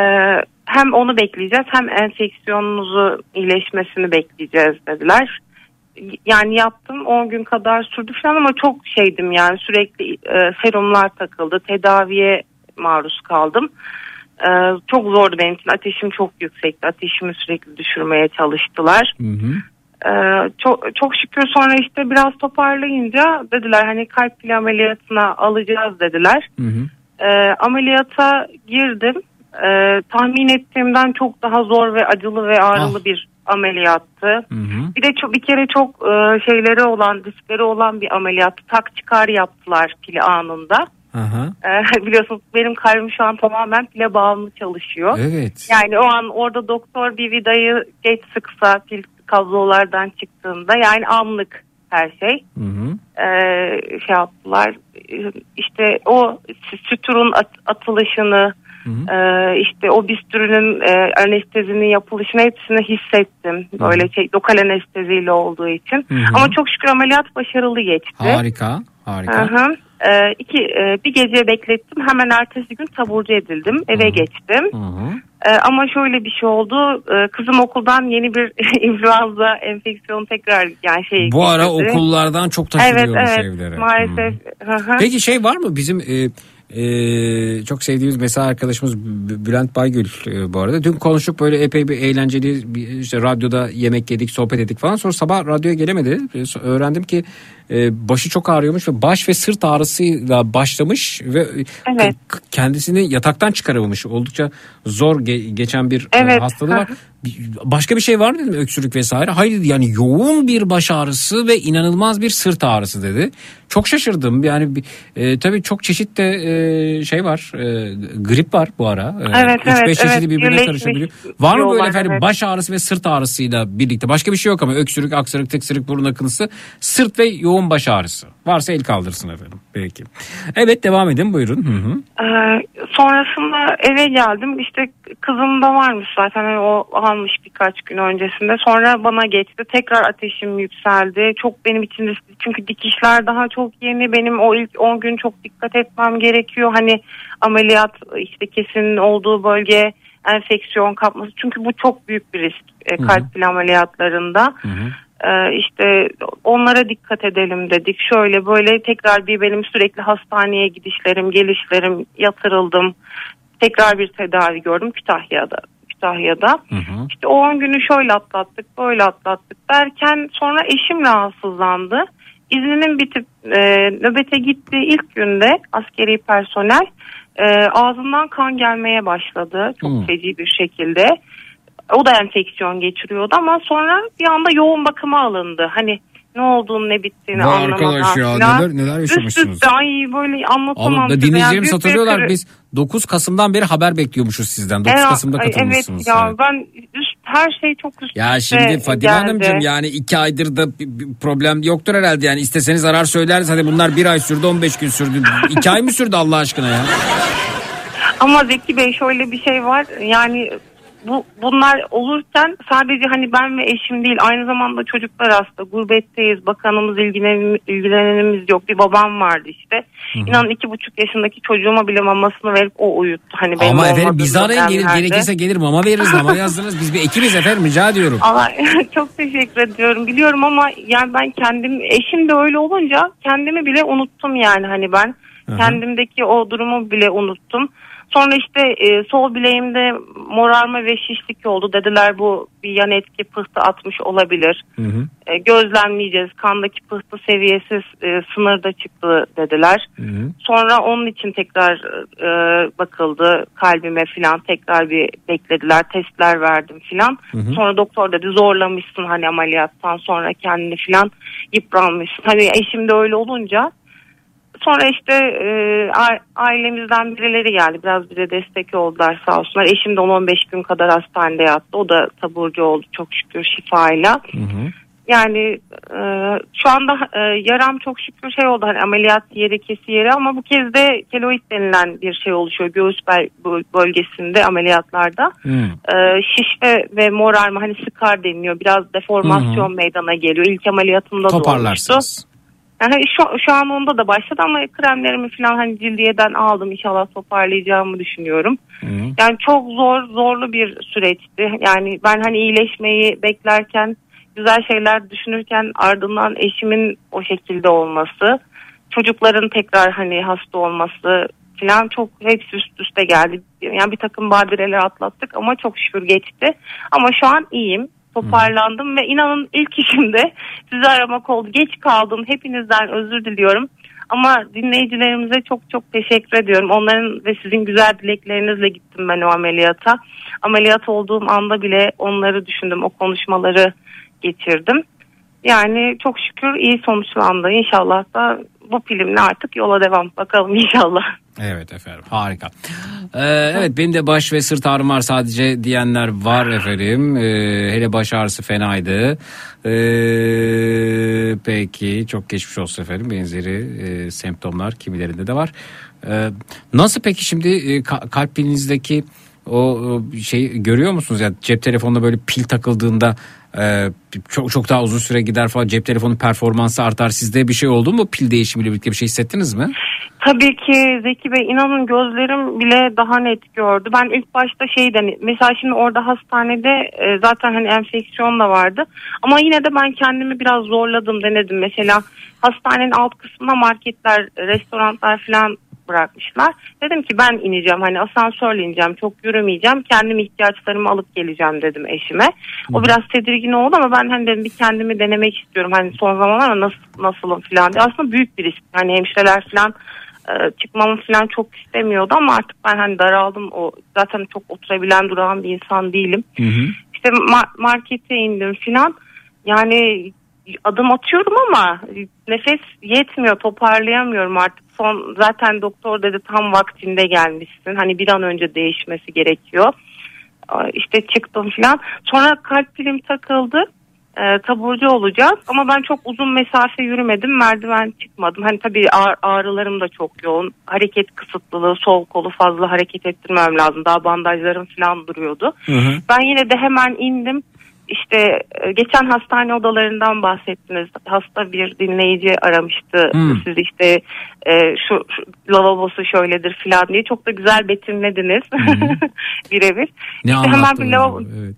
Ee, hem onu bekleyeceğiz hem enfeksiyonunuzu iyileşmesini bekleyeceğiz dediler. Yani yaptım 10 gün kadar sürdü falan ama çok şeydim yani sürekli e, serumlar takıldı tedaviye maruz kaldım. Ee, çok zordu benim için ateşim çok yüksekti ateşimi sürekli düşürmeye çalıştılar. Ee, çok, çok şükür sonra işte biraz toparlayınca dediler hani kalp pili ameliyatına alacağız dediler. Ee, ameliyata girdim. Ee, tahmin ettiğimden çok daha zor ve acılı ve ağrılı bir ameliyattı. Bir de çok, bir kere çok e, şeyleri olan, riskleri olan bir ameliyat. Tak çıkar yaptılar pili anında. Ee, biliyorsunuz benim kalbim şu an tamamen pile bağımlı çalışıyor. Evet. Yani o an orada doktor bir vidayı geç sıksa pil kablolardan çıktığında yani anlık her şey Ee, şey yaptılar. İşte o süturun at- atılışını e, işte o bistürünün e, anestezinin yapılışını hepsini hissettim. Böyle şey lokal anesteziyle olduğu için. Hı hı. Ama çok şükür ameliyat başarılı geçti. Harika. Harika. Hı hı. Ee, iki, e, bir gece beklettim. Hemen ertesi gün taburcu edildim. Eve geçtim. Ee, ama şöyle bir şey oldu. Ee, kızım okuldan yeni bir influenza enfeksiyonu tekrar yani şey Bu ara getirdi. okullardan çok Evet taşınıyormuş evet evlere. maalesef. Hı. Peki şey var mı bizim e, e, çok sevdiğimiz mesela arkadaşımız Bülent Baygül e, bu arada. Dün konuştuk böyle epey bir eğlenceli bir, işte radyoda yemek yedik sohbet ettik falan. Sonra sabah radyoya gelemedi. E, öğrendim ki e, başı çok ağrıyormuş ve baş ve sırt ağrısıyla başlamış ve e, Evet. kendisini yataktan çıkaramamış. Oldukça zor ge- geçen bir e, Evet. hastalığı var. Başka bir şey var mı dedim öksürük vesaire. Hayır dedi yani yoğun bir baş ağrısı ve inanılmaz bir sırt ağrısı dedi. Çok şaşırdım yani e, tabii çok çeşit de e, şey var e, grip var bu ara. E, Evet, 3-5 evet, çeşidi evet. birbirine karışabiliyor. Var mı böyle efendim evet. baş ağrısı ve sırt ağrısıyla birlikte başka bir şey yok ama öksürük, aksırık, tıksırık, burun akıntısı, sırt ve yoğun baş ağrısı. Varsa el kaldırsın efendim. Peki. Evet devam edin buyurun. Hı hı. Ee, sonrasında eve geldim. İşte kızım da varmış zaten hani o almış birkaç gün öncesinde. Sonra bana geçti. Tekrar ateşim yükseldi. Çok benim için riskli. Çünkü dikişler daha çok yeni. Benim o ilk 10 gün çok dikkat etmem gerekiyor. Hani ameliyat işte kesin olduğu bölge enfeksiyon kapması. Çünkü bu çok büyük bir risk e, kalp pil ameliyatlarında. Ee, işte onlara dikkat edelim dedik. Şöyle böyle tekrar bir benim sürekli hastaneye gidişlerim, gelişlerim yatırıldım. Tekrar bir tedavi gördüm Kütahya'da. Kütahya'da. İşte o 10 günü şöyle atlattık, böyle atlattık derken sonra eşim rahatsızlandı. İzninin bitip e, nöbete gittiği ilk günde askeri personel e, ağzından kan gelmeye başladı. Çok Hmm. feci bir şekilde. O da enfeksiyon geçiriyordu ama sonra bir anda yoğun bakıma alındı. Hani ne olduğunu ne bittiğini Vay anlamadan. arkadaş ya, neler- neler Üst yaşamışsınız. üste ay böyle anlatamam. Ama size. dinleyicilerimiz büyük bir hatırlıyorlar kırı- biz 9 Kasım'dan beri haber bekliyormuşuz sizden. 9 Evet, Kasım'da katılmışsınız. Evet ya Evet. ben üst, her şey çok üst Ya şimdi Fadime geldi. Hanımcığım yani iki aydır da bir- bir problem yoktur herhalde yani isteseniz arar söyleriz hadi bunlar bir ay sürdü 15 gün sürdü. iki ay mı sürdü Allah aşkına ya? Ama Zeki Bey şöyle bir şey var yani bu bunlar olurken sadece hani ben ve eşim değil aynı zamanda çocuklar hasta gurbetteyiz bakanımız ilgilen, ilgilenenimiz yok bir babam vardı işte İnanın iki buçuk yaşındaki çocuğuma bile mamasını verip o uyuttu hani benim Ama efendim bizi arayın gelir, gerekirse gelir mama veririz mama yazdırırız biz bir ekibiz efendim rica ediyorum. Allah çok teşekkür ediyorum. Biliyorum ama yani ben kendim eşim de öyle olunca kendimi bile unuttum yani hani ben Hı hı. Kendimdeki o durumu bile unuttum. Sonra işte e, sol bileğimde morarma ve şişlik oldu. Dediler bu bir yan etki pıhtı atmış olabilir. E, gözlemleyeceğiz. Kandaki pıhtı seviyesi e, sınırda çıktı dediler. Sonra onun için tekrar e, bakıldı kalbime filan tekrar bir beklediler testler verdim filan. Hı hı. Sonra doktor dedi zorlamışsın hani ameliyattan sonra kendini filan yıpranmışsın. Hani eşim de öyle olunca sonra işte e, ailemizden birileri geldi biraz bize destek oldular sağ olsunlar. Eşim de 10-15 gün kadar hastanede yattı o da taburcu oldu çok şükür şifayla. Yani e, şu anda e, yaram çok şükür şey oldu hani ameliyat yeri kesi yeri ama bu kez de keloid denilen bir şey oluşuyor göğüs bel- böl- bölgesinde ameliyatlarda. E, şişme ve morarma hani sıkar deniliyor biraz deformasyon Hı hı. meydana geliyor. İlk ameliyatımda da olmuştu. Yani şu, şu an onda da başladı ama kremlerimi falan hani cildiyeden aldım inşallah toparlayacağımı düşünüyorum. Yani çok zor zorlu bir süreçti. Yani ben hani iyileşmeyi beklerken güzel şeyler düşünürken ardından eşimin o şekilde olması, çocukların tekrar hani hasta olması falan çok hepsi üst üste geldi. Yani bir takım badireler atlattık ama çok şükür geçti. Ama şu an iyiyim. Toparlandım ve inanın ilk işimde sizi aramak oldu. Geç kaldım. Hepinizden özür diliyorum. Ama dinleyicilerimize çok çok teşekkür ediyorum. Onların ve sizin güzel dileklerinizle gittim ben o ameliyata. Ameliyat olduğum anda bile onları düşündüm. O konuşmaları geçirdim. Yani çok şükür iyi sonuçlandı. İnşallah da bu filmle artık yola devam. Bakalım inşallah. Evet efendim harika. Ee, evet benim de baş ve sırt ağrım var sadece diyenler var efendim. Ee, hele baş ağrısı fenaydı. Ee, peki çok geçmiş olsun efendim benzeri e, semptomlar kimilerinde de var. Ee, nasıl peki şimdi e, ka- kalbinizdeki o şey görüyor musunuz ya cep telefonuna böyle pil takıldığında e, çok çok daha uzun süre gider falan cep telefonu performansı artar sizde bir şey oldu mu pil değişimiyle birlikte bir şey hissettiniz mi? Tabii ki Zeki Bey inanın gözlerim bile daha net gördü. Ben ilk başta şeyden mesela şimdi orada hastanede e, zaten hani enfeksiyon da vardı. Ama yine de ben kendimi biraz zorladım denedim. Mesela hastanenin alt kısmına marketler, restoranlar falan bırakmışlar. Dedim ki ben ineceğim hani asansörle ineceğim çok yürümeyeceğim. Kendim ihtiyaçlarımı alıp geleceğim dedim eşime. O biraz tedirgin oldu ama ben hani dedim bir kendimi denemek istiyorum. Hani son zamanlarda nasıl nasılım falan diye. Aslında büyük bir risk. Hani hemşireler falan e, çıkmamı falan çok istemiyordu ama artık ben hani daraldım. O zaten çok oturabilen duran bir insan değilim. İşte ma- markete indim filan. Yani adım atıyorum ama nefes yetmiyor toparlayamıyorum artık. Son zaten doktor dedi tam vaktinde gelmişsin. Hani bir an önce değişmesi gerekiyor. İşte çıktım filan. Sonra kalp pilim takıldı. Ee, taburcu olacağız ama ben çok uzun mesafe yürümedim merdiven çıkmadım hani tabii ağ- ağrılarım da çok yoğun hareket kısıtlılığı sol kolu fazla hareket ettirmem lazım daha bandajlarım falan duruyordu ben yine de hemen indim. İşte e, geçen hastane odalarından bahsettiniz. Hasta bir dinleyici aramıştı. Hmm. Siz işte e, şu, şu lavabosu şöyledir falan diye çok da güzel betimlediniz. Birebir. Ne İşte hemen bir lavabo, evet.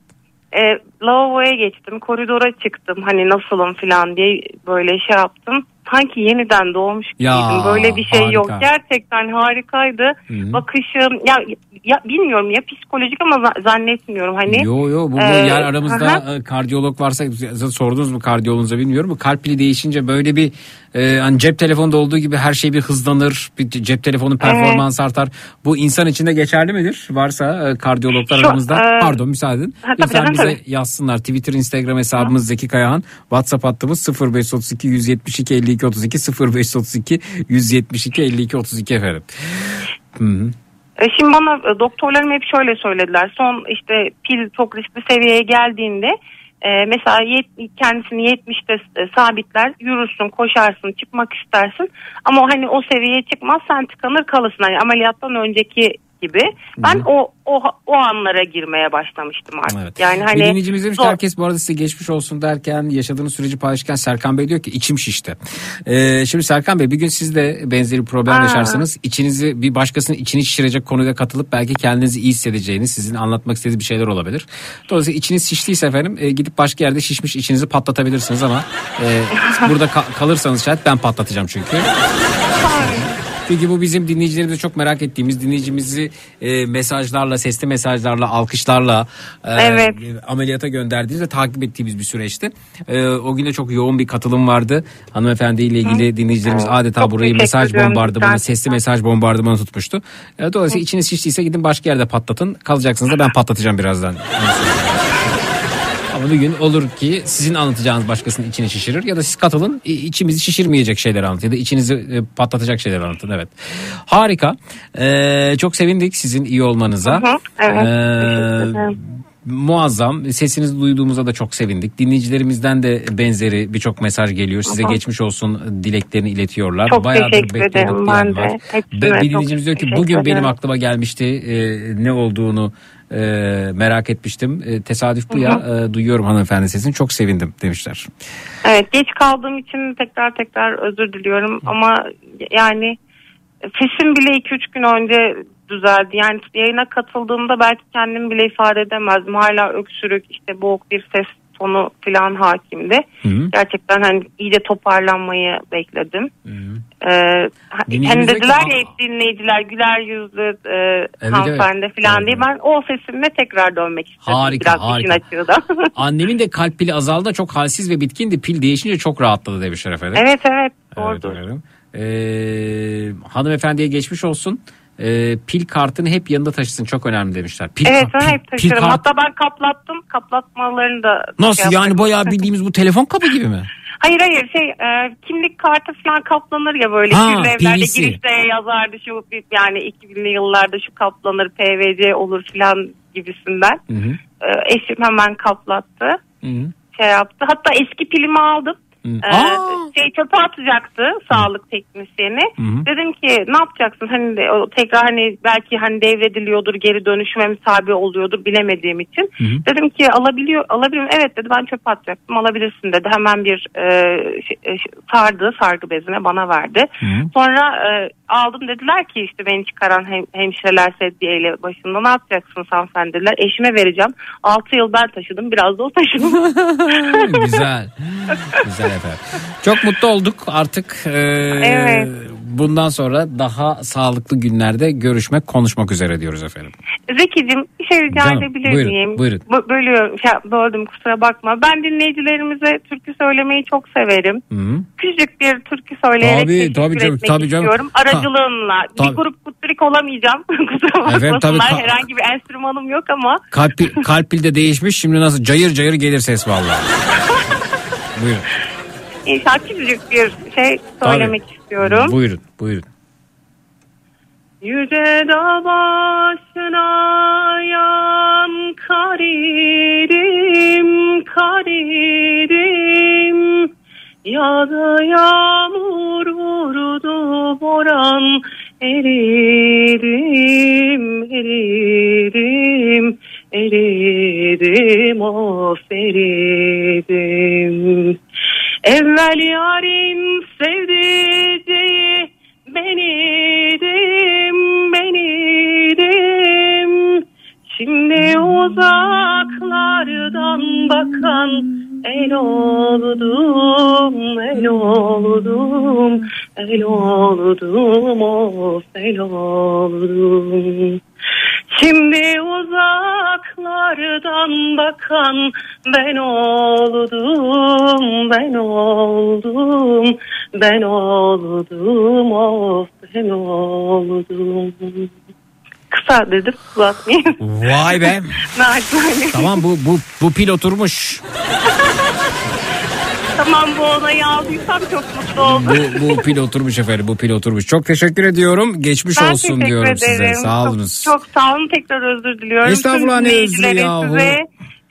e, lavaboya geçtim. Koridora çıktım. Hani nasılım falan diye böyle şey yaptım. Sanki yeniden doğmuş Ya, gibiydim. Böyle bir şey yok. harika. Gerçekten harikaydı. Hı. Bakışım ya, ya bilmiyorum ya psikolojik ama za- zannetmiyorum. Hani Yo yo bu, bu e, yer aramızda aha. e, kardiyolog varsa sordunuz mu kardiyoloğunuza bilmiyorum. Bu kalp pili değişince böyle bir e, hani cep telefonda olduğu gibi her şey bir hızlanır. Bir cep telefonu performans artar. Bu insan için de geçerli midir? Varsa e, kardiyologlar Şu, aramızda. e, Pardon müsaade edin. Ha, Lütfen bize tabii. Yazsınlar. Twitter, Instagram hesabımız Zeki Kayahan. WhatsApp hattımız 0532 172 52 32 0532 172 52 32 efendim. Hı hı. E, Şimdi bana e, doktorlarım hep şöyle söylediler. Son işte pil çok riskli seviyeye geldiğinde e, mesela yet- kendisini 70'te e, sabitler, yürürsün, koşarsın, çıkmak istersin. Ama hani o seviyeye çıkmaz sen tıkanır kalırsın. Hani ameliyattan önceki gibi. Ben o o o anlara girmeye başlamıştım artık. Yani Bir hani dinleyicimiz demiş ki herkes bu arada size geçmiş olsun derken yaşadığınız süreci paylaşırken Serkan Bey diyor ki içim şişti. Ee, şimdi Serkan Bey bir gün siz de benzeri bir problem Aa. yaşarsanız içinizi bir başkasının içini şişirecek konuya katılıp belki kendinizi iyi hissedeceğiniz sizin anlatmak istediğiniz bir şeyler olabilir. Dolayısıyla içiniz şiştiyse efendim e, gidip başka yerde şişmiş içinizi patlatabilirsiniz ama e, burada ka- kalırsanız şayet ben patlatacağım çünkü. Çünkü bu bizim dinleyicilerimize çok merak ettiğimiz dinleyicimizi e, mesajlarla, sesli mesajlarla, alkışlarla e, Evet. ameliyata gönderdiğimiz ve takip ettiğimiz bir süreçti. E, o gün de çok yoğun bir katılım vardı. Hanımefendiyle ilgili dinleyicilerimiz adeta Çok burayı mesaj bombardımanı, sesli mesaj bombardımanı tutmuştu. E, dolayısıyla içiniz şiştiyse gidin başka yerde patlatın. Kalacaksınız da ben patlatacağım birazdan. Ama bir gün olur ki sizin anlatacağınız başkasının içini şişirir ya da siz katılın içimizi şişirmeyecek şeyler anlatın ya da içinizi e, patlatacak şeyler anlatın evet. Harika. Ee, çok sevindik sizin iyi olmanıza. Hı hı, evet, Ee. Muazzam. Sesinizi duyduğumuza da çok sevindik. Dinleyicilerimizden de benzeri birçok mesaj geliyor. Size Hı hı. geçmiş olsun dileklerini iletiyorlar. Çok Bayağıdır teşekkür ederim ben de. Hepsine Bir dinleyicimiz diyor ki bugün benim ederim. aklıma gelmişti e, ne olduğunu e, merak etmiştim. E, tesadüf bu Hı ya. hı. E, duyuyorum hanımefendi sesini çok sevindim demişler. Evet geç kaldığım için tekrar tekrar özür diliyorum ama yani sesim bile 2-3 gün önce düzeldi. Yani yayına katıldığımda belki kendimi bile ifade edemezdim. Hala öksürük işte boğuk bir ses tonu falan hakimdi. Gerçekten hani iyice toparlanmayı bekledim. Ee, hani dediler ya hep dinleyiciler güler yüzlü e, Evet, hanımefendi evet. falan diye ben o sesimle tekrar dönmek istedim. Harika, Biraz harika. Annemin de kalp pili azaldı da çok halsiz ve bitkindi. Pil değişince çok rahatladı demişler efendim. evet evet Evet, doğrudur. efendim. Ee, hanımefendiye geçmiş olsun. Ee, pil kartını hep yanında taşısın çok önemli demişler. Pil evet ben hep pil taşırım. kart- Hatta ben kaplattım. Kaplatmalarını da Nasıl şey yani yaptım. bayağı bildiğimiz bu telefon kabı gibi mi? Hayır hayır şey e, kimlik kartı falan kaplanır ya böyle. Ha, Şimdi evlerde PVC. girişte yazardı şu yani 2000'li yıllarda şu kaplanır PVC olur falan gibisinden. Hı hı. E, eşim hemen kaplattı. Hı hı. Şey yaptı. Hatta eski pilimi aldım. Ee, Aa! şey çöpe atacaktı sağlık teknisyeni. Hı hı. Dedim ki ne yapacaksın? Hani de- o tekrar hani belki hani devrediliyordur, geri dönüşüme tabi oluyordur bilemediğim için. Hı hı. Dedim ki alabiliyor alabilirim. Evet dedi ben çöpe atacaktım. Alabilirsin dedi. Hemen bir e, şey- e, şey- sardı sargı bezine bana verdi. Sonra e, aldım dediler ki işte beni çıkaran hem, hemşireler sedyeyle başında ne yapacaksın hanımefendi dediler. Eşime vereceğim. 6 yıl ben taşıdım biraz da o taşıdım. Güzel. Güzel efendim. Çok mutlu olduk artık. e, Evet. Bundan sonra daha sağlıklı günlerde görüşmek, konuşmak üzere diyoruz efendim. Zeki'cim bir şey rica Canım, edebilir buyurun, miyim? buyurun. B- bölüyorum, şey, böldüm kusura bakma. Ben dinleyicilerimize türkü söylemeyi çok severim. Hı. Küçük bir türkü söyleyerek Tabii, teşekkür tabii canım, etmek tabii canım. istiyorum. Aracılığınla. Ta-. Bir grup kutlurik olamayacağım. kusura Efendim, tabii, bakmasınlar. ka- Herhangi bir enstrümanım yok ama. Kalp, kalp pil de değişmiş şimdi nasıl cayır cayır gelir ses vallahi. Buyurun. İnşallah küçücük bir şey söylemek istiyorum. Buyurun, buyurun. Yüce dağ başına yan karirim, karirim. Yağdı yağmur vurdu boran eririm, eririm, eririm, of eririm. Evvel yarim sevdiceği beniydim, beniydim. Şimdi uzaklardan bakan el oldum, el oldum, el oldum, of el oldum. Şimdi uzaklardan bakan ben oldum, ben oldum, ben oldum, of ben oldum. Kısa dedim, uzatmayayım. Vay be. Tamam bu bu bu pil oturmuş. Tamam bu olayı aldıysam çok mutlu oldum. Bu bu pil oturmuş efendim. Bu pil oturmuş. Çok teşekkür ediyorum. Geçmiş Ben olsun diyorum size. ederim. Sağ Çok- olunuz. Çok, sağ olun tekrar özür diliyorum. Estağfurullah, ne dinleyicilere yahu. size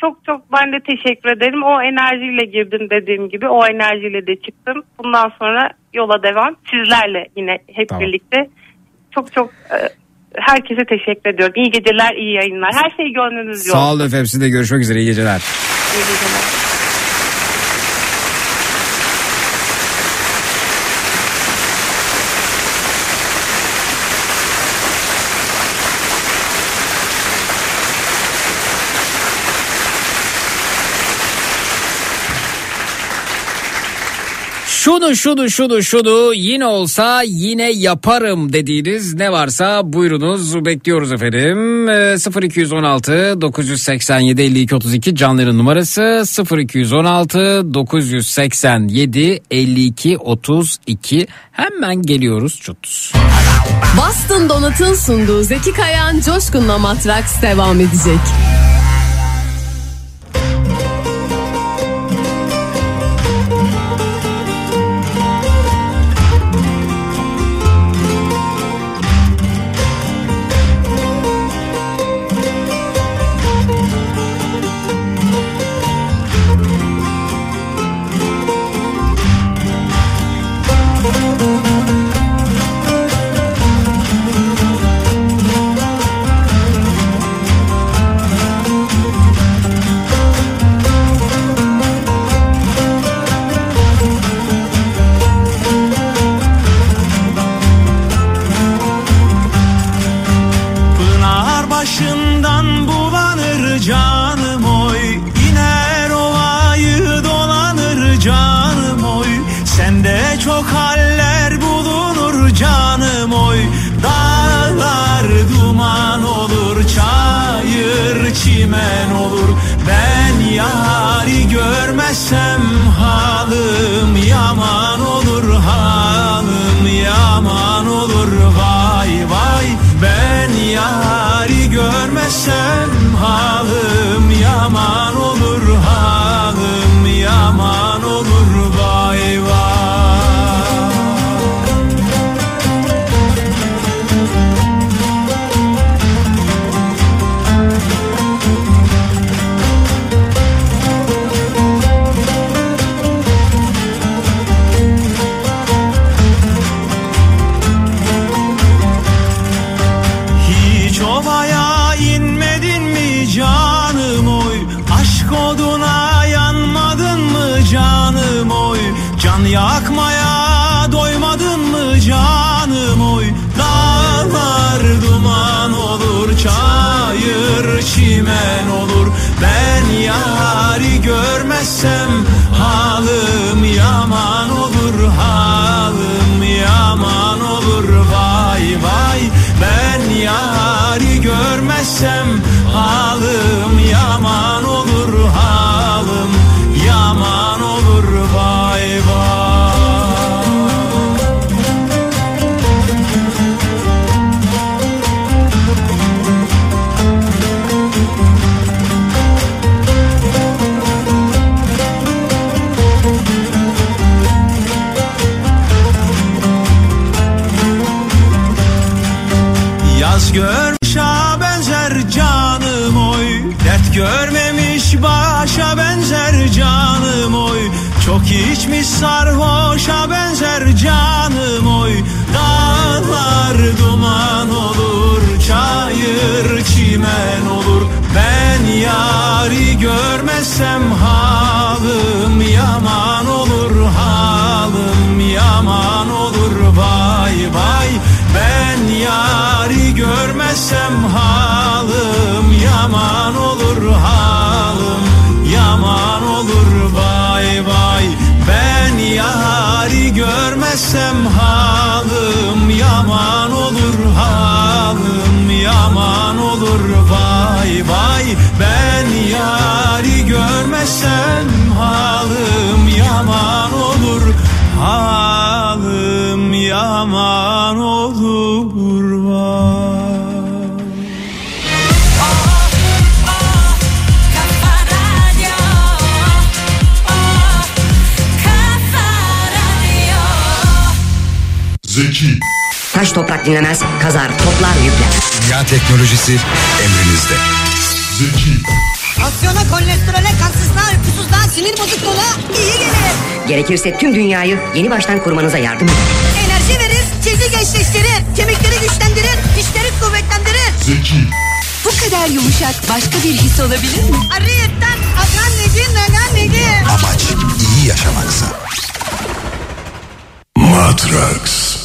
Çok çok ben de teşekkür ederim. O enerjiyle girdim dediğim gibi. O enerjiyle de çıktım. Bundan sonra yola devam. Sizlerle yine hep Tamam. birlikte. Çok çok e, herkese teşekkür ediyorum. İyi geceler, iyi yayınlar. Her şey gönlünüzce olsun. Sağ olun efendim. Siz de görüşmek üzere. İyi geceler. İyi geceler. şunu şunu şunu şunu yine olsa yine yaparım dediğiniz ne varsa buyurunuz bekliyoruz efendim. 0216 987 52 32 canların numarası 0216 987 52 32 hemen geliyoruz çutuz. Boston Donat'ın sunduğu Zeki Kayan Coşkun'la Matraks devam edecek. gerekirse tüm dünyayı yeni baştan kurmanıza yardım eder. Enerji verir, cildi gençleştirir, kemikleri güçlendirir, dişleri kuvvetlendirir. Zeki. Bu kadar yumuşak başka bir his olabilir mi? Arıyetten adnan neci, neden neci? Amaç iyi yaşamaksa. Matrax.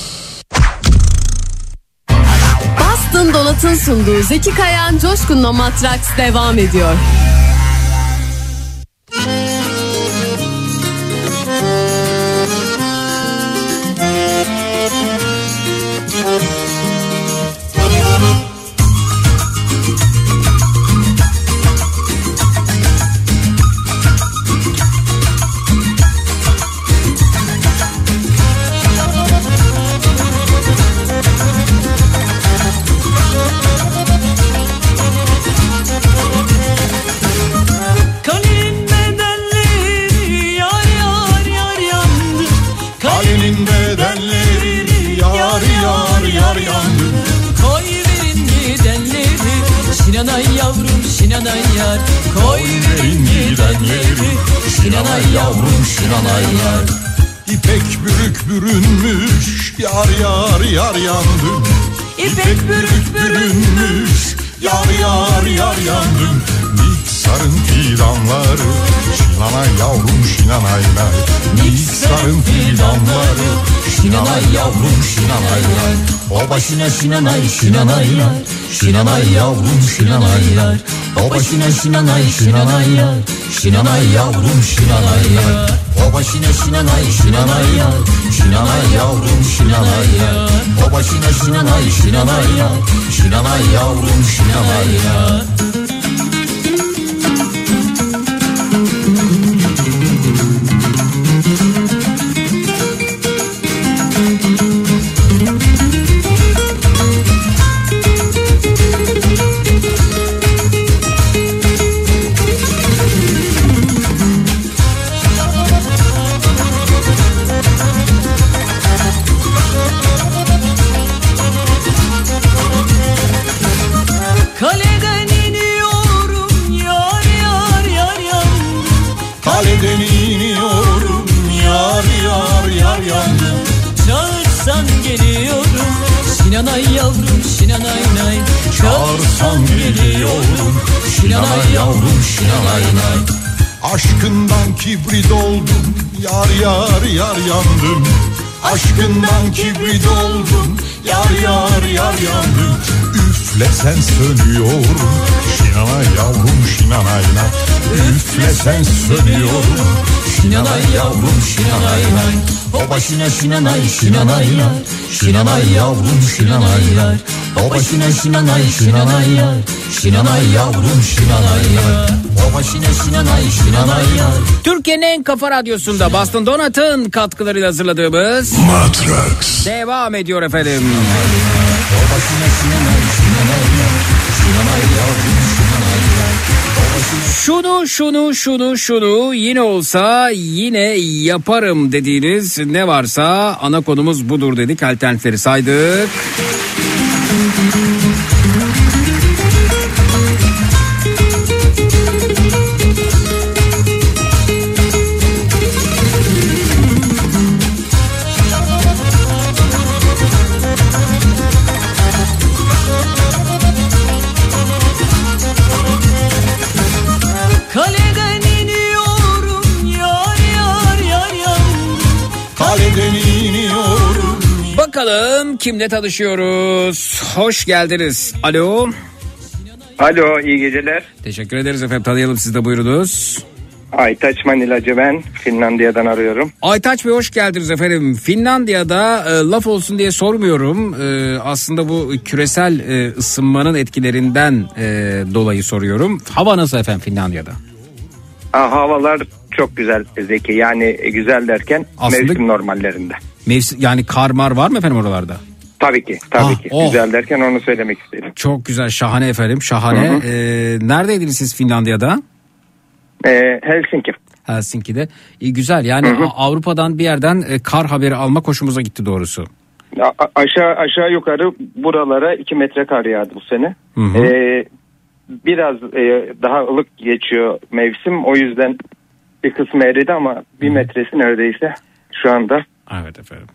Boston Donat'ın sunduğu Zeki Kayan Coşkun'la Matrax devam ediyor. Şinanay yavrum şinanay yar İpek bürük bürünmüş Yar yar yar yandım. İpek bürük bürünmüş Yar yar yar yandım. Niksarın fidanları Şinanay yavrum şinanay nay Niksarın fidanları Şinanay yavrum şinanay nay O başına şinanay şinanay nay Şinanay yavrum şinanay nay O başına şinanay şinanay nay Şinanay yavrum şinanay nay O başına şinanay şinanay nay Şinanay yavrum şinanay nay O başına şinanay şinanay nay Şinanay yavrum şinanay nay yandım. Aşkından kibrit oldum. Yar yar yar yandım. Üflesen sönüyorum. Şinanay yavrum şinanay nay Üflesen sönüyorum. Şinanay yavrum şinanay nay O başına şinanay şinanay nay Şinanay yavrum şinanay nay O başına şinanay şinanay nay Şinanay yavrum şinanay Türkiye'nin en kafa radyosunda Boston Donat'ın katkılarıyla hazırladığımız Matrax. Devam ediyor efendim. Şunu şunu şunu şunu yine olsa yine yaparım dediğiniz ne varsa ana konumuz budur dedik. Alternatifleri saydık. Bakalım kimle tanışıyoruz? Hoş geldiniz. Alo. Alo iyi geceler. Teşekkür ederiz efendim tanıyalım siz de buyurunuz. Aytaç Manilacı ben Finlandiya'dan arıyorum. Aytaç Bey hoş geldiniz efendim. Finlandiya'da e, laf olsun diye sormuyorum. E, aslında bu küresel e, ısınmanın etkilerinden e, dolayı soruyorum. Hava nasıl efendim Finlandiya'da? Aa, havalar çok güzel Zeki yani e, güzel derken Aslında- mevsim normallerinde. Mevsim yani kar mar var mı efendim oralarda? Tabii ki tabii Ah, ki oh. güzel derken onu söylemek istedim. Çok güzel şahane efendim şahane. Hı hı. E, neredeydiniz siz Finlandiya'da? Ee, Helsinki. Helsinki'de. İyi güzel yani Hı hı. Avrupa'dan bir yerden e, kar haberi almak hoşumuza gitti doğrusu. A- aşağı aşağı yukarı buralara 2 metre kar yağdı bu sene. Hı hı. Ee, biraz e, daha ılık geçiyor mevsim o yüzden bir kısmı eridi ama bir metresi neredeyse şu anda Evet efendim.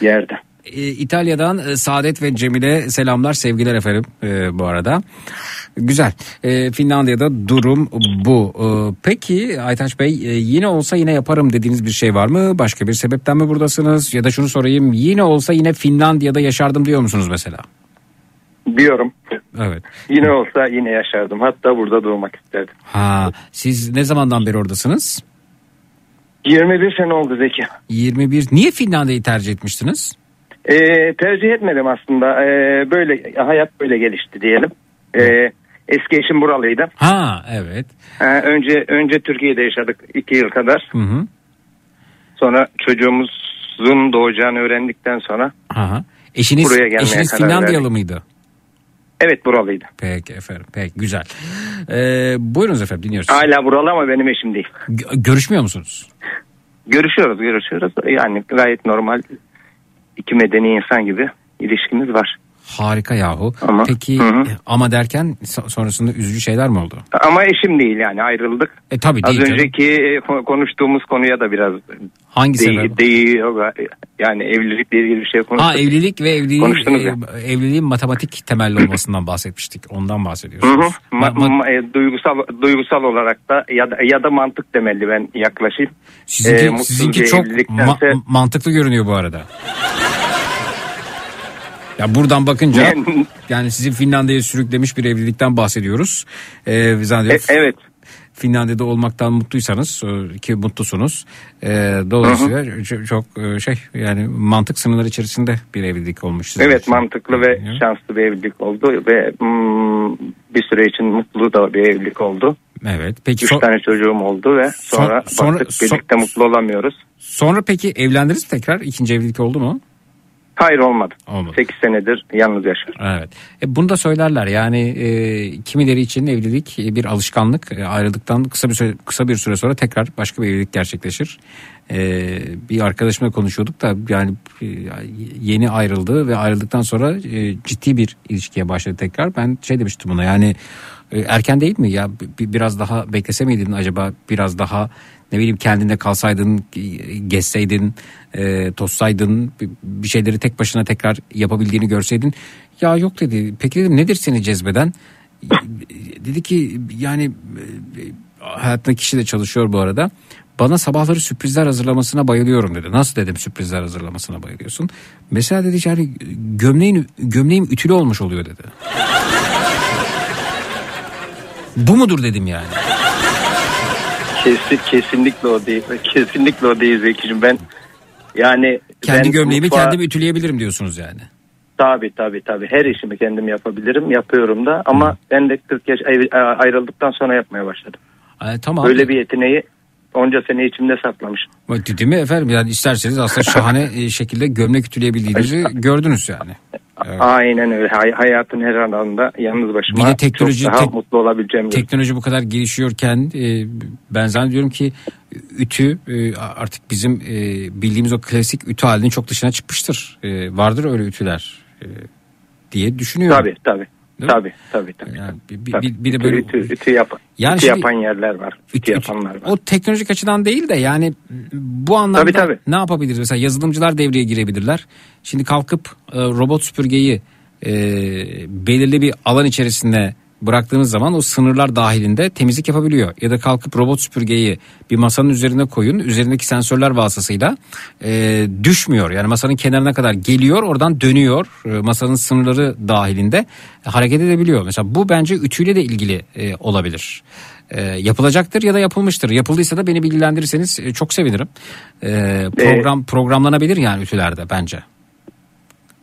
yerde. E, İtalya'dan e, Saadet ve Cemile selamlar sevgiler efendim e, bu arada. Güzel. E, Finlandiya'da durum bu. E, peki Aytaç Bey e, yine olsa yine yaparım dediğiniz bir şey var mı? Başka bir sebepten mi buradasınız? Ya da şunu sorayım yine olsa yine Finlandiya'da yaşardım diyor musunuz mesela? Diyorum. Evet. Yine olsa yine yaşardım. Hatta burada doğmak isterdim. Ha, siz ne zamandan beri oradasınız? 21 sene oldu Zeki. 21. Niye Finlandiya'yı tercih etmiştiniz? Ee, tercih etmedim aslında. Ee, böyle hayat böyle gelişti diyelim. Ee, eski eşim buralıydı. Ha evet. Ee, önce önce Türkiye'de yaşadık iki yıl kadar. Hı hı. Sonra çocuğumuzun doğacağını öğrendikten sonra Aha. Eşiniz, Buraya gelmeye eşiniz Finlandiyalı verdik. mıydı? Evet buralıydı. Peki efendim. Peki güzel. Ee, buyurunuz efendim dinliyoruz. Hala buralı ama benim eşim değil. Gö- görüşmüyor musunuz? Görüşüyoruz görüşüyoruz. Yani gayet normal iki medeni insan gibi ilişkimiz var. Harika yahu. Ama- Peki Hı hı. ama derken so- sonrasında üzücü şeyler mi oldu? Ama eşim değil yani ayrıldık. E tabii Az değil canım. önceki e, ko- konuştuğumuz konuya da biraz Hangi değ- sebep? değiyor. Yani evlilikle ilgili bir şey konuştuk. Ha evlilik ve evliliğin, e, evliliğin matematik temelli olmasından bahsetmiştik. Ondan Hı hı. bahsediyorsunuz. Ma- Ma- ma- e, duygusal duygusal olarak da ya da ya da mantık temelli ben yaklaşayım. sizinki, E, mutsuz sizinki çok ma- mantıklı görünüyor bu arada. Ya buradan bakınca yani sizi Finlandiya'ya sürüklemiş bir evlilikten bahsediyoruz. Ee, zannediyorum E- evet. Finlandiya'da olmaktan mutluysanız e, ki mutlusunuz. E, dolayısıyla ç- çok e, şey yani mantık sınırları içerisinde bir evlilik olmuş. Evet için. mantıklı ve şanslı bir evlilik oldu ve mm, bir süre için mutlu da bir evlilik oldu. Evet. Peki Üç so- tane çocuğum oldu ve sonra, sonra- baktık so- birlikte mutlu olamıyoruz. sonra peki evlendiniz mi tekrar? İkinci evlilik oldu mu? Hayır olmadı. Olmadı. 8 senedir yalnız yaşıyorum. Evet. E, bunu da söylerler. Yani e, kimileri için evlilik e, bir alışkanlık. E, ayrıldıktan kısa bir süre, kısa bir süre sonra tekrar başka bir evlilik gerçekleşir. E, bir arkadaşımla konuşuyorduk da yani e, yeni ayrıldı ve ayrıldıktan sonra e, ciddi bir ilişkiye başladı tekrar. Ben şey demiştim buna yani e, erken değil mi ya bi- biraz daha beklese miydin acaba biraz daha ne bileyim kendinde kalsaydın e, gezseydin e, tozsaydın bir- şeyleri tek başına tekrar yapabildiğini görseydin ya yok dedi peki dedim nedir seni cezbeden dedi ki yani e, hayattaki kişi de çalışıyor bu arada bana sabahları sürprizler hazırlamasına bayılıyorum dedi. Nasıl dedim sürprizler hazırlamasına bayılıyorsun? Mesela dedi yani gömleğin gömleğim ütülü olmuş oluyor dedi. Bu mudur dedim yani. Kesin, kesinlikle o değil. Kesinlikle o değil Zeki'cim. Ben yani Kendi ben gömleğimi mutfağa- kendim ütüleyebilirim diyorsunuz yani. Tabii tabii tabii. Her işimi kendim yapabilirim. Yapıyorum da ama ben de 40 yaş ay- ayrıldıktan sonra yapmaya başladım. Ay, tamam. Böyle bir yeteneği onca sene içimde saklamışım. Değil mi efendim? Yani isterseniz aslında şahane e, şekilde gömlek ütüleyebildiğinizi gördünüz yani. Aynen öyle. Hay- hayatın her alanında yalnız başıma Bir de teknoloji- çok daha tek- mutlu olabileceğim. Teknoloji bu kadar gelişiyorken e, ben zannediyorum ki ütü e, artık bizim e, bildiğimiz o klasik ütü halinin çok dışına çıkmıştır. E, vardır öyle ütüler e, diye düşünüyorum. Tabii tabii. Değil mi? Tabii tabii tabii. bir, Tabii. bir- de Ütü- böyle ütü, ütü, yap- Yani ütü yapan yerler var. Ütü, yapanlar var. o teknolojik açıdan değil de yani bu anlamda Tabii, tabii. ne yapabiliriz? Mesela yazılımcılar devreye girebilirler. Şimdi kalkıp e, robot süpürgeyi e, belirli bir alan içerisinde bıraktığınız zaman o sınırlar dahilinde temizlik yapabiliyor. Ya da kalkıp robot süpürgeyi bir masanın üzerine koyun. Üzerindeki sensörler vasıtasıyla e, düşmüyor. Yani masanın kenarına kadar geliyor oradan dönüyor. E, masanın sınırları dahilinde hareket edebiliyor. Mesela bu bence ütüyle de ilgili e, olabilir. E, yapılacaktır ya da yapılmıştır. Yapıldıysa da beni bilgilendirirseniz e, çok sevinirim. E, program programlanabilir yani ütülerde bence.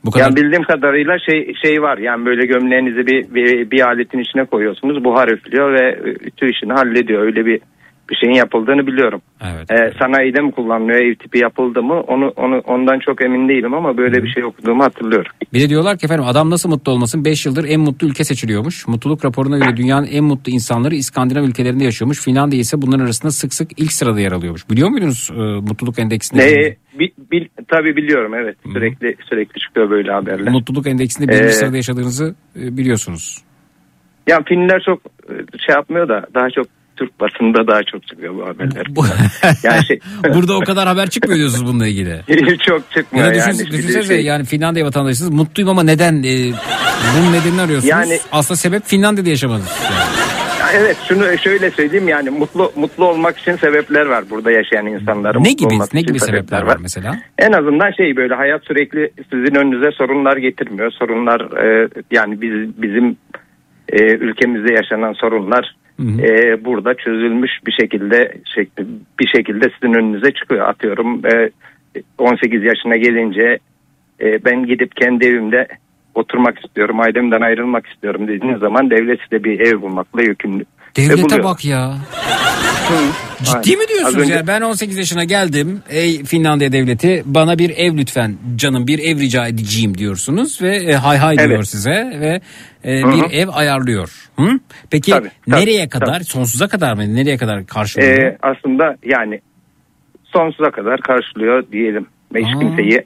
Bu kadar Yani bildiğim kadarıyla şey şey var yani böyle gömleğinizi bir, bir, bir aletin içine koyuyorsunuz buhar üflüyor ve ütü işini hallediyor. Öyle bir bir şeyin yapıldığını biliyorum. Evet. Ee, sanayide mi kullanılıyor ev tipi yapıldı mı onu onu ondan çok emin değilim ama böyle bir şey okuduğumu hatırlıyorum. Bir de diyorlar ki efendim adam nasıl mutlu olmasın 5 yıldır en mutlu ülke seçiliyormuş. Mutluluk raporuna göre dünyanın en mutlu insanları İskandinav ülkelerinde yaşıyormuş. Finlandiya ise bunların arasında sık sık ilk sırada yer alıyormuş. Biliyor muydunuz e, mutluluk endeksinde? Ne bil, bil, tabii biliyorum evet sürekli sürekli çıkıyor böyle haberler. Mutluluk endeksinde birinci Ee, sırada yaşadığınızı e, biliyorsunuz. Yani Finliler çok e, şey yapmıyor da daha çok Türk basında daha çok çıkıyor bu haberler. yani şey Burada o kadar haber çıkmıyor diyorsunuz bununla ilgili. çok çıkmıyor Ya yani. düşünsenize, düşünsenize şey- yani Finlandiya vatandaşısınız. Mutluyum ama neden? E, bunun nedenini arıyorsunuz. Yani- Aslında sebep Finlandiya'da yaşamanız. Yani. Ya Evet şunu şöyle söyleyeyim yani mutlu mutlu olmak için sebepler var burada yaşayan insanların. Ne gibi ne gibi sebepler var mesela? En azından şey böyle hayat sürekli sizin önünüze sorunlar getirmiyor. Sorunlar e, yani biz bizim e, ülkemizde yaşanan sorunlar e, burada çözülmüş bir şekilde bir şekilde sizin önünüze çıkıyor. Atıyorum e, 18 yaşına gelince e, ben gidip kendi evimde oturmak istiyorum. Ailemden ayrılmak istiyorum dediğiniz zaman devlet size bir ev bulmakla yükümlü. Devlete buluyor. bak ya. Ciddi Aynen. mi diyorsunuz Az önce- ya? Ben 18 yaşına geldim. Ey Finlandiya devleti bana bir ev lütfen canım bir ev rica edeceğim diyorsunuz ve e, hay hay diyor Evet. size ve e, bir ev ayarlıyor. Hı? Peki Tabii, tabii, nereye kadar? tabii. Sonsuza kadar mı? Nereye kadar karşılıyor? Ee, aslında yani sonsuza kadar karşılıyor diyelim. Hiç Aa. kimseyi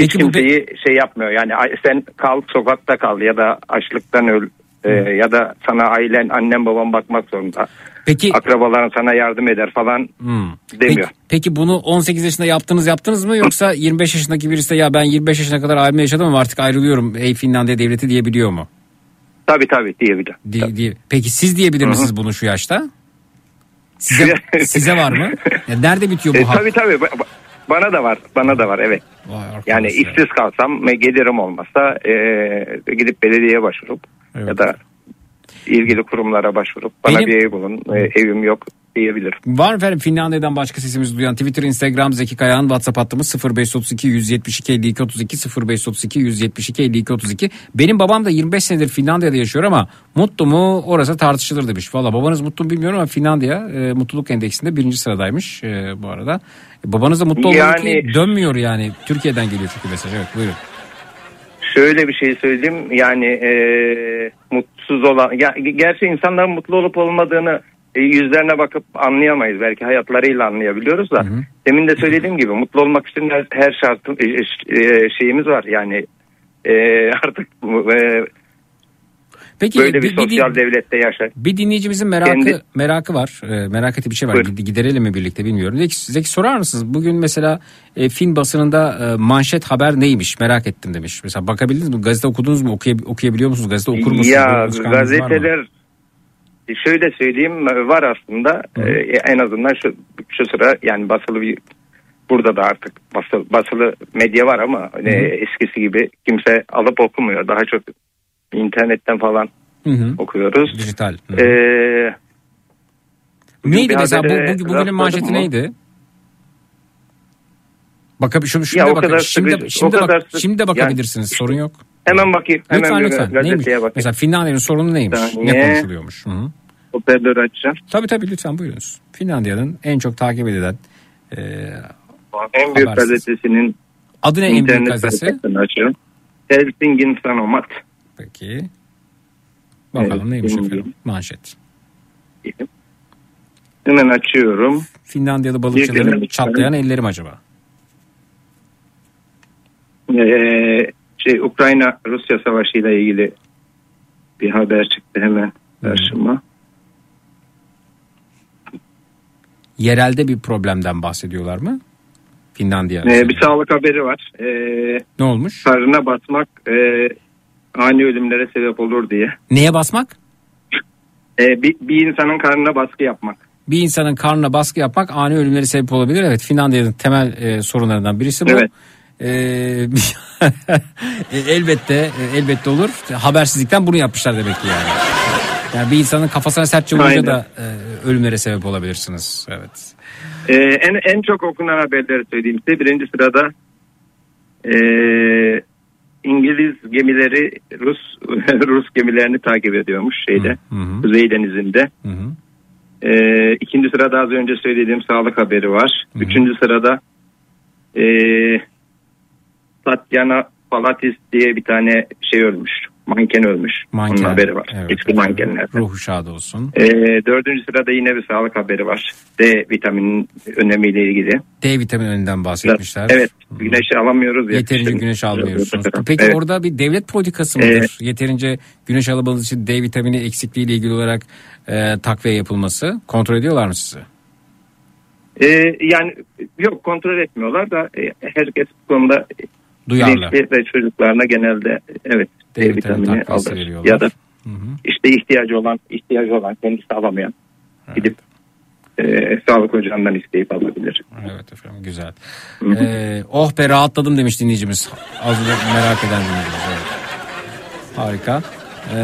Hiç kimseyi şey yapmıyor. Yani sen kal sokakta kal ya da açlıktan öl e, ya da sana ailen annen baban bakmak zorunda. Peki Akrabaların sana yardım eder falan Hmm. demiyor. Peki bunu 18 yaşında yaptınız yaptınınız mı yoksa 25 yaşındaki birisi de ya ben 25 yaşına kadar aileme yaşadım ama artık ayrılıyorum ey Finlandiya devleti diyebiliyor mu? Tabii tabii diyebilir. Di- diye- Peki siz diyebilir misiniz bunu şu yaşta? Size, size var mı? Ya nerede bitiyor bu E, hak? tabii tabii Ba- ba- bana da var bana da var evet. Yani işsiz kalsam ve gelirim olmazsa e, gidip belediyeye başvurup ya da ilgili kurumlara başvurup bana Benim- bir ev bulun e, evim yok diyebilirim. Var mı efendim Finlandiya'dan başka sesimizi duyan Twitter, Instagram, Zeki Kayağan, WhatsApp hattımız 0532 172 52 32 0532 172 52 32. Benim babam da 25 senedir Finlandiya'da yaşıyor ama mutlu mu orası tartışılır demiş. Valla babanız mutlu mu bilmiyorum ama Finlandiya e, mutluluk endeksinde birinci sıradaymış e, bu arada. E, babanız da mutlu olmalı Yani- ki dönmüyor yani. Türkiye'den geliyor çünkü mesaj. Evet buyurun. Şöyle bir şey söyleyeyim yani e, mutsuz olan ya, gerçi insanların mutlu olup olmadığını e, yüzlerine bakıp anlayamayız. Belki hayatlarıyla anlayabiliyoruz da. Demin de söylediğim gibi mutlu olmak için her, her şartın e, e, şeyimiz var. Yani e, artık e, Peki böyle bir, bir- bir- sosyal devlette yaşar. Bir dinleyicimizin merakı Kendi- merakı var. E, merak ettiği bir şey var. Gide- Giderelim mi birlikte bilmiyorum. Zeki, Zeki sorar mısınız? Bugün mesela e, Fin basınında e, manşet haber neymiş merak ettim demiş. Mesela bakabildiniz mi? Gazete okudunuz mu? Okuyab- okuyabiliyor musunuz? Gazete okur musunuz? Ya gazeteler şöyle söyleyeyim var aslında Ee, en azından şu şu sıra yani basılı bir burada da artık basılı, basılı medya var ama e, eskisi gibi kimse alıp okumuyor daha çok internetten falan Hı hı. okuyoruz. Dijital. Hı. Ee, Neydi mesela bu, bugünün rastladım manşeti mı? neydi? Bakab şimdi şimdi bakın. kadar Şimdi sıkıcı- şimdi bak- şimdi de bakabilirsiniz. Yani- sorun yok. Hemen bakayım. Hemen Lütfen bir lütfen. Neymiş? bakayım. Mesela Finlandiya'nın sorunu neymiş? Saniye. Ne konuşuluyormuş? Hı hı. Hoparlörü açacağım. Tabii tabii lütfen buyurunuz. Finlandiya'nın en çok takip edilen e, En büyük habersiz. gazetesinin Adı ne en büyük gazetesi? açıyorum. Helsingin Sanomat. Peki. Bakalım Evet, neymiş efendim? Manşet. Hemen açıyorum. Finlandiyalı balıkçıların çatlayan ellerim acaba? Ee, şey Ukrayna Rusya savaşı ile ilgili bir haber çıktı hemen karşıma. Yerelde bir problemden bahsediyorlar mı? Finlandiya. Ee, bir sağlık haberi var. Ee, ne olmuş? Karnına basmak e, ani ölümlere sebep olur diye. Neye basmak? Ee, bir, bir insanın karnına baskı yapmak. Bir insanın karnına baskı yapmak ani ölümleri sebep olabilir. Evet Finlandiya'nın temel e, sorunlarından birisi bu. Evet. E, e, elbette e, elbette olur. Habersizlikten bunu yapmışlar demek ki yani. Yani bir insanın kafasına sertçe vurunca da e, ölümlere sebep olabilirsiniz. Evet. Ee, en, en çok okunan haberleri söyleyeyim size. Birinci sırada e, İngiliz gemileri Rus Rus gemilerini takip ediyormuş şeyde Kuzey Denizi'nde. Ee, ikinci sırada az önce söylediğim sağlık haberi var. Üçüncü sırada e, Tatyana Palatis diye bir tane şey ölmüş. Manken ölmüş. Manken. Onun haberi var. Evet. Eski mankenler. Ruhu şad olsun. Ee, dördüncü sırada yine bir sağlık haberi var. D vitaminin önemiyle ilgili. D vitamininden bahsetmişler. Evet. Güneşi alamıyoruz. ya. Yeterince güneş almıyorsunuz. Peki Evet. orada bir devlet politikası mıdır? Yeterince güneş alamadığınız için D vitamini eksikliği ile ilgili olarak e, takviye yapılması kontrol ediyorlar mı sizi? Ee, yani yok kontrol etmiyorlar da e, herkes bu konuda Duyarlı. bilinçli ve çocuklarına genelde evet D D, vitamini alır. Ya da işte ihtiyacı olan ihtiyacı olan kendisi alamayan gidip e, sağlık ocağından isteyip alabilir. Evet efendim güzel. Ee, oh be rahatladım demiş dinleyicimiz. Az önce merak eden dinleyicimiz. Evet. Harika. Ee,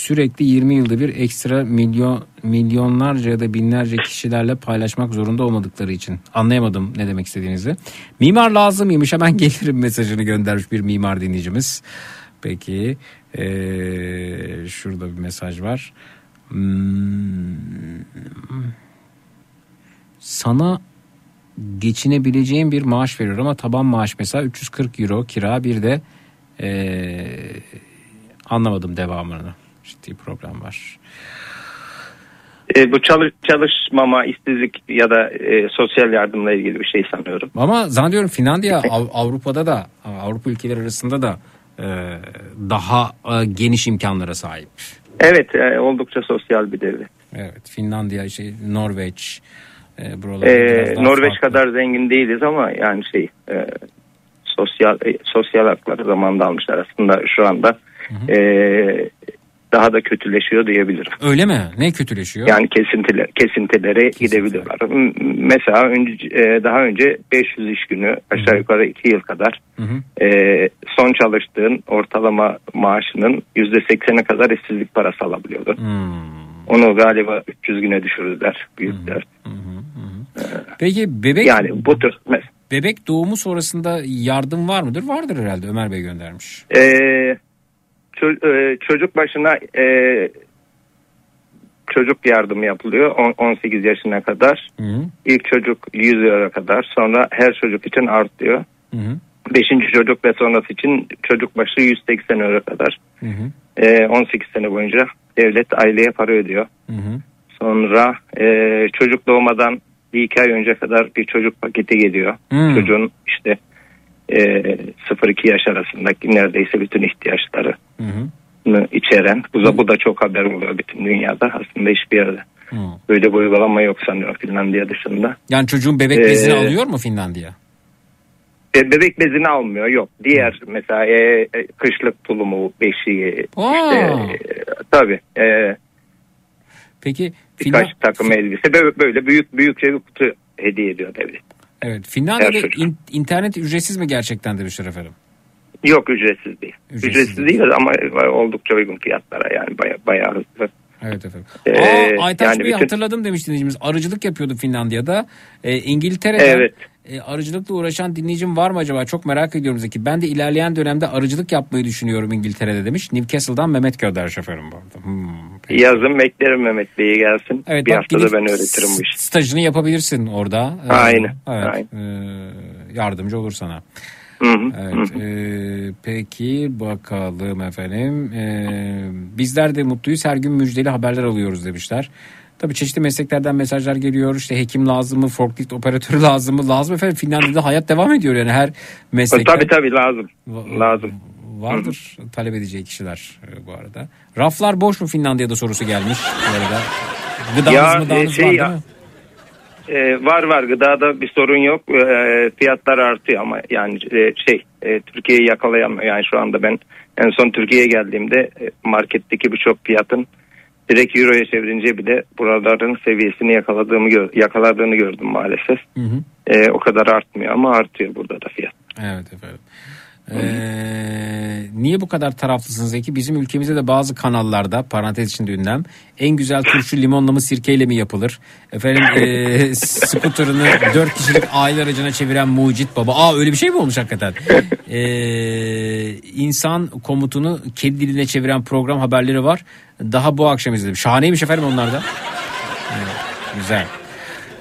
sürekli 20 yılda bir ekstra milyon milyonlarca ya da binlerce kişilerle paylaşmak zorunda olmadıkları için. Anlayamadım ne demek istediğinizi. Mimar lazım mıymış hemen gelirim mesajını göndermiş bir mimar dinleyicimiz. Peki ee, şurada bir mesaj var. Hmm, sana geçinebileceğin bir maaş veriyor ama taban maaş mesela 340 euro kira bir de ee, anlamadım devamını ciddi problem var. E, bu çalış, çalışmama, işsizlik ya da e, sosyal yardımla ilgili bir şey sanıyorum. Ama zannediyorum Finlandiya Av- Avrupa'da da Avrupa ülkeleri arasında da e, daha e, geniş imkanlara sahip. Evet e, oldukça sosyal bir devlet. Evet Finlandiya, şey, Norveç, e, buralar E, daha Norveç farklı. kadar zengin değiliz ama yani şey e, sosyal e, sosyal hakları zamanında almışlar aslında şu anda e, daha da kötüleşiyor diyebilirim. Öyle mi? Ne kötüleşiyor? Yani kesintiler, kesintilere gidebiliyorlar. M- Mesela önce, e, daha önce 500 iş günü aşağı yukarı 2 yıl kadar Hı hı. e, son çalıştığın ortalama maaşının %80'e kadar işsizlik parası alabiliyordun. Onu galiba 300 güne düşürdüler. Büyük dert. Peki bebek Yani bu tür bebek doğumu sonrasında yardım var mıdır? Vardır herhalde Ömer Bey göndermiş. e, ço- e, çocuk başına e, çocuk yardımı yapılıyor on- 18 yaşına kadar. İlk çocuk 100 euro kadar sonra her çocuk için artıyor. Beşinci çocuk ve sonrası için çocuk başı 180 euro kadar. E, 18 sene boyunca devlet aileye para ödüyor. Sonra e, çocuk doğmadan bir iki ay önce kadar bir çocuk paketi geliyor. Hmm. Çocuğun işte e, 0-2 yaş arasındaki neredeyse bütün ihtiyaçları içeren. Bu da, bu da çok haber oluyor bütün dünyada. Aslında hiçbir yerde böyle bir uygulama yok sanıyorum Finlandiya dışında. Yani çocuğun bebek Ee, bezini alıyor mu Finlandiya? E, bebek bezini almıyor yok. Diğer mesela e, e, kışlık tulumu, beşiği işte e, tabii e, Peki birkaç Finland- takım elbise böyle, böyle büyük büyükçe bir kutu hediye ediyor devlet. Evet Finlandiya'da Her in- internet ücretsiz mi gerçekten demişler efendim? Yok ücretsiz değil. Ücretsiz Ücretsiz, değil ama oldukça uygun fiyatlara yani baya, bayağı hızlı. Evet efendim. Ee, Aa, Aytaç yani Bey bütün- hatırladım demiş dinleyicimiz. Arıcılık yapıyordu Finlandiya'da. Ee, İngiltere'de Evet. E, arıcılıkla uğraşan dinleyicim var mı acaba? Çok merak ediyorum Zeki. Ben de ilerleyen dönemde arıcılık yapmayı düşünüyorum İngiltere'de demiş. Newcastle'dan Mehmet göndermiş efendim bu arada. Hmm. Yazın beklerim Mehmet Bey'i gelsin. Evet, bir bak haftada ben öğretirim bu işi. Stajını yapabilirsin orada. Ee, Aynen, Evet. ee, yardımcı olur sana. Hı hı, Evet, ee, peki bakalım efendim. Ee, bizler de mutluyuz. Her gün müjdeli haberler alıyoruz demişler. Tabii çeşitli mesleklerden mesajlar geliyor. İşte hekim lazım mı, forklift operatörü lazım mı? Lazım efendim. Finlandiya'da hayat devam ediyor yani her meslekte. Tabii tabii lazım. lazım. Vardır talep edeceği kişiler e, bu arada. Raflar boş mu Finlandiya'da sorusu gelmiş bu arada. Gıdanız Ya, mı dağınız şey var ya- değil mi? Ee, var var gıdada bir sorun yok. Ee, fiyatlar artıyor ama yani e, şey e, Türkiye'yi yakalayamıyor. Yani şu anda ben en son Türkiye'ye geldiğimde e, marketteki birçok fiyatın direkt euroya çevirince bile buraların seviyesini yakaladığımı yakaladığını gördüm maalesef. Hı hı. Ee, o kadar artmıyor ama artıyor burada da fiyat. Evet efendim. Ee, niye bu kadar taraflısınız Zeki? Bizim ülkemizde de bazı kanallarda parantez içinde ünlem en güzel turşu limonla mı sirkeyle mi yapılır? Efendim e, skuterını dört kişilik aile aracına çeviren mucit baba. Aa öyle bir şey mi olmuş hakikaten? Ee, insan komutunu kedi diline çeviren program haberleri var. Daha bu akşam izledim. Şahaneymiş efendim onlar da. Evet, güzel.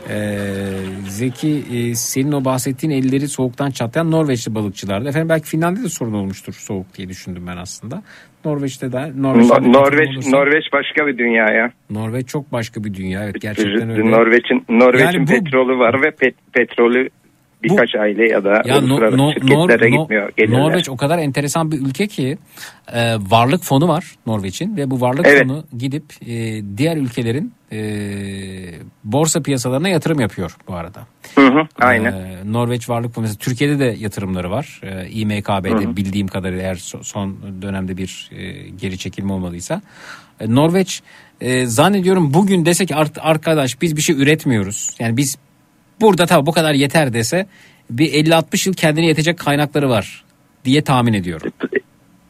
Ee, Zeki e, senin o bahsettiğin elleri soğuktan çatlayan Norveçli balıkçılardı. Efendim belki Finlandiya'da sorun olmuştur soğuk diye düşündüm ben aslında. Norveç'te de Norveç'te de No- Norveç olursa- Norveç başka bir dünya ya. Norveç çok başka bir dünya evet gerçekten öyle. Norveç'in Norveç'in Yani bu- petrolü var ve pet- petrolü birkaç aile ya da Ya no, no, şirketlere Nor- gitmiyor. No- gelirler. Norveç o kadar enteresan bir ülke ki e, varlık fonu var Norveç'in ve bu varlık Evet. fonu gidip e, diğer ülkelerin e, borsa piyasalarına yatırım yapıyor bu arada. Hı hı, aynen. E, Norveç varlık fonu mesela Türkiye'de de yatırımları var. E, İMKB'de Hı hı. bildiğim kadarıyla eğer so- son dönemde bir e, geri çekilme olmadıysa. E, Norveç e, zannediyorum bugün dese ki "Art- arkadaş biz bir şey üretmiyoruz. Yani biz burada tabii bu kadar yeter dese bir 50-60 yıl kendine yetecek kaynakları var diye tahmin ediyorum.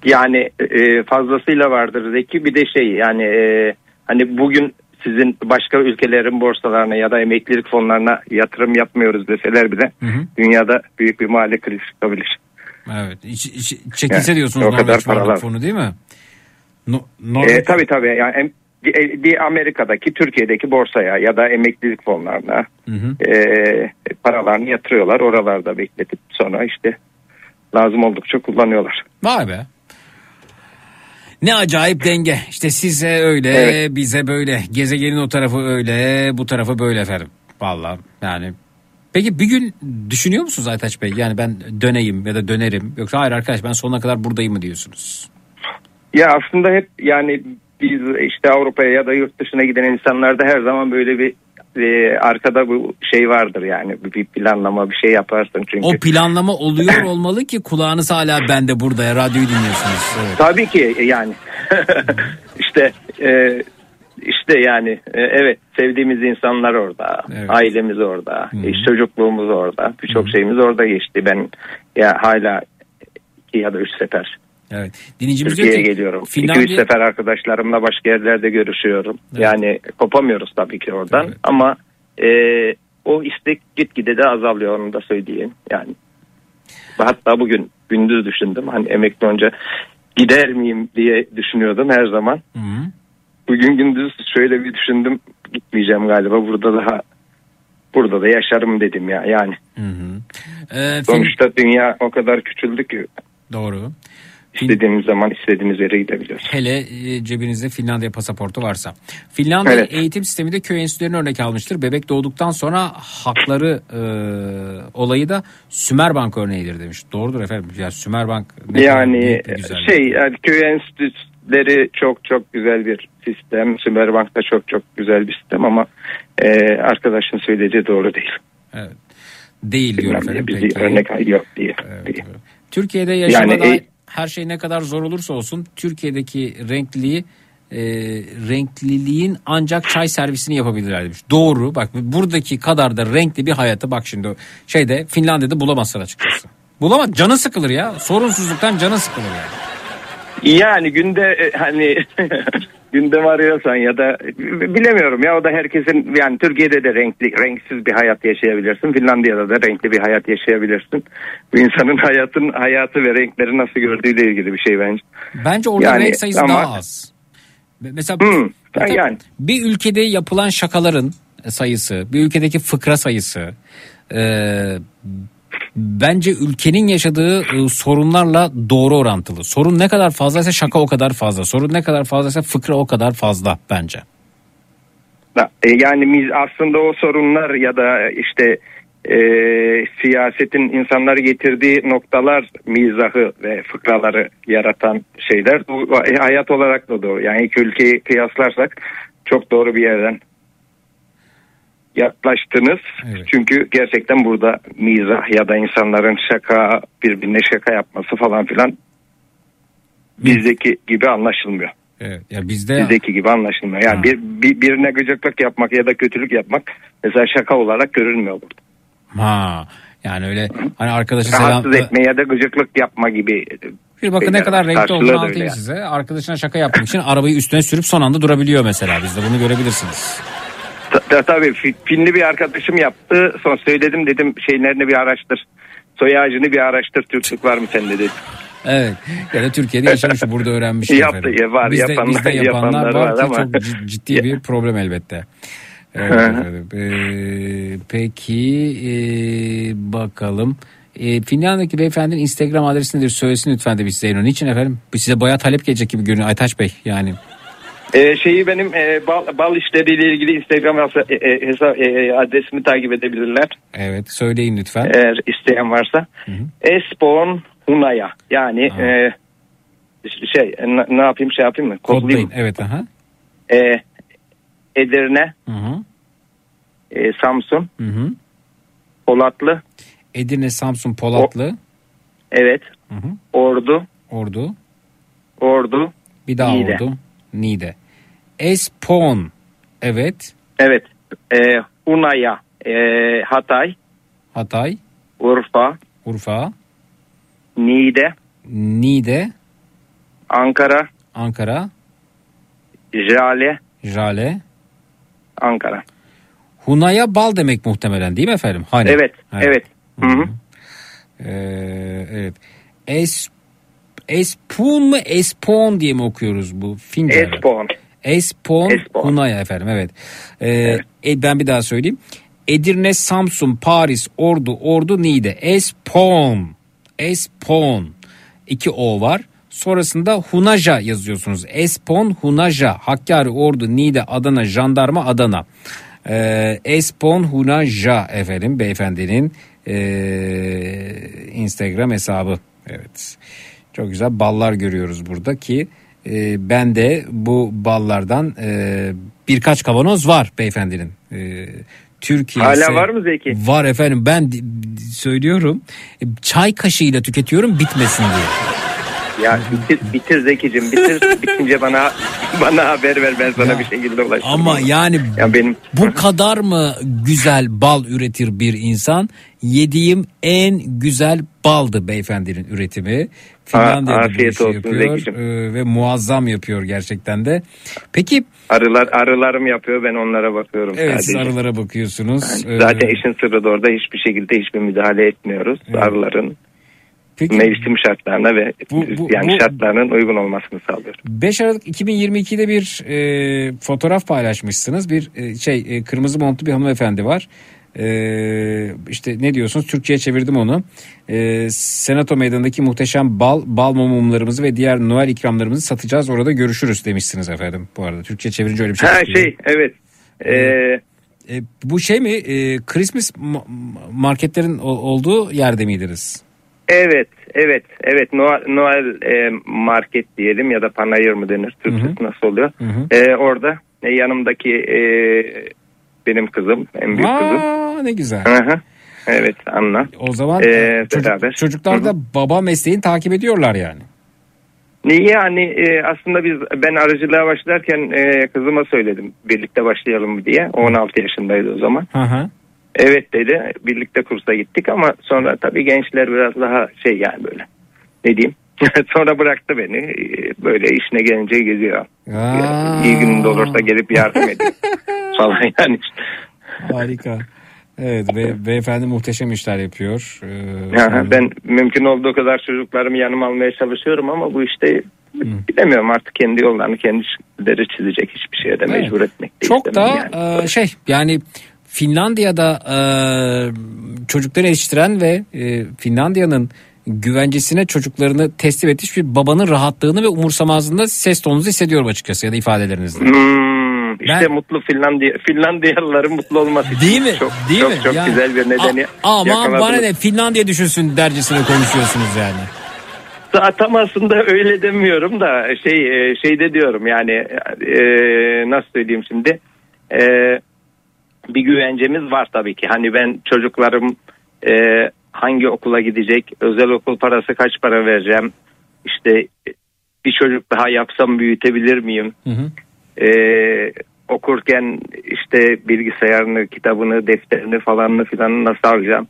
Yani e, fazlasıyla vardır Zeki. Bir de şey yani e, hani bugün sizin başka ülkelerin borsalarına ya da emeklilik fonlarına yatırım yapmıyoruz deseler bile dünyada büyük bir mali kriz çıkabilir. Evet. İç, iç- çekilse Yani diyorsunuz o kadar Norveç paralar. fonu değil mi? No, E, Norveç, tabii tabii yani Amerika'daki Türkiye'deki borsaya ya da emeklilik fonlarına Hı hı. e, paralarını yatırıyorlar. Oralarda bekletip sonra işte lazım oldukça kullanıyorlar. Vay be. Ne acayip denge. İşte size öyle, Evet. bize böyle. Gezegenin o tarafı öyle, bu tarafı böyle efendim. Vallahi yani. Peki bir gün düşünüyor musunuz Aytaç Bey? Yani ben döneyim ya da dönerim. Yoksa hayır arkadaş ben sonuna kadar buradayım mı diyorsunuz? Ya aslında hep yani biz işte Avrupa'ya ya da yurt dışına giden insanlarda her zaman böyle bir e, arkada bu şey vardır yani bir planlama bir şey yaparsın çünkü. O planlama oluyor olmalı ki kulağınız hala bende burada ya radyoyu dinliyorsunuz. Evet. Tabii ki yani işte e, işte yani e, evet sevdiğimiz insanlar orada, ailemiz orada, e, çocukluğumuz orada, birçok şeyimiz orada geçti. Ben ya hala iki ya da üç sefer Evet. Dinleyicimiz Türkiye'ye ki geliyorum. Finlandiya- 2-3 sefer arkadaşlarımla başka yerlerde görüşüyorum. Yani kopamıyoruz tabii ki oradan ama e, o istek gitgide de azalıyor onu da söyleyeyim. Yani hatta bugün gündüz düşündüm hani emekli olunca gider miyim diye düşünüyordum her zaman. Bugün gündüz şöyle bir düşündüm gitmeyeceğim galiba burada daha burada da yaşarım dedim ya yani. Ee, Sonuçta dünya o kadar küçüldü ki Doğru. İstediğimiz zaman istediğimiz yere gidebiliyoruz. Hele e, cebinizde Finlandiya pasaportu varsa. Finlandiya Evet. eğitim sisteminde köy enstitülerini örnek almıştır. Bebek doğduktan sonra hakları e, olayı da Sümerbank örneğidir demiş. Doğrudur efendim. Ya Sümerbank ne Yani şey yani köy enstitüleri çok çok güzel bir sistem. Sümerbank da çok çok güzel bir sistem ama e, arkadaşın söylediği doğru değil. Evet. Değil diyor efendim. bir Peki. örnek yok diye. diye. Türkiye'de yaşamada Yani, e- her şey ne kadar zor olursa olsun Türkiye'deki renkliliği e, renkliliğin ancak çay servisini yapabilirler demiş. Doğru bak buradaki kadar da renkli bir hayatı bak şimdi şeyde Finlandiya'da bulamazsın açıkçası. Bulamaz canı sıkılır ya sorunsuzluktan canı sıkılır yani. Yani günde e, hani gündem arıyorsan ya da bilemiyorum ya o da herkesin yani Türkiye'de de renkli renksiz bir hayat yaşayabilirsin. Finlandiya'da da renkli bir hayat yaşayabilirsin. Bu insanın hayatın hayatı ve renkleri nasıl gördüğüyle ilgili bir şey bence. Bence orada Yani renk sayısı ama- daha az. Mesela Hmm, Tabii yani. bir ülkede yapılan şakaların sayısı, bir ülkedeki fıkra sayısı, e, bence ülkenin yaşadığı e, sorunlarla doğru orantılı. Sorun ne kadar fazlaysa şaka o kadar fazla. Sorun ne kadar fazlaysa fıkra o kadar fazla bence. E, Yani biz aslında o sorunlar ya da işte e, siyasetin insanları getirdiği noktalar mizahı ve fıkraları yaratan şeyler. Bu e, hayat olarak da doğru. Yani iki ülkeyi kıyaslarsak çok doğru bir yerden yaklaştınız. Çünkü gerçekten burada mizah ya da insanların şaka birbirine şaka yapması falan filan bizdeki gibi anlaşılmıyor. Evet, ya bizde Bizdeki gibi anlaşılmıyor. Yani bir, bir, birine gıcıklık yapmak ya da kötülük yapmak mesela şaka olarak görülmüyor burada. ha yani öyle hani arkadaşı selam Rahatsız etme ya da gıcıklık yapma gibi. bir bakın ne kadar renkli olduğunu anlatayım yani. size. Arkadaşına şaka yapmak için arabayı üstüne sürüp son anda durabiliyor mesela. Bizde bunu görebilirsiniz. Ta- ta- Tabii fi- Finli bir arkadaşım yaptı. Son söyledim dedim şeylerini bir araştır. Soy ağacını bir araştır. Türklük var mı sende dedim. Evet. Ya da Türkiye'de yaşamış burada öğrenmiş. Yaptı, ya var, bizde, yapanlar- bizde yapanlar, yapanlar var, var ama- çok cid- ciddi bir problem elbette. Evet. Ee, peki ee, bakalım. Ee, Finlandiya'daki beyefendinin Instagram adresi nedir? Söylesin lütfen de biz Zeyno. Niçin efendim? Size bayağı talep gelecek gibi görünüyor Aytaç Bey. Yani Ee, şeyi benim e, bal, bal işleriyle ilgili Instagram hesa- e, e, hesa- e, adresimi takip edebilirler. evet söyleyin lütfen. Eğer isteyen varsa. Espon Hunaya. Yani e, şey ne, ne yapayım şey yapayım mı? Kodlayayım. Kodlayın. Evet aha. E, Edirne, Hı hı. e, Samsun, Hı hı. Polatlı, Edirne, Samsun, Polatlı, evet, Hı hı. Ordu, Ordu, Ordu, bir daha Niğde. Ordu, Niğde. Espon. Evet. Evet. E, Hunaya, e, Hatay, Hatay, Urfa, Urfa, Niğde, Niğde, Ankara, Ankara, Jale, Jale. Ankara. Hunaya bal demek muhtemelen değil mi efendim? Hani. Evet, evet. Hı hı. Ee, evet. Es, Espun mu Espon diye mi okuyoruz bu? Herhalde. Espon. Espon, Espon. Hunaya efendim evet. Ee, e, ben bir daha söyleyeyim. Edirne, Samsun, Paris, Ordu, Ordu, Niğde. Espon. Espon. İki O var. sonrasında Hunaja yazıyorsunuz. Espon Hunaja Hakkari Ordu Niğde Adana Jandarma Adana. Ee, Espon Hunaja efendim beyefendinin ee, Instagram hesabı. Evet. Çok güzel ballar görüyoruz burada ki e, ben de bu ballardan e, birkaç kavanoz var beyefendinin. E, Türkiye Hala var mı Zeki? Var efendim ben söylüyorum e, çay kaşığıyla tüketiyorum bitmesin diye. Ya bitir, bitir Zeki'cim bitir. Bitince bana bana haber ver ben sana bir şekilde ulaşırım. Ama yani Ya benim bu kadar mı güzel bal üretir bir insan? Yediğim en güzel baldı beyefendinin üretimi. Finlandiya'da bu afiyet işi olsun yapıyor Zeki'cim. e, ve muazzam yapıyor gerçekten de. Peki arılar arılarım yapıyor ben onlara bakıyorum evet siz arılara bakıyorsunuz. Zaten Ee, işin sırrı da orada hiçbir şekilde hiçbir müdahale etmiyoruz. Arıların mevsim şartlarına ve yani bu- şartlarının uygun olmasını sağlıyoruz. 5 Aralık 2022'de bir e, fotoğraf paylaşmışsınız. Bir e, şey e, kırmızı montlu bir hanımefendi var. E, işte ne diyorsunuz? Türkçe'ye çevirdim onu. E, Senato meydanındaki muhteşem bal, bal mumlarımızı ve diğer Noel ikramlarımızı satacağız. Orada görüşürüz demişsiniz efendim. Bu arada Türkçe çevirince öyle bir şey. Ha şey evet. Ee, E, bu şey mi? E, Christmas ma- marketlerin olduğu yerde miydiniz? Evet, evet, evet. Noel, Noel e, market diyelim ya da panayır mı denir? Türkçesi nasıl oluyor? E, orada e, yanımdaki e, benim kızım, en büyük kızım. Aa, ne güzel. Evet, Anna. O zaman E, çocuk- beraber. çocuklar da baba mesleğini takip ediyorlar yani. Niye yani e, aslında biz ben arıcılığa başlarken e, kızıma söyledim birlikte başlayalım diye. O 16 yaşındaydı o zaman. Hı hı. Evet dedi. Birlikte kursa gittik ama sonra tabii gençler biraz daha şey yani böyle. Ne diyeyim? Sonra bıraktı beni. Böyle işine gelince geziyor. Aa. İyi gününde olursa gelip yardım ediyor. falan yani. Harika. Evet be, beyefendi muhteşem işler yapıyor. Ee, Aha, ben mümkün olduğu kadar çocuklarımı yanıma almaya çalışıyorum ama bu işte bilemiyorum artık kendi yollarını kendileri çizecek hiçbir şeye de Evet. mecbur etmek de Çok da yani. e, şey yani Finlandiya'da e, çocukları yetiştiren ve e, Finlandiya'nın güvencesine çocuklarını teslim etmiş bir babanın rahatlığını ve umursamazlığını ses tonunuzu hissediyorum açıkçası ya da ifadelerinizde. Hmm, işte mutlu Finlandiya Finlandiyalıların mutlu olması için Değil mi? çok Değil çok, mi? çok Yani- güzel bir nedeni yakaladınız. bana ne Finlandiya düşünsün dercesine konuşuyorsunuz yani. Ta- Tam aslında öyle demiyorum da şey e, şeyde diyorum yani e, nasıl söyleyeyim şimdi E, bir güvencemiz var tabii ki hani ben çocuklarım e, hangi okula gidecek özel okul parası kaç para vereceğim işte bir çocuk daha yapsam büyütebilir miyim e, okurken işte bilgisayarını kitabını defterini falanını filanını nasıl alacağım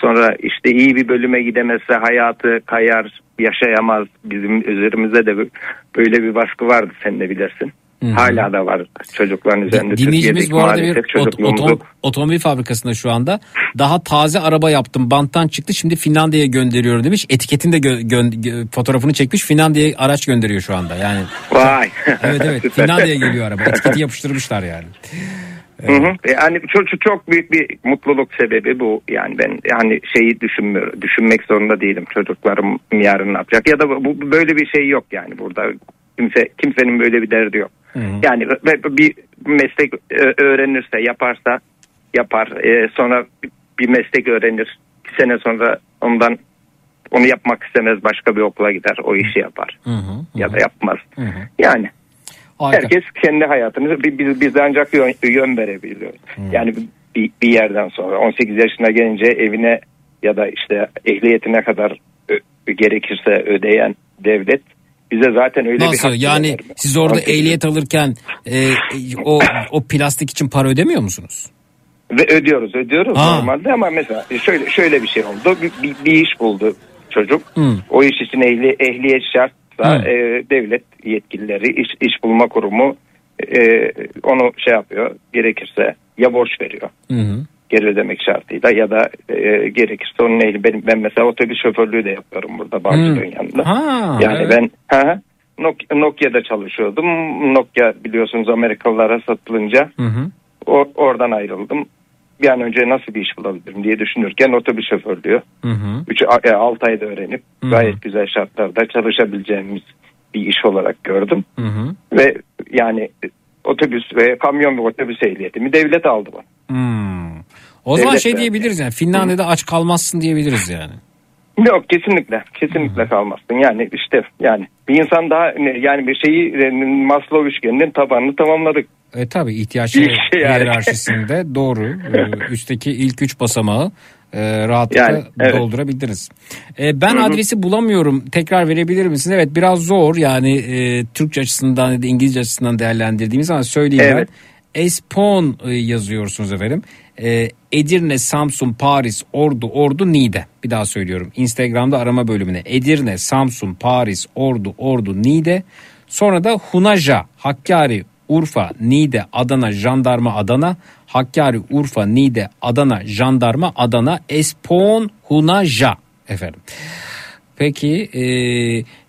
Sonra işte iyi bir bölüme gidemezse hayatı kayar, yaşayamaz. Bizim üzerimize de bö- böyle bir baskı vardı sen de bilirsin. Hala da var çocukların üzerinde. Dinleyicimiz bu arada bir ot- otom- otomobil fabrikasında şu anda. Daha taze araba yaptım banttan çıktı şimdi Finlandiya'ya gönderiyorum demiş. Etiketini de gö- gö- fotoğrafını çekmiş Finlandiya'ya araç gönderiyor şu anda. Yani Vay. evet evet. Finlandiya'ya geliyor araba. Etiketi yapıştırmışlar yani. Hı hı. Yani çok, çok- büyük bir mutluluk sebebi bu. Yani ben yani şeyi düşünmüyorum. Düşünmek zorunda değilim. Çocuklarım yarın ne yapacak? Ya da bu- böyle bir şey yok yani burada. Kimse kimsenin böyle bir derdi yok. Yani ve bir meslek öğrenirse, yaparsa yapar. E, sonra bir meslek öğrenir. Bir sene sonra ondan onu yapmak istemez başka bir okula gider. O işi yapar. Ya da yapmaz. Yani Harika. herkes kendi hayatını bi- biz biz ancak yön, yön verebiliyoruz. Yani bir, bir yerden sonra 18 yaşına gelince evine ya da işte ehliyetine kadar gerekirse ödeyen devlet bize zaten öyle bir Nasıl hak yani vermiyor. siz orada 18 ehliyet alırken e, o o plastik için para ödemiyor musunuz? Ve ödüyoruz ödüyoruz Ha. normalde ama mesela şöyle şöyle bir şey oldu. Bir, bir, bir iş buldu çocuk. Hı. O iş için ehli, ehliyet şartsa Hı. e, devlet yetkilileri iş, iş bulma kurumu e, onu şey yapıyor. Gerekirse ya borç veriyor Hı hı. Geri ödemek şartıyla ya da e, gerekirse onun ehli benim ben mesela otobüs şoförlüğü de yapıyorum burada Bağcılar'ın yanında. Ha, yani evet. ben ha, Nokia, Nokia'da çalışıyordum. Nokia biliyorsunuz Amerikalılara satılınca Hı hı. o, oradan ayrıldım. bir an önce nasıl bir iş bulabilirim diye düşünürken otobüs şoförlüğü Hı hı. 6 ayda öğrenip Hı. gayet güzel şartlarda çalışabileceğimiz bir iş olarak gördüm. Hı hı. Ve yani otobüs ve kamyon ve otobüs ehliyetimi devlet aldı bana. Hmm. O zaman Devlet şey diyebiliriz yani Finlandiya'da aç kalmazsın diyebiliriz yani. Yok kesinlikle kesinlikle kalmazsın yani işte yani bir insan daha yani bir şeyi e, Maslow üçgeninin tabanını tamamladık. E tabi ihtiyaçlar Bir şey yani. hiyerarşisinde doğru. Ee, üstteki ilk üç basamağı e, rahatlıkla Yani, evet. doldurabildiniz. E, ben Hı hı. adresi bulamıyorum. Tekrar verebilir misiniz? Evet biraz zor yani e, Türkçe açısından ya da İngilizce açısından değerlendirdiğimiz zaman söyleyeyim Evet. ben. Espon e, yazıyorsunuz efendim. E, Edirne, Samsun, Paris, Ordu, Ordu, Niğde. Bir daha söylüyorum. Instagram'da arama bölümüne. Edirne, Samsun, Paris, Ordu, Ordu, Niğde. Sonra da Hunaja, Hakkari, Urfa, Niğde, Adana, Jandarma, Adana. Hakkari, Urfa, Niğde, Adana, Jandarma, Adana, Espon, Hunaja efendim. Peki e,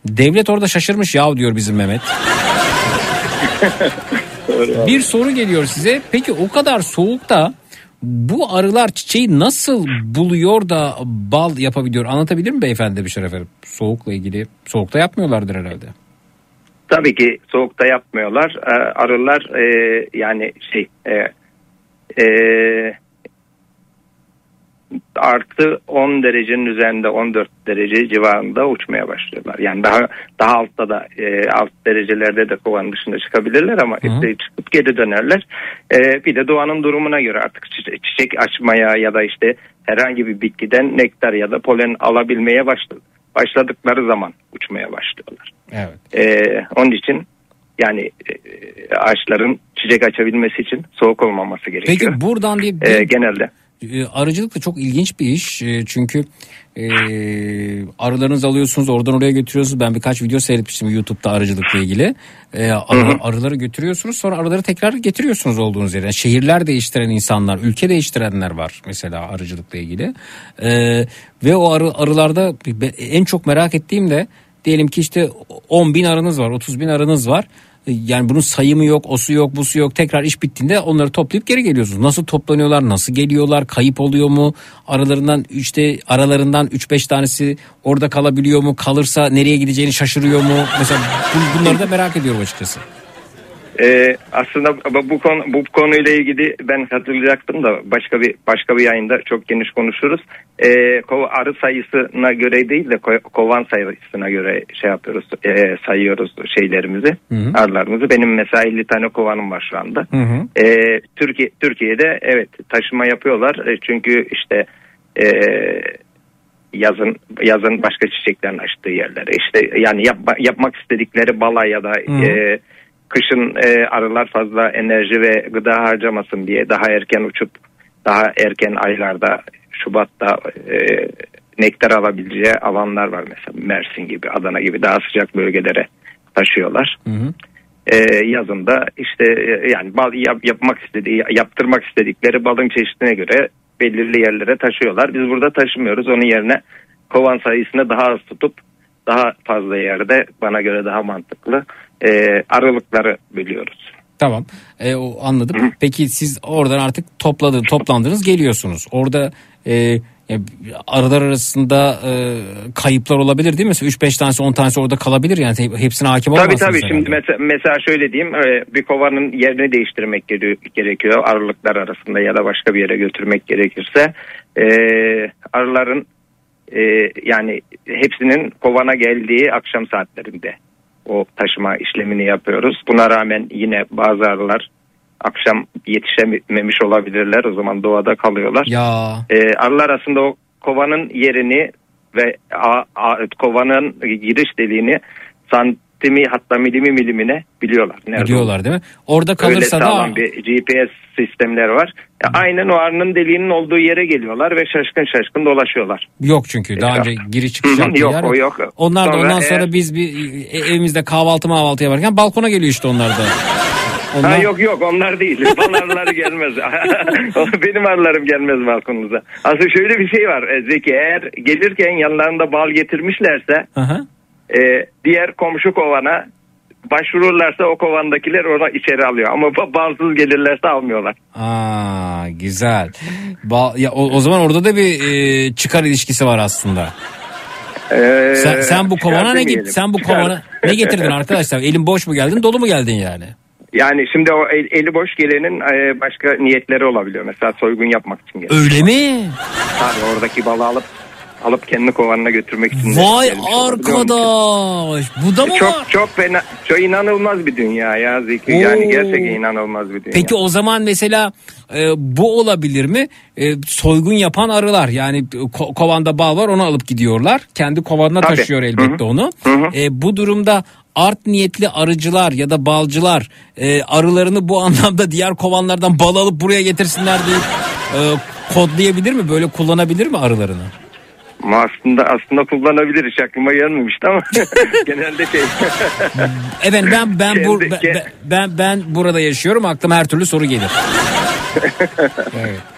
devlet orada şaşırmış yav diyor bizim Mehmet. Bir soru geliyor size. Peki o kadar soğukta bu arılar çiçeği nasıl buluyor da bal yapabiliyor? Anlatabilir mi beyefendi bir efendim? Soğukla ilgili. Soğukta yapmıyorlardır herhalde. Tabii ki soğukta yapmıyorlar. Ee, arılar e, yani şey e, e, artı 10 derecenin üzerinde 14 derece civarında uçmaya başlıyorlar. Yani daha daha altta da e, alt derecelerde de kovanın dışında çıkabilirler ama işte çıkıp geri dönerler. E, bir de doğanın durumuna göre artık çiçek, açmaya ya da işte herhangi bir bitkiden nektar ya da polen alabilmeye başladı. Başladıkları zaman uçmaya başlıyorlar. Evet. Ee, onun için yani e, ağaçların çiçek açabilmesi için soğuk olmaması gerekiyor. Peki buradan bir, Ee, genelde. E, arıcılık da çok ilginç bir iş. E, çünkü e, arılarınızı alıyorsunuz oradan oraya götürüyorsunuz. Ben birkaç video seyretmiştim YouTube'da arıcılıkla ilgili. E, arı- arıları götürüyorsunuz sonra arıları tekrar getiriyorsunuz olduğunuz yerden. Şehirler değiştiren insanlar, ülke değiştirenler var mesela arıcılıkla ilgili. E, ve o arı, arılarda en çok merak ettiğim de diyelim ki işte 10 bin arınız var, 30 bin arınız var. Yani bunun sayımı yok, osu yok, busu yok. Tekrar iş bittiğinde onları toplayıp geri geliyorsunuz. Nasıl toplanıyorlar, nasıl geliyorlar, kayıp oluyor mu? Aralarından işte aralarından 3-5 tanesi orada kalabiliyor mu? Kalırsa nereye gideceğini şaşırıyor mu? Mesela bu- bunları da merak ediyorum açıkçası. Ee, aslında bu- konu bu konuyla ilgili ben hatırlayacaktım da başka bir başka bir yayında çok geniş konuşuruz. Ee, arı sayısına göre değil de ko- kovan sayısına göre şey yapıyoruz, e, sayıyoruz şeylerimizi, arılarımızı. Benim mesela 50 tane kovanım var şu anda. Ee, Türkiye Türkiye'de evet taşıma yapıyorlar E, çünkü işte e, yazın yazın başka çiçeklerin açtığı yerlere işte yani yapma- yapmak istedikleri bala ya da Hı. e, kışın e, arılar fazla enerji ve gıda harcamasın diye daha erken uçup daha erken aylarda Şubat'ta e, nektar alabileceği alanlar var mesela Mersin gibi Adana gibi daha sıcak bölgelere taşıyorlar. E, yazında işte e, yani bal yap- yapmak istediği yaptırmak istedikleri balın çeşidine göre belirli yerlere taşıyorlar. Biz burada taşımıyoruz. Onun yerine kovan sayısını daha az tutup daha fazla yerde bana göre daha mantıklı e, aralıkları bölüyoruz. Tamam. E, o anladım. Peki siz oradan artık topladı, toplandınız, geliyorsunuz. Orada e, ya, arılar arasında e, kayıplar olabilir değil mi? Mesela 3-5 tanesi 10 tanesi orada kalabilir yani hepsine hakim Tabii olamazsınız. tabii herhalde. şimdi mesela, mesela şöyle diyeyim e, bir kovanın yerini değiştirmek gere- gerekiyor aralıklar arasında ya da başka bir yere götürmek gerekirse e, arıların e, yani hepsinin kovana geldiği akşam saatlerinde o taşıma işlemini yapıyoruz. Buna rağmen yine bazı arılar akşam yetişememiş olabilirler o zaman doğada kalıyorlar. Ya E, arılar aslında o kovanın yerini ve a, a- kovanın giriş deliğini santimi hatta milimi milimine biliyorlar. Nerede Biliyorlar değil mi? Orada Öyle kalırsa da sağlam bir GPS sistemler var. Aynen o arının deliğinin olduğu yere geliyorlar ve şaşkın şaşkın dolaşıyorlar. yok çünkü daha önce giriş çıkış yaptığı yok, yer o yok. Onlar da Sonra ondan eğer- sonra biz bir e, evimizde kahvaltı mahvaltı yaparken balkona geliyor işte onlar da. Onlar... Ha, yok yok onlar değil. Bal arıları gelmez. Benim arılarım gelmez balkonunuza. Aslında şöyle bir şey var e, Zeki eğer gelirken yanlarında bal getirmişlerse Aha. e, diğer komşu kovana başvururlarsa o kovandakiler ona içeri alıyor. Ama ba- bağımsız gelirlerse almıyorlar. Aa güzel. Ba- ya, o, o zaman orada da bir e, çıkar ilişkisi var aslında. Ee, Sen, sen bu kovana ne git? Sen bu kovana ne getirdin arkadaşlar? Elin boş mu geldin, dolu mu geldin yani? Yani şimdi o el- eli boş gelenin e, başka niyetleri olabiliyor. Mesela soygun yapmak için geliyor. Öyle mi? Tabii oradaki balı alıp alıp kendi kovanına götürmek için. Vay arkadaş. Bu da mı var? Çok çok fena, çok inanılmaz bir dünya ya Zeki. Yani Oo. gerçekten inanılmaz bir dünya. Peki o zaman mesela e, bu olabilir mi? E, soygun yapan arılar yani ko- kovanda bal var onu alıp gidiyorlar. Kendi kovanına Tabii. taşıyor elbette onu. E, bu durumda art niyetli arıcılar ya da balcılar e, arılarını bu anlamda diğer kovanlardan bal alıp buraya getirsinler diye e, kodlayabilir mi? Böyle kullanabilir mi arılarını? Aslında aslında kullanabilir hiç aklıma gelmemişti ama genelde şey. Efendim ben ben bu ben, ben ben burada yaşıyorum. Aklıma her türlü soru gelir.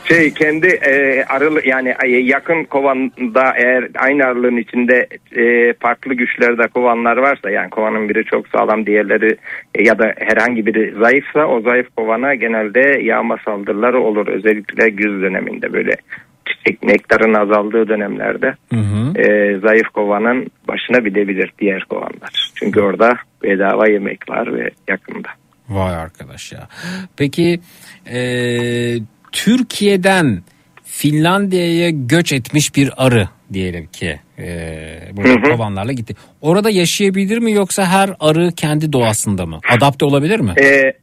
şey kendi e, arılı yani e, yakın kovanda eğer aynı arılığın içinde e, farklı güçlerde kovanlar varsa yani kovanın biri çok sağlam diğerleri e, ya da herhangi biri zayıfsa o zayıf kovana genelde yağma saldırıları olur özellikle güz döneminde böyle nektarın azaldığı dönemlerde e, zayıf kovanın başına bilebilir diğer kovanlar. Çünkü orada bedava yemek var ve yakında. Vay arkadaş ya. Peki e, Türkiye'den Finlandiya'ya göç etmiş bir arı diyelim ki e, burada Hı hı. kovanlarla gitti. Orada yaşayabilir mi yoksa her arı kendi doğasında mı? Adapte olabilir mi? E,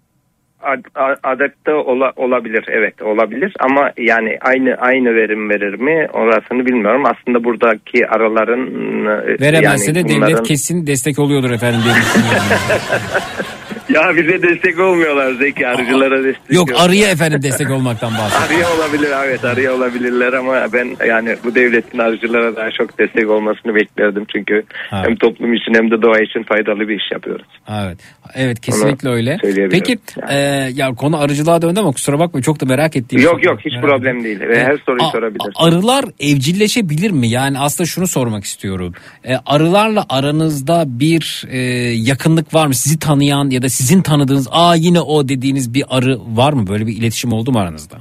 ad- a- adapte ola- olabilir evet olabilir ama yani aynı aynı verim verir mi orasını bilmiyorum. Aslında buradaki araların e, Veremezse de yani devlet bunların- kesin destek oluyordur efendim diye düşünüyorum. Ya bize destek olmuyorlar Zeki arıcılara destek Yok arıya efendim destek olmaktan bahsediyorum. Arıya olabilir evet arıya olabilirler ama ben yani bu devletin arıcılara daha çok destek olmasını beklerdim çünkü Ha. hem toplum için hem de doğa için faydalı bir iş yapıyoruz. Evet. Evet kesinlikle Onu öyle. Peki e, ya konu arıcılığa döndü ama kusura bakma çok da merak ettiğim Yok soru. yok hiç Merak problem değil ve her soruyu A- sorabilirsin. Arılar evcilleşebilir mi? Yani aslında şunu sormak istiyorum. E, arılarla aranızda bir e, yakınlık var mı? Sizi tanıyan ya da sizin tanıdığınız aa yine o dediğiniz bir arı var mı? Böyle bir iletişim oldu mu aranızda?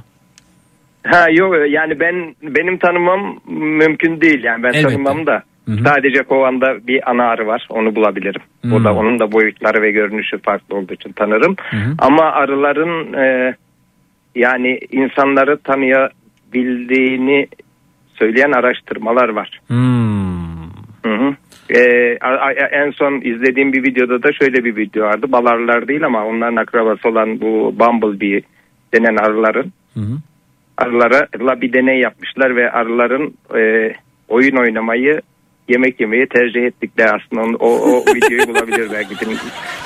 Ha yok yani ben benim tanımam mümkün değil yani ben Elbette. tanımam da sadece kovanda bir ana arı var onu bulabilirim. Hmm. O da onun da boyutları ve görünüşü farklı olduğu için tanırım. Ama arıların e, yani insanları tanıyabildiğini söyleyen araştırmalar var. Hmm. Hı hı. A- en son izlediğim bir videoda da şöyle bir video vardı. Balarlar değil ama onların akrabası olan bu Bumblebee denen arıların arılara bir deney yapmışlar ve arıların e, oyun oynamayı yemek yemeyi tercih ettikleri aslında onu- o, o videoyu bulabilir belki din-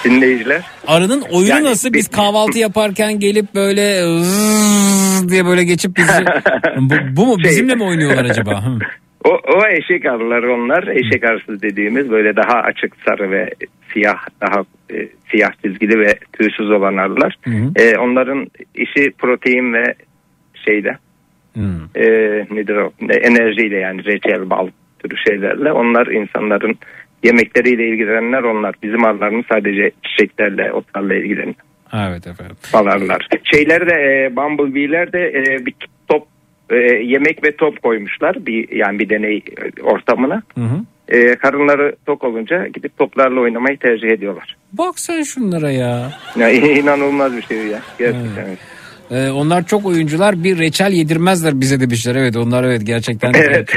dinleyiciler. Arının oyunu Yani nasıl? Biz kahvaltı yaparken gelip böyle diye böyle geçip bizi bu, bu mu bizimle mi oynuyorlar acaba? O, o eşek arıları onlar. Eşek arısı dediğimiz böyle daha açık sarı ve siyah daha e, siyah çizgili ve tüysüz olan arılar. E, onların işi protein ve şeyde e, nedir o E, enerjiyle yani reçel bal türü şeylerle onlar insanların yemekleriyle ilgilenenler onlar. Bizim arılarımız sadece çiçeklerle otlarla ilgileniyor. Evet efendim. Balarlar. Şeyler de e, Bumblebee'ler de e, bir top e, yemek ve top koymuşlar bir yani bir deney ortamına. Hı hı. E, karınları tok olunca gidip toplarla oynamayı tercih ediyorlar. Bak sen şunlara ya. Ya, inanılmaz bir şey ya. Gerçekten. evet. Ee, onlar çok oyuncular bir reçel yedirmezler bize demişler. Evet onlar evet gerçekten. Evet.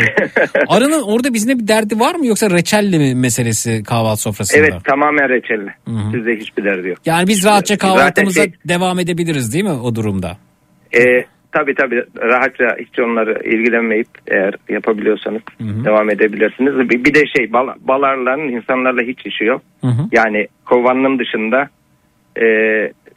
Arının orada bizimle bir derdi var mı yoksa reçelle mi meselesi kahvaltı sofrasında? Evet tamamen reçelli. Sizde hiçbir derdi yok. Yani biz rahatça Zaten kahvaltımıza şey- devam edebiliriz değil mi o durumda? E, tabii tabii rahatça hiç onları ilgilenmeyip eğer yapabiliyorsanız devam edebilirsiniz. Bir, bir de şey bal, balarların insanlarla hiç işi yok. Yani kovanın dışında e,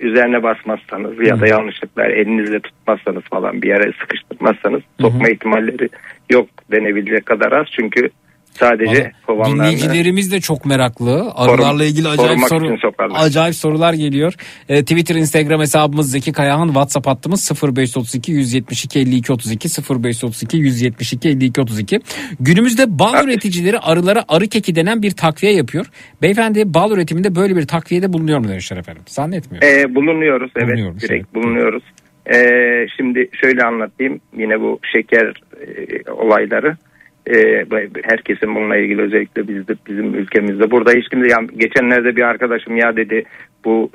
üzerine basmazsanız ya da yanlışlıkla elinizle tutmazsanız falan bir yere sıkıştırmazsanız sokma ihtimalleri yok denebilecek kadar az. Çünkü Sadece Valla kovanlarını Dinleyicilerimiz de çok meraklı. Arılarla ilgili acayip soru, acayip sorular geliyor. Ee, Twitter, Instagram hesabımız Zeki Kayahan, WhatsApp hattımız 0532 172 52 32 0532 172 52 32. Günümüzde bal üreticileri arılara arı keki denen bir takviye yapıyor. Beyefendi bal üretiminde böyle bir takviyede bulunuyor mu demişler efendim? Zannetmiyorum. Ee, bulunuyoruz evet Bulunuyoruz, direkt bulunuyoruz. Ee, şimdi şöyle anlatayım yine bu şeker e, olayları. Ee, herkesin bununla ilgili özellikle bizde bizim ülkemizde burada hiç kimse ya, geçenlerde bir arkadaşım ya dedi bu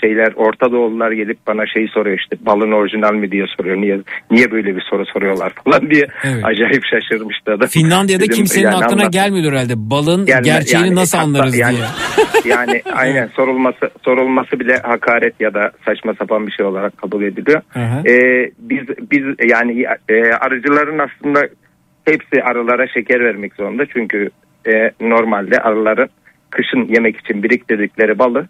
şeyler Orta Doğulular gelip bana şey soruyor işte balın orijinal mi diye soruyor niye niye böyle bir soru soruyorlar falan diye Evet. acayip şaşırmıştı adam. Finlandiya'da Dedim, kimsenin yani aklına anlat- gelmiyor herhalde. Balın Gelme- gerçeğini yani nasıl hatta anlarız yani, diye. yani aynen sorulması sorulması bile hakaret ya da saçma sapan bir şey olarak kabul ediliyor. Ee, biz biz yani e, arıcıların aslında hepsi arılara şeker vermek zorunda çünkü e, normalde arıların kışın yemek için biriktirdikleri balı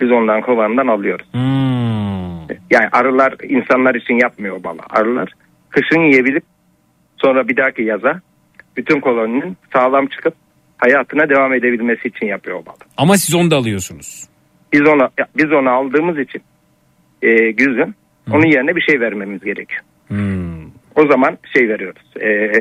biz ondan kovandan alıyoruz. Hmm. Yani arılar insanlar için yapmıyor balı. Arılar kışın yiyebilip sonra bir dahaki yaza bütün koloninin sağlam çıkıp hayatına devam edebilmesi için yapıyor balı. Ama siz onu da alıyorsunuz. Biz onu biz onu aldığımız için e, güzün onun yerine bir şey vermemiz gerekiyor. Hmm. O zaman şey veriyoruz. E,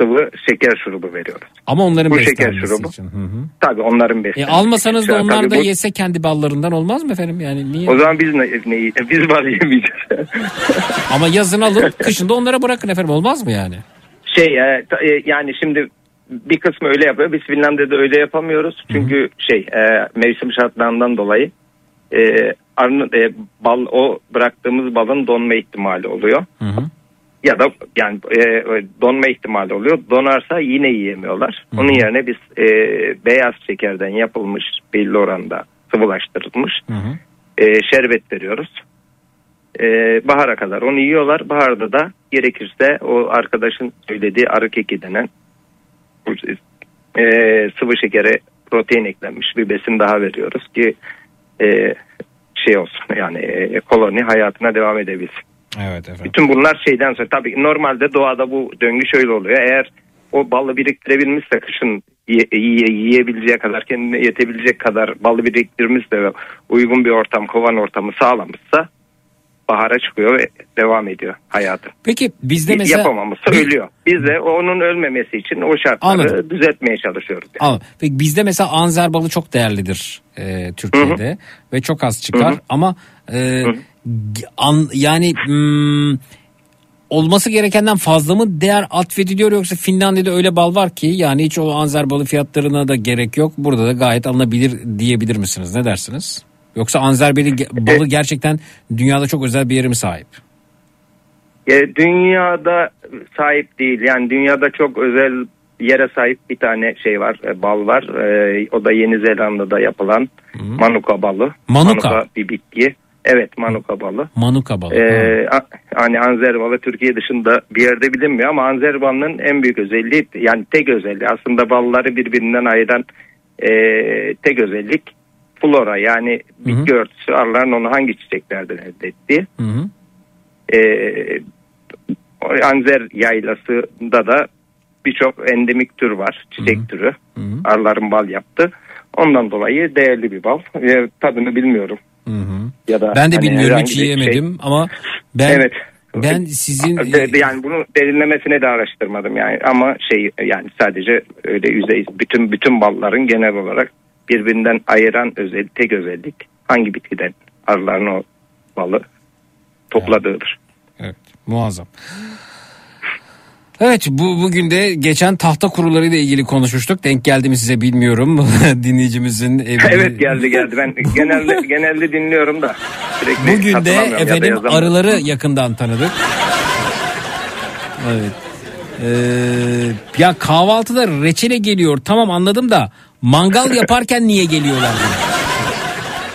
sıvı şeker şurubu veriyoruz. Ama onların Bu şeker şurubu. için. Hı hı. Tabii onların E, beslenmesi. almasanız da onlar Tabii da bu- yese kendi ballarından olmaz mı efendim? Yani niye? O zaman biz ne, neyi, biz bal yemeyeceğiz. Ama yazın alın, kışın da onlara bırakın efendim. Olmaz mı yani? Şey e, e, yani şimdi bir kısmı öyle yapıyor. Biz Finlandiya'da öyle yapamıyoruz. Çünkü şey e, mevsim şartlarından dolayı e, arının, e, bal o bıraktığımız balın donma ihtimali oluyor. Ya da yani e, donma ihtimali oluyor. Donarsa yine yiyemiyorlar. Onun yerine biz e, beyaz şekerden yapılmış belli oranda sıvılaştırılmış e, şerbet veriyoruz. E, bahara kadar onu yiyorlar. Baharda da gerekirse o arkadaşın söylediği arı keki denen e, sıvı şekere protein eklenmiş bir besin daha veriyoruz ki e, şey olsun yani e, koloni hayatına devam edebilsin. Evet efendim. Bütün bunlar şeyden sonra tabii normalde doğada bu döngü şöyle oluyor. Eğer o balı biriktirebilmişse kışın ye- ye- yiyebileceği kadar kendine yetebilecek kadar balı biriktirmişse ve uygun bir ortam kovan ortamı sağlamışsa bahara çıkıyor ve devam ediyor hayatı. Peki bizde mesela... Yapamamışsa ölüyor. Biz de onun ölmemesi için o şartları Anladım. düzeltmeye çalışıyoruz. Anladım. Peki bizde mesela anzer balı çok değerlidir e, Türkiye'de ve çok az çıkar Hı hı. ama e, an, yani hmm, olması gerekenden fazla mı değer atfediliyor yoksa Finlandiya'da öyle bal var ki yani hiç o anzer balı fiyatlarına da gerek yok. Burada da gayet alınabilir diyebilir misiniz? Ne dersiniz? Yoksa anzer balı, gerçekten dünyada çok özel bir yere mi sahip? E, dünyada sahip değil. Yani dünyada çok özel yere sahip bir tane şey var, e, bal var. E, o da Yeni Zelanda'da yapılan manuka balı. Manuka? bir bitki. Evet manuka balı. Manuka balı. Ee, a- hani anzer balı Türkiye dışında bir yerde bilinmiyor ama anzer balının en büyük özelliği yani tek özelliği aslında balları birbirinden ayıran e, tek özellik flora yani bitki örtüsü arıların onu hangi çiçeklerden elde ettiği. Hı hı. Ee, anzer yaylasında da birçok endemik tür var çiçek türü arıların bal yaptı. Ondan dolayı değerli bir bal. Ee, tadını bilmiyorum. Hı hı. Ya da Ben de hani bilmiyorum hiç bir yiyemedim ama ben Evet. ben sizin De- yani bunu derinlemesine de araştırmadım yani ama şey yani sadece öyle yüzey bütün bütün balların genel olarak birbirinden ayıran özel tek özellik hangi bitkiden arıların o balı topladığıdır. Evet, muazzam. Evet bu bugün de geçen tahta kurularıyla ilgili konuşmuştuk. Denk geldi mi size bilmiyorum. Dinleyicimizin evi. evet geldi geldi ben genelde genelde dinliyorum da sürekli Bugün de ya efendim yazamıyorum. arıları yakından tanıdık. Evet. Ee, ya kahvaltıda reçele geliyor tamam anladım da mangal yaparken niye geliyorlar?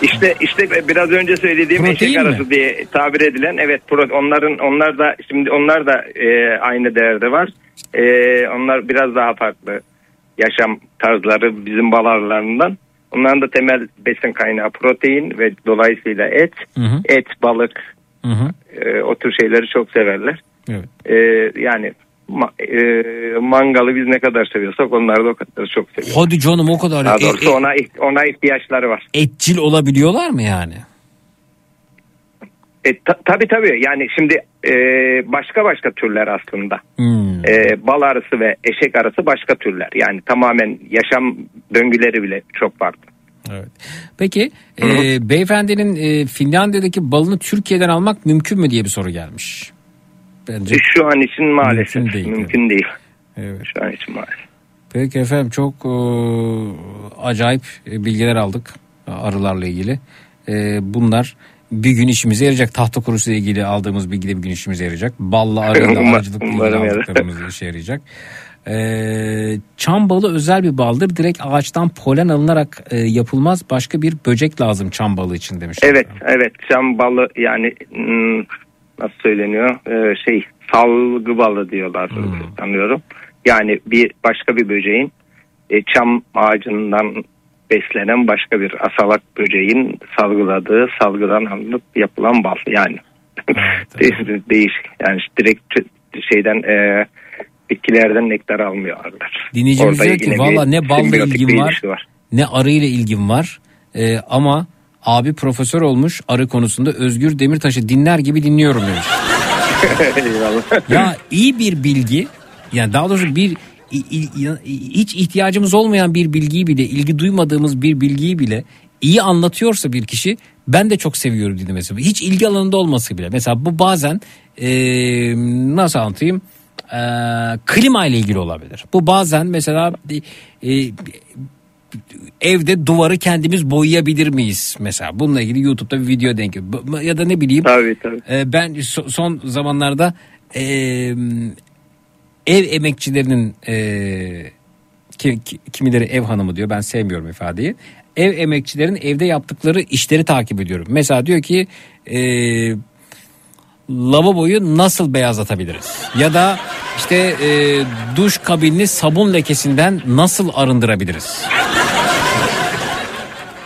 İşte işte biraz önce söylediğim Protein eşek mi? arası diye tabir edilen evet onların onlar da şimdi onlar da e, aynı değerde var. E, onlar biraz daha farklı yaşam tarzları bizim bal arılarından. Onların da temel besin kaynağı protein ve dolayısıyla et. Hı hı. Et, balık Hı hı. e, o tür şeyleri çok severler. Evet. E, yani ma- e, mangalı biz ne kadar seviyorsak onlar da o kadar çok seviyor. Hadi canım o kadar. Daha E- doğrusu e- ona ona ihtiyaçları var. etçil olabiliyorlar mı yani? E, ta, tabii tabii yani şimdi e, başka başka türler aslında. Hmm. E, bal arısı ve eşek arısı başka türler. Yani tamamen yaşam döngüleri bile çok farklı. Peki e, beyefendinin e, Finlandiya'daki balını Türkiye'den almak mümkün mü diye bir soru gelmiş. Bence E, Şu an için maalesef Mümkün mümkün değil. değil. Evet. Şu an için maalesef. Peki efendim çok e, acayip e, bilgiler aldık e, arılarla ilgili. E, bunlar bir gün işimize yarayacak. Tahta kurusu ile ilgili aldığımız bilgi de bir gün işimize yarayacak. Balla arıyla arıcılıkla ilgili aldıklarımız işe yarayacak. E, çam balı özel bir baldır. Direkt ağaçtan polen alınarak e, yapılmaz. Başka bir böcek lazım çam balı için demiş. Evet evet çam balı yani hmm, nasıl söyleniyor Ee, şey salgı balı diyorlar sanıyorum. Yani bir başka bir böceğin e, çam ağacından beslenen başka bir asalak böceğin salgıladığı salgıdan alınıp yapılan bal yani. Değişik, değişik yani direkt şeyden e, bitkilerden nektar almıyor arılar. Dinleyicimiz diyor ki valla ne balla ilgim var, var. ne arı ile ilgim var Ee, ama abi profesör olmuş arı konusunda Özgür Demirtaş'ı dinler gibi dinliyorum demiş. Ya iyi bir bilgi yani daha doğrusu bir hiç ihtiyacımız olmayan bir bilgiyi bile ilgi duymadığımız bir bilgiyi bile iyi anlatıyorsa bir kişi ben de çok seviyorum dinlemesi. Hiç ilgi alanında olması bile. Mesela bu bazen e, nasıl anlatayım E, klima ile ilgili olabilir. Bu bazen mesela e, evde duvarı kendimiz boyayabilir miyiz mesela? Bununla ilgili YouTube'da bir video denk ya da ne bileyim e, ben so- son zamanlarda e, ev emekçilerinin e, ki- ki- kimileri ev hanımı diyor ben sevmiyorum ifadeyi. Ev emekçilerin evde yaptıkları işleri takip ediyorum. Mesela diyor ki e, lavaboyu nasıl beyazlatabiliriz? Ya da işte e, duş kabinini sabun lekesinden nasıl arındırabiliriz?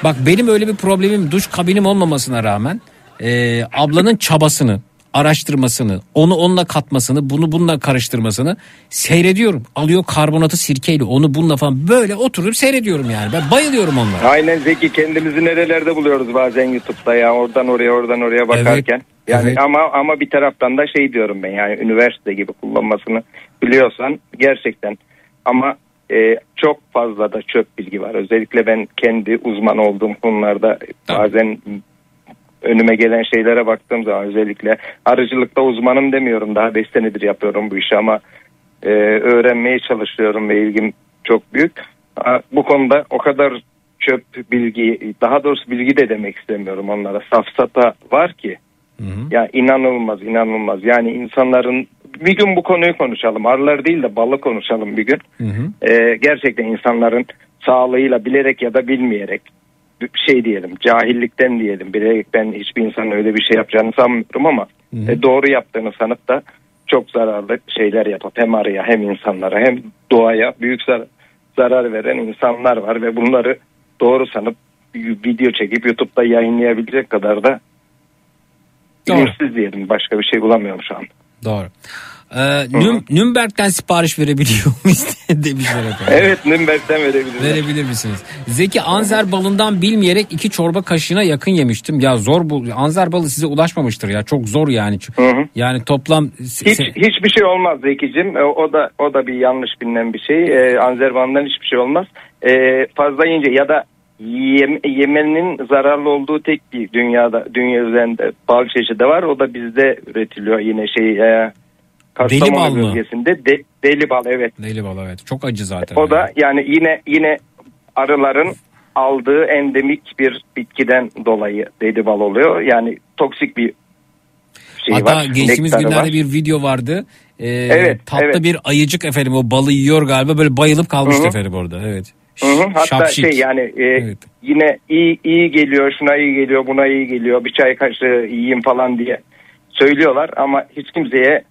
Bak benim öyle bir problemim duş kabinim olmamasına rağmen e, ablanın çabasını, araştırmasını, onu onunla katmasını, bunu bununla karıştırmasını seyrediyorum. Alıyor karbonatı sirkeyle onu bununla falan böyle oturup seyrediyorum yani. Ben bayılıyorum onlara. Aynen Zeki kendimizi nerelerde buluyoruz bazen YouTube'da ya oradan oraya oradan oraya bakarken. yani evet. ama ama bir taraftan da şey diyorum ben yani üniversite gibi kullanmasını biliyorsan gerçekten ama e, çok fazla da çöp bilgi var. Özellikle ben kendi uzman olduğum konularda bazen önüme gelen şeylere baktığım zaman özellikle arıcılıkta uzmanım demiyorum. Daha 5 senedir yapıyorum bu işi ama e, öğrenmeye çalışıyorum ve ilgim çok büyük. Bu konuda o kadar çöp bilgi daha doğrusu bilgi de demek istemiyorum onlara. Safsata var ki ya inanılmaz inanılmaz. Yani insanların bir gün bu konuyu konuşalım. Arılar değil de balı konuşalım bir gün. Ee, gerçekten insanların sağlığıyla bilerek ya da bilmeyerek şey diyelim cahillikten diyelim bilerekten hiçbir insanın öyle bir şey yapacağını sanmıyorum ama e, doğru yaptığını sanıp da çok zararlı şeyler yapıp hem arıya hem insanlara hem doğaya büyük zar- zarar veren insanlar var ve bunları doğru sanıp video çekip YouTube'da yayınlayabilecek kadar da bilinçsiz diyelim başka bir şey bulamıyorum şu an. Doğru. Ee, Nüm- Nürnberg'den sipariş verebiliyor muyuz demişler efendim. Evet Nürnberg'den verebilirim. Verebilir misiniz? Zeki Anzer balından bilmeyerek iki çorba kaşığına yakın yemiştim. Ya zor bu. Anzer balı size ulaşmamıştır ya. Çok zor yani. Yani toplam Hiç hiçbir şey olmaz Zeki'cim. E, O da o da bir yanlış bilinen bir şey. E, Anzerban'dan hiçbir şey olmaz. E, fazla yiyince ya da yem- yemenin zararlı olduğu tek bir dünyada dünya üzerinde bal çeşidi var. O da bizde üretiliyor yine şey e, Kastamonu mı? bölgesinde de, deli bal evet. Deli bal evet. Çok acı zaten. O da yani yine yine arıların aldığı endemik bir bitkiden dolayı deli bal oluyor. Yani toksik bir şey Hatta var. geçtiğimiz günlerde var. bir video vardı. Ee, Evet, tatlı evet. bir ayıcık efendim o balı yiyor galiba böyle bayılıp kalmıştı efendim orada. Evet. Hı hı. Hatta Şapşik. şey yani e, yine iyi iyi geliyor, şuna iyi geliyor, buna iyi geliyor, bir çay kaşığı yiyeyim falan diye söylüyorlar ama hiç kimseye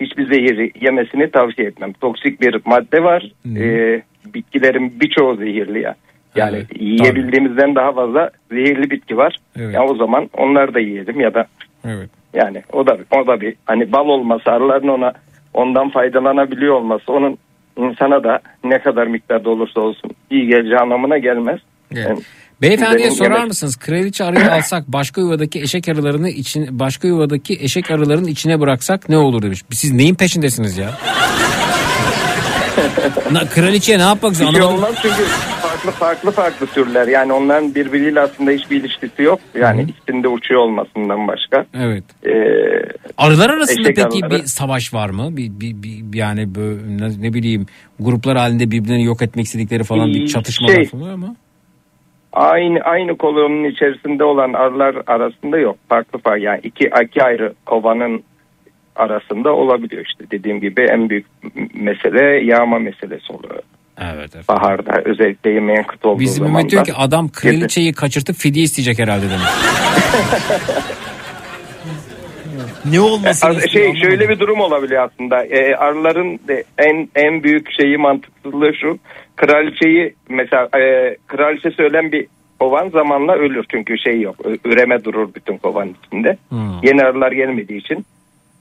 hiçbir zehir yemesini tavsiye etmem. Toksik bir madde var. E, bitkilerin birçoğu zehirli ya. Yani yiyebildiğimizden daha fazla zehirli bitki var. Evet. Ya o zaman onları da yiyelim ya da Evet. yani o da o da bir hani bal olması arıların ona ondan faydalanabiliyor olması onun insana da ne kadar miktarda olursa olsun iyi geleceği anlamına gelmez. Yani Beyefendiye sorar yemek- mısınız? Kraliçe arıyı alsak başka yuvadaki eşek arılarını için başka yuvadaki eşek arılarının içine bıraksak ne olur demiş. Siz neyin peşindesiniz ya? Na, kraliçeye ne yapmak şey Anlamadım. olmaz çünkü farklı farklı farklı türler. Yani onların birbiriyle aslında hiçbir ilişkisi yok. Yani ikisinde uçuyor olmasından başka. Evet. Ee, Arılar arasında peki arıları- bir savaş var mı? Bir, bir, bir- yani böyle ne, ne bileyim gruplar halinde birbirlerini yok etmek istedikleri falan bir Şey- çatışmalar falan ama. Aynı aynı koloninin içerisinde olan arılar arasında yok. Farklı farklı yani iki, iki ayrı kovanın arasında olabiliyor işte dediğim gibi en büyük mesele yağma meselesi oluyor. Evet, evet. Baharda özellikle yemeğin kıt olduğu Bizim zaman Mehmet diyor ki adam kraliçeyi kaçırtıp fidye isteyecek herhalde demiş. ne olmasın? Az- şey şöyle bir durum olabiliyor aslında. Ee, arıların de en en büyük şeyi mantıksızlığı şu. Kraliçeyi mesela e, kraliçe söylen bir kovan zamanla ölür çünkü şey yok. Üreme durur bütün kovanın içinde. Yeni arılar gelmediği için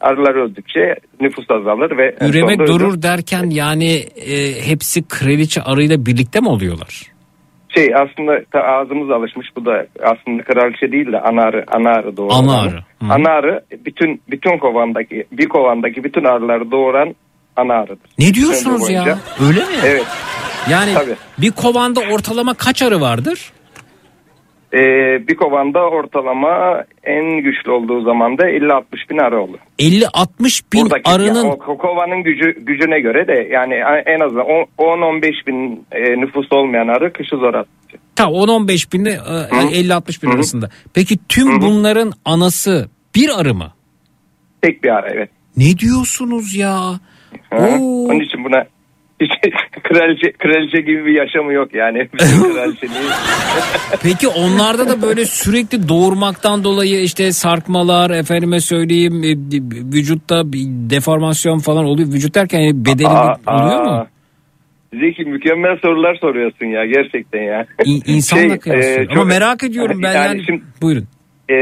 arılar öldükçe nüfus azalır ve Üreme sonunda ölür. durur derken yani e, hepsi kraliçe arıyla birlikte mi oluyorlar? Şey aslında ağzımız alışmış bu da aslında kraliçe değil de ana arı, ana arı doğuran. Ana arı. Hı. Ana arı bütün bütün kovandaki bir kovandaki bütün arıları doğuran ana arıdır. Ne diyorsunuz ya? boyunca. Öyle mi? Evet. Yani Tabii. bir kovanda ortalama kaç arı vardır? Ee, bir kovanda ortalama en güçlü olduğu zaman da 50-60 bin arı olur. 50-60 bin Buradaki, arının yani o ko- kovanın gücü gücüne göre de yani en azından 10-15 bin e, nüfus olmayan arı kışı zor at. ta 10-15 binle e, 50-60 bin arasında. Peki tüm bunların anası bir arı mı? Tek bir arı evet. Ne diyorsunuz ya? Ha, Onun için buna hiç kraliçe, kraliçe gibi bir yaşamı yok yani. Kraliçeliği- Peki onlarda da böyle sürekli doğurmaktan dolayı işte sarkmalar efendime söyleyeyim e, vücutta bir deformasyon falan oluyor. Vücut derken yani bedeni Aa, oluyor mu? Zeki mükemmel sorular soruyorsun ya gerçekten ya. İn, insanla Şey, e, Ama çok- merak ediyorum ben yani. şimdi, Buyurun. e,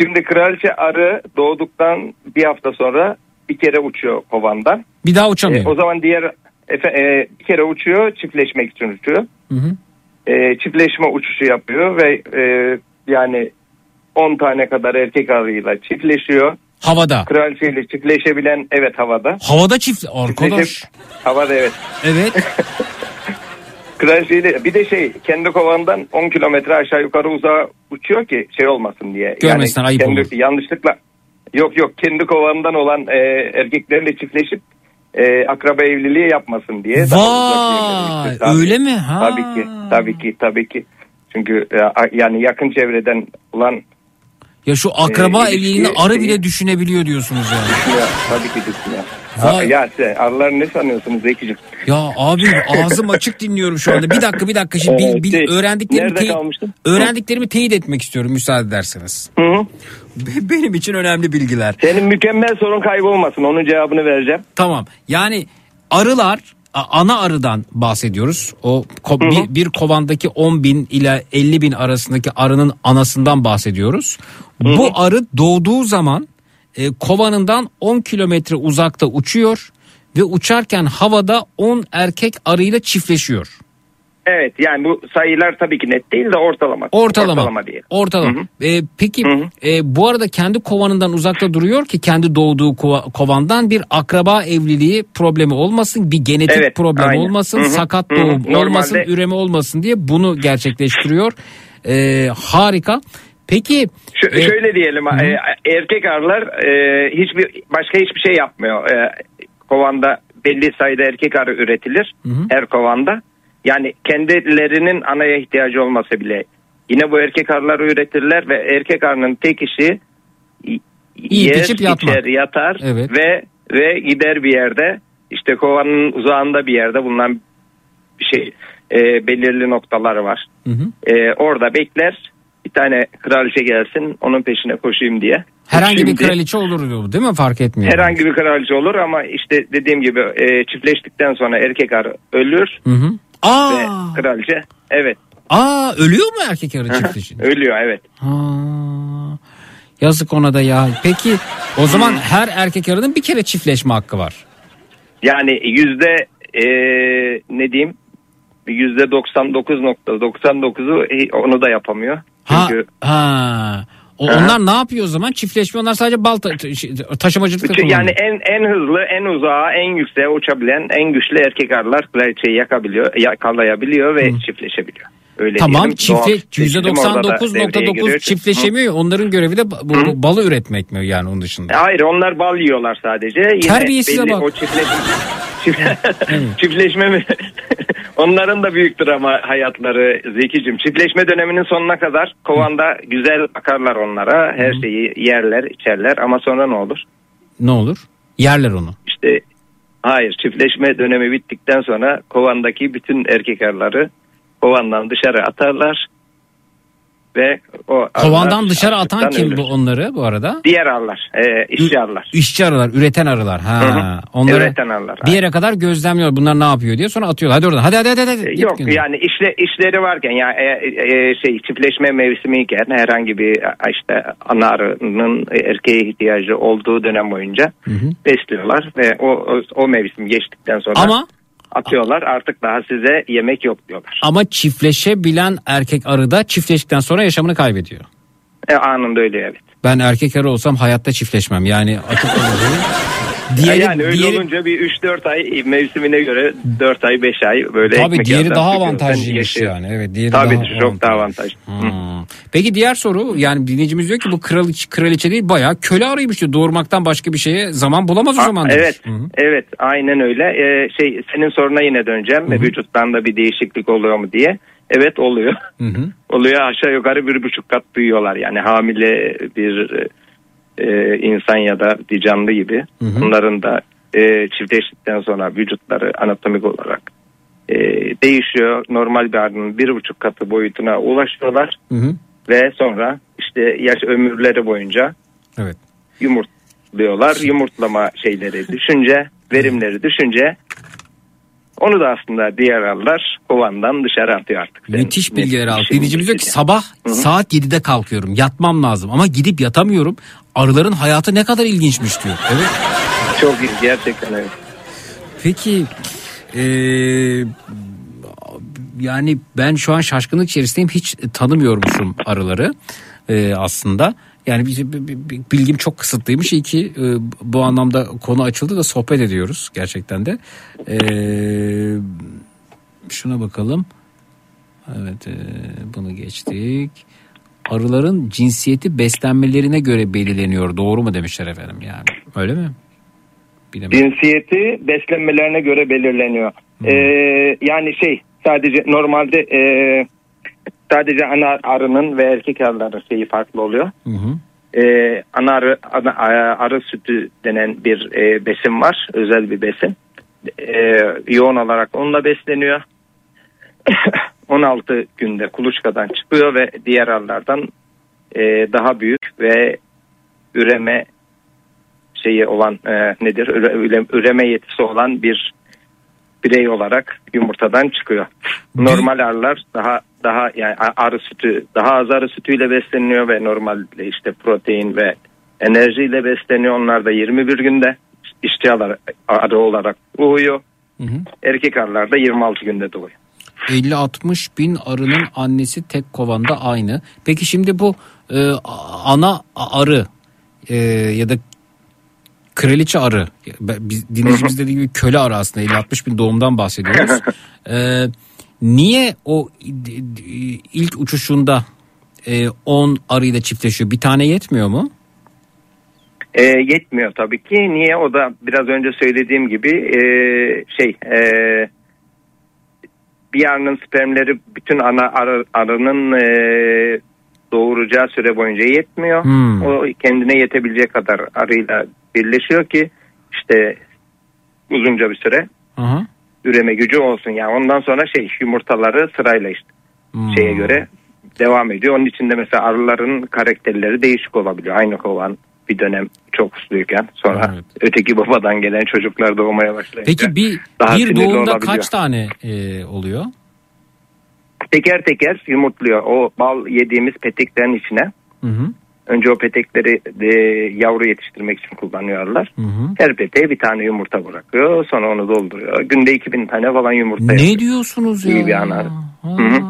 şimdi kraliçe arı doğduktan bir hafta sonra bir kere uçuyor kovandan. Bir daha uçamıyor. E, o zaman diğer efe, e, bir kere uçuyor çiftleşmek için uçuyor. Hı hı. E, çiftleşme uçuşu yapıyor ve e, yani 10 tane kadar erkek arıyla çiftleşiyor. Havada. Kraliçeyle çiftleşebilen evet havada. Havada çift arkadaş. Çiftleşip- havada evet. Evet. Kraliçeyle bir de şey kendi kovandan 10 kilometre aşağı yukarı uzağa uçuyor ki şey olmasın diye. Görmesinler, ayıp kendi, olur. Yanlışlıkla yok yok kendi kovandan olan e, erkeklerle çiftleşip e, akraba evliliği yapmasın diye. Vay gidiyor. öyle mi? Ha. Tabii ki tabii ki tabii ki. Çünkü e, yani yakın çevreden olan Ya şu akraba Ee, evliliğini arı bile düşünebiliyor diyorsunuz yani. düşünüyor. Tabii ki düşünüyor. Vay. Ya sen arılar ne sanıyorsunuz Zeki'cim? Ya abi ağzım açık dinliyorum şu anda. Bir dakika bir dakika şimdi bil, bil- Şey, öğrendiklerimi kalmıştım? öğrendiklerimi teyit etmek istiyorum müsaade ederseniz. Be- Benim için önemli bilgiler. Senin mükemmel sorun kaybolmasın. Onun cevabını vereceğim. Tamam. Yani arılar ana arıdan bahsediyoruz. O ko- bir, bir kovandaki 10 bin ile 50 bin arasındaki arının anasından bahsediyoruz. Bu arı doğduğu zaman e, kovanından 10 kilometre uzakta uçuyor ve uçarken havada 10 erkek arıyla çiftleşiyor. Evet yani bu sayılar tabii ki net değil de ortalama. Ortalama. Ortalama diye. Ortalama. E, peki e, bu arada kendi kovanından uzakta duruyor ki kendi doğduğu kova- kovandan bir akraba evliliği problemi olmasın, bir genetik Evet, problem aynen. olmasın, Hı hı, sakat hı hı. doğum Normalde- olmasın, üreme olmasın diye bunu gerçekleştiriyor. E, harika. Peki Şu- e, şöyle diyelim e, erkek arılar e, hiçbir başka hiçbir şey yapmıyor. E, kovanda belli sayıda erkek arı üretilir her kovanda. Yani kendilerinin anaya ihtiyacı olmasa bile yine bu erkek arıları üretirler ve erkek arının tek işi Yiyip içip yatmak. içer, yatar Evet. ve ve gider bir yerde işte kovanın uzağında bir yerde bulunan bir şey e, belirli noktaları var. Hı hı. E, orada bekler bir tane kraliçe gelsin onun peşine koşayım diye. herhangi bir Şimdi kraliçe olur değil mi? Fark etmiyor. Herhangi bir kraliçe olur ama işte dediğim gibi e, çiftleştikten sonra erkek arı ölür Hı hı. Aa, ve kraliçe evet aa ölüyor mu erkek arı çiftleşince? ölüyor evet. Ha, yazık ona da ya. Peki o zaman her erkek arının bir kere çiftleşme hakkı var. Yani yüzde e, ne diyeyim yüzde 99.99'u onu da yapamıyor. Ha, Çünkü ha. O, Aha. onlar ne yapıyor o zaman? Çiftleşme onlar sadece bal ta- şey, taşımacılıkta kullanıyor. yani en en hızlı, en uzağa, en yükseğe uçabilen en güçlü erkek arılar kraliçeyi yakabiliyor, yakalayabiliyor ve çiftleşebiliyor. Öyle Tamam giriyor. %99.9 çiftleşemiyor. Onların görevi de bu, bu balı üretmek mi yani onun dışında? Hayır onlar bal yiyorlar sadece. Yine Terbiyesize belli bak. O çiftleşme, çift- çiftleşme mi? Onların da büyüktür ama hayatları Zekicim. Çiftleşme döneminin sonuna kadar kovanda güzel bakarlar onlara. Her şeyi yerler, içerler ama sonra ne olur? Ne olur? Yerler onu. İşte hayır çiftleşme dönemi bittikten sonra kovandaki bütün erkek arıları kovandan dışarı atarlar. Ve o Kovandan arılar dışarı atan kim ölür. bu onları bu arada? Diğer arılar, e, işçi arılar. İşçi arılar, üreten arılar. Ha. Hı hı. Onları Üreten arılar, bir yere kadar gözlemliyor. Bunlar ne yapıyor diye sonra atıyorlar. Hadi oradan. Hadi hadi hadi. hadi. Git Yok gönder. yani işle, işleri varken ya e, e, şey çiftleşme mevsimiyken herhangi bir e, işte ana arının erkeğe ihtiyacı olduğu dönem boyunca besliyorlar ve o, o o mevsim geçtikten sonra Ama atıyorlar artık daha size yemek yok diyorlar. ama çiftleşebilen erkek arı da çiftleştikten sonra yaşamını kaybediyor. E, anında öyle evet. Ben erkek arı olsam hayatta çiftleşmem. Yani atıp Diğeri- yani öyle diğeri- olunca bir 3-4 ay mevsimine göre 4 ay 5 ay böyle Tabii diğeri daha avantajlıymış yani. Evet, diğeri Tabii daha çok daha avantajlı. Hı. Peki diğer soru yani dinleyicimiz diyor ki bu kraliçe, kraliçe değil bayağı köle arıymış diyor. Doğurmaktan başka bir şeye zaman bulamaz o zaman. Evet, evet, aynen öyle. Ee, şey senin soruna yine döneceğim. Vücuttan da bir değişiklik oluyor mu diye. Evet oluyor. oluyor aşağı yukarı bir buçuk kat büyüyorlar. Yani hamile bir e, insan ya da bir canlı gibi. Bunların da e, çiftleştikten sonra vücutları anatomik olarak e, değişiyor. Normal bir arının bir buçuk katı boyutuna ulaşıyorlar. Ve sonra işte yaş ömürleri boyunca Evet. yumurtluyorlar. Yumurtlama şeyleri düşünce, verimleri düşünce onu da aslında diğer arılar kovandan dışarı atıyor artık. Müthiş bilgiler aldık. şey Dinleyicimiz diyor ki sabah saat 7'de kalkıyorum. Yatmam lazım ama gidip yatamıyorum. Arıların hayatı ne kadar ilginçmiş diyor. Evet. Çok iyi gerçekten evet. Peki eee, yani ben şu an şaşkınlık içerisindeyim. Hiç tanımıyormuşum arıları eee, aslında. Yani bir bilgim çok kısıtlıymış. İyi ki e, bu anlamda konu açıldı da sohbet ediyoruz gerçekten de. Eee, şuna bakalım. Evet e, bunu geçtik. Arıların cinsiyeti beslenmelerine göre belirleniyor. Doğru mu demişler efendim yani. Öyle mi? Bilemedim. Cinsiyeti beslenmelerine göre belirleniyor. Ee, yani şey sadece normalde e, sadece ana arının ve erkek arıların şeyi farklı oluyor. Hı hı. Ee, ana arı, ana, arı sütü denen bir e, besin var. Özel bir besin. Ee, yoğun olarak onunla besleniyor. 16 günde kuluçkadan çıkıyor ve diğer arılardan e, daha büyük ve üreme şeyi olan e, nedir üre- üreme yetisi olan bir birey olarak yumurtadan çıkıyor. Normal arılar daha daha yani arı sütü daha az arı sütüyle besleniyor ve normalde işte protein ve enerjiyle besleniyor. Onlar da 21 günde işçi arı, olarak doğuyor. Erkek arılar da 26 günde doğuyor. 50-60 bin arının annesi tek kovanda aynı. Peki şimdi bu e, ana arı e, ya da kraliçe arı biz- dinleyicimiz dediği gibi köle arı aslında 50-60 bin doğumdan bahsediyoruz. E, niye o ilk uçuşunda e, 10 arıyla çiftleşiyor? Bir tane yetmiyor mu? E, yetmiyor tabii ki. Niye? O da biraz önce söylediğim gibi e, şey e, bir arının spermleri bütün ana arı, arının e, doğuracağı süre boyunca yetmiyor. Hmm. O kendine yetebilecek kadar arıyla birleşiyor ki işte uzunca bir süre Aha. Üreme gücü olsun. Yani ondan sonra şey yumurtaları sırayla işte şeye göre devam ediyor. Onun için de mesela arıların karakterleri değişik olabiliyor. Aynı kovan bir dönem çok usluyken sonra öteki babadan gelen çocuklar doğmaya başlayınca Peki bir daha bir doğumda olabiliyor. kaç tane e, oluyor? Teker teker yumurtluyor. O bal yediğimiz peteklerin içine Hı hı. Önce o petekleri de yavru yetiştirmek için kullanıyorlar. Her peteğe bir tane yumurta bırakıyor. Sonra onu dolduruyor. Günde 2000 tane falan yumurta Ne yapıyor. diyorsunuz ya? İyi bir anar. Hı hı.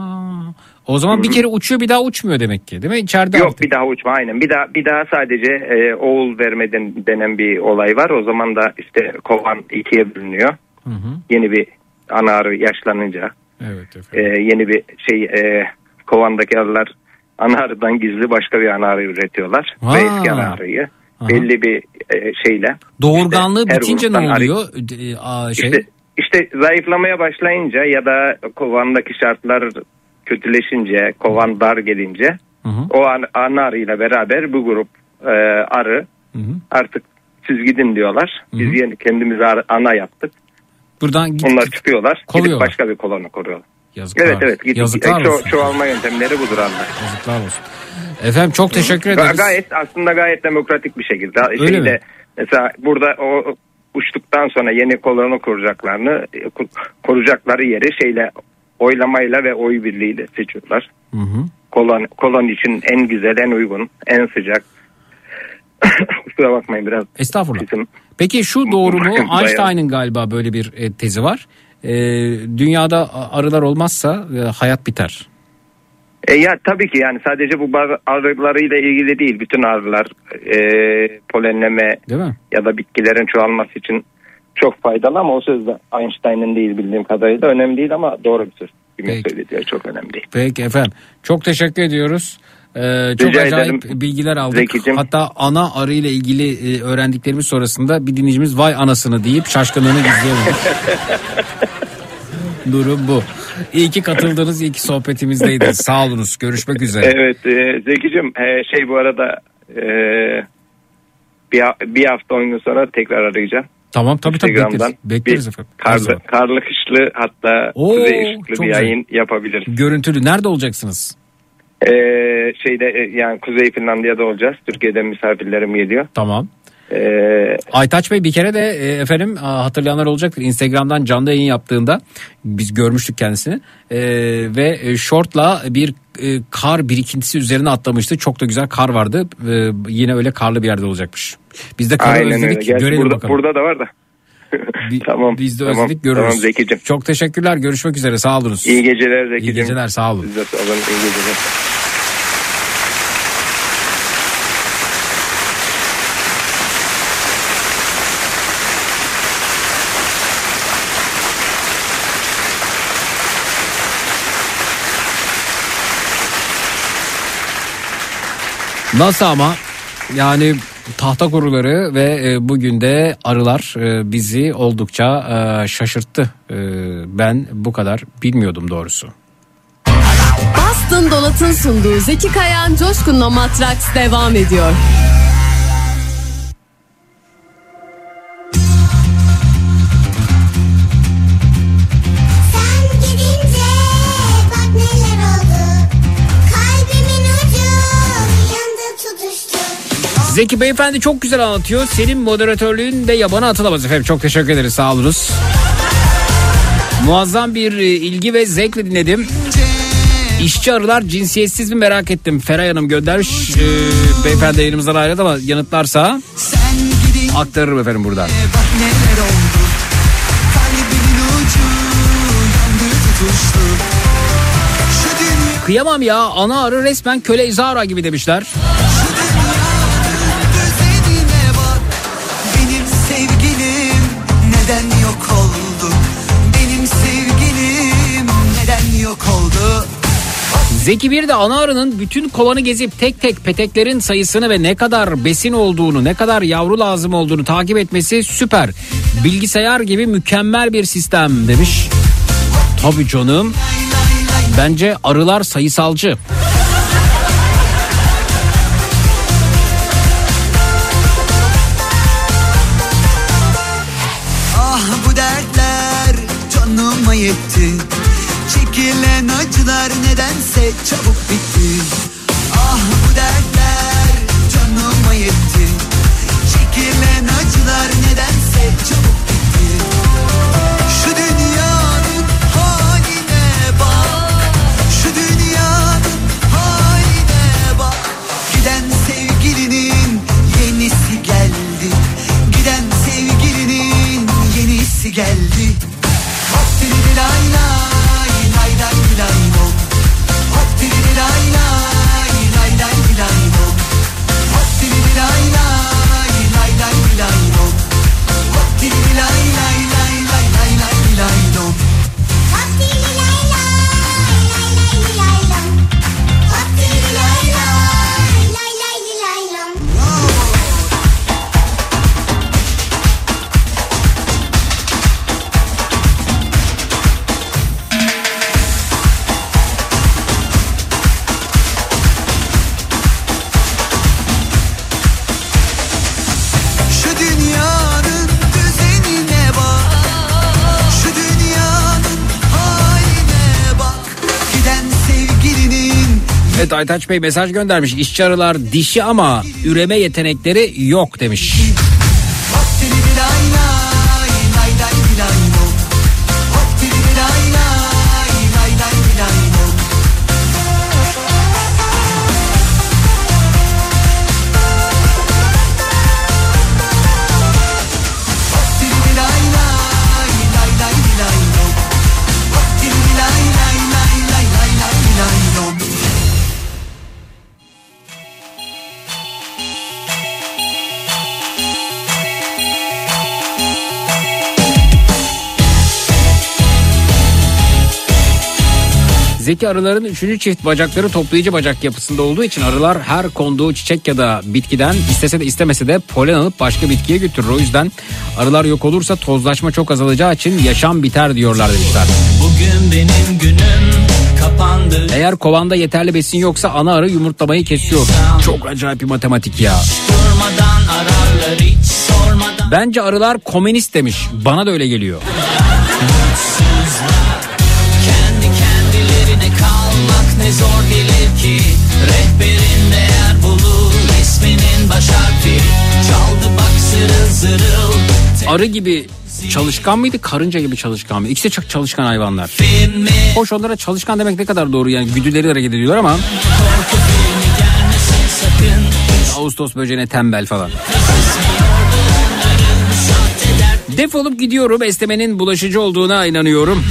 O zaman bir kere uçuyor bir daha uçmuyor demek ki değil mi? İçeride Yok artık. bir daha uçma aynen. Bir daha bir daha sadece e, oğul verme den- denen bir olay var. O zaman da işte kovan ikiye bölünüyor. Yeni bir ana arı yaşlanınca. Evet e, yeni bir şey e, kovandaki arılar ana arıdan gizli başka bir ana arı üretiyorlar. Ha. Ve eski ana arıyı Aha. belli bir e, şeyle. Doğurganlığı işte bitince ne gruptan arı- oluyor? E, aa, şey. İşte, işte zayıflamaya başlayınca ya da kovandaki şartlar kötüleşince, kovan dar gelince o an- ana arıyla beraber bu grup e, arı artık siz gidin diyorlar. Biz yeni kendimize ar- ana yaptık. Buradan git, Onlar çıkıyorlar. Gidip başka bir kolonu kuruyorlar. Yazıklar. Evet evet. Gidip, Yazıklar e, ço- olsun. çoğalma yöntemleri budur anlar. Yazıklar olsun. Efendim çok teşekkür ederiz. Gayet aslında gayet demokratik bir şekilde. Öyle Şeyde, mi? Mesela burada o uçtuktan sonra yeni kolonu kuracaklarını e, ku- kuracakları yeri şeyle oylamayla ve oy birliğiyle seçiyorlar. Hı hı. Kolon, kolon için en güzel, en uygun, en sıcak. Kusura bakmayın biraz. Estağfurullah. Bizim- Peki şu doğru mu? Einstein'ın galiba böyle bir e, tezi var. E, dünyada arılar olmazsa e, hayat biter. E ya tabii ki yani sadece bu arılarıyla ilgili değil. Bütün arılar e, polenleme ya da bitkilerin çoğalması için çok faydalı ama o söz de Einstein'ın değil bildiğim kadarıyla önemli değil ama doğru bir söz. Kimin söylediği çok önemli değil. Peki efendim. Çok teşekkür ediyoruz. Ee, çok Rica acayip ederim. bilgiler aldık. Zekicim. Hatta ana arı ile ilgili e, öğrendiklerimiz sonrasında bir dinleyicimiz vay anasını deyip şaşkınlığını gizleyemedi. Durum bu. İyi ki katıldınız, iyi ki sohbetimizdeydiniz. Sağ olunuz. Görüşmek üzere. Evet e, Zeki'cim e, şey bu arada e, bir, bir hafta on gün sonra tekrar arayacağım. Tamam tabii tabii bekleriz. Bekleriz efendim. Karlı, karlı kışlı hatta Oo, kuzey ışıklı bir güzel. yayın yapabiliriz. Görüntülü. Nerede olacaksınız? Ee, şeyde e, yani Kuzey Finlandiya'da olacağız. Türkiye'den misafirlerim geliyor. Tamam. Ee, Aytaç Bey bir kere de e, efendim hatırlayanlar olacaktır. Instagram'dan canlı yayın yaptığında biz görmüştük kendisini E, ve e, şortla bir e, kar birikintisi üzerine atlamıştı. Çok da güzel kar vardı. E, yine öyle karlı bir yerde olacakmış. Biz de karı aynen öyle. özledik. Gerçi Görelim burada, bakalım. burada da var da. tamam. Biz de tamam, özledik görürüz. Tamam Zeki'cim. Çok teşekkürler. Görüşmek üzere. Sağ olunuz. İyi geceler Zeki'cim. İyi geceler. Sağ olun. Siz de sağ olun. İyi geceler. Nasıl ama? Yani tahta kuruları ve e, bugün de arılar e, bizi oldukça e, şaşırttı. Ben bu kadar bilmiyordum doğrusu. Bastın Dolat'ın sunduğu Zeki Kayan Coşkun'la Matraks devam ediyor. Zeki Beyefendi çok güzel anlatıyor. Senin moderatörlüğün de yabana atılamaz efendim. Çok teşekkür ederiz sağ olunuz. Muazzam bir e, ilgi ve zevkle dinledim. İşçi arılar cinsiyetsiz mi merak ettim. Feray Hanım göndermiş. E, beyefendi yayınımızdan ayrıldı ama yanıtlarsa aktarırım efendim buradan. Kıyamam ya ana arı resmen köle Zara gibi demişler. Zeki bir de ana arının bütün kovanı gezip tek tek peteklerin sayısını ve ne kadar besin olduğunu, ne kadar yavru lazım olduğunu takip etmesi süper. Bilgisayar gibi mükemmel bir sistem demiş. Tabii canım. Bence arılar sayısalcı. 차분 Aytaç Bey mesaj göndermiş. İşçi arılar dişi ama üreme yetenekleri yok demiş. Zeki arıların üçüncü çift bacakları toplayıcı bacak yapısında olduğu için arılar her konduğu çiçek ya da bitkiden istese de istemese de polen alıp başka bitkiye götürür. O yüzden arılar yok olursa tozlaşma çok azalacağı için yaşam biter diyorlar demişler. Bugün benim günüm kapandı Eğer kovanda yeterli besin yoksa ana arı yumurtlamayı kesiyor. Çok acayip bir matematik ya. Durmadan ararlar hiç sormadan Bence arılar komünist demiş. Bana da öyle geliyor. baş harfi Çaldı bak zırıl Arı gibi çalışkan mıydı, karınca gibi çalışkan mıydı? İkisi de çok çalışkan hayvanlar. Hoş onlara çalışkan demek ne kadar doğru yani güdüleri hareket ediyorlar ama Ağustos böceğine tembel falan. Defolup gidiyorum esnemenin bulaşıcı olduğuna inanıyorum.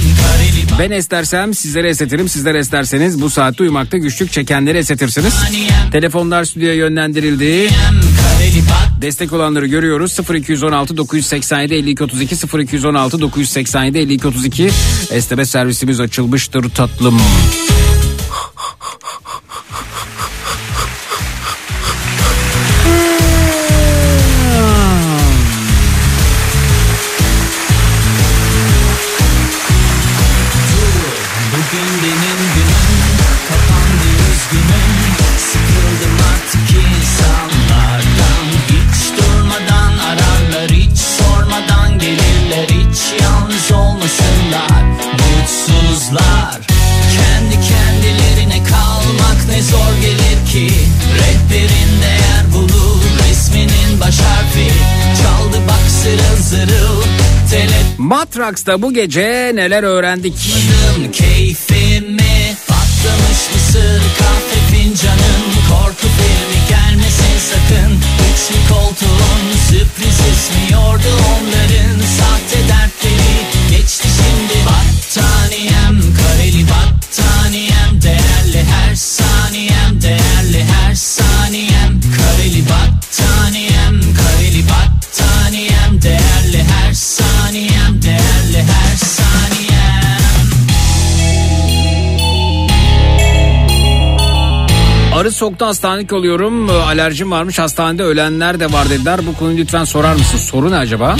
Ben esnersem sizlere esnetirim. Sizler esnerseniz bu saatte uyumakta güçlük çekenleri esnetirsiniz. Telefonlar stüdyoya yönlendirildi. Destek olanları görüyoruz. 0216 987 52 32 0216 987 52 32 esneme servisimiz açılmıştır tatlım. Ne zor gelir ki Rehberin değer bulur resminin baş harfi Çaldı bak zırıl zırıl Tele Matrax'ta bu gece neler öğrendik? Yapmadım keyfimi Patlamış mısır kahve fincanın Korku filmi gelmesin sakın. Üçlü koltuğun sürpriz esmiyordu onların Sahte dertleri. Geçti şimdi Battaniyem Arı soktu hastanelik oluyorum. Alerjim varmış hastanede ölenler de var dediler. Bu konuyu lütfen sorar mısın? Soru ne acaba?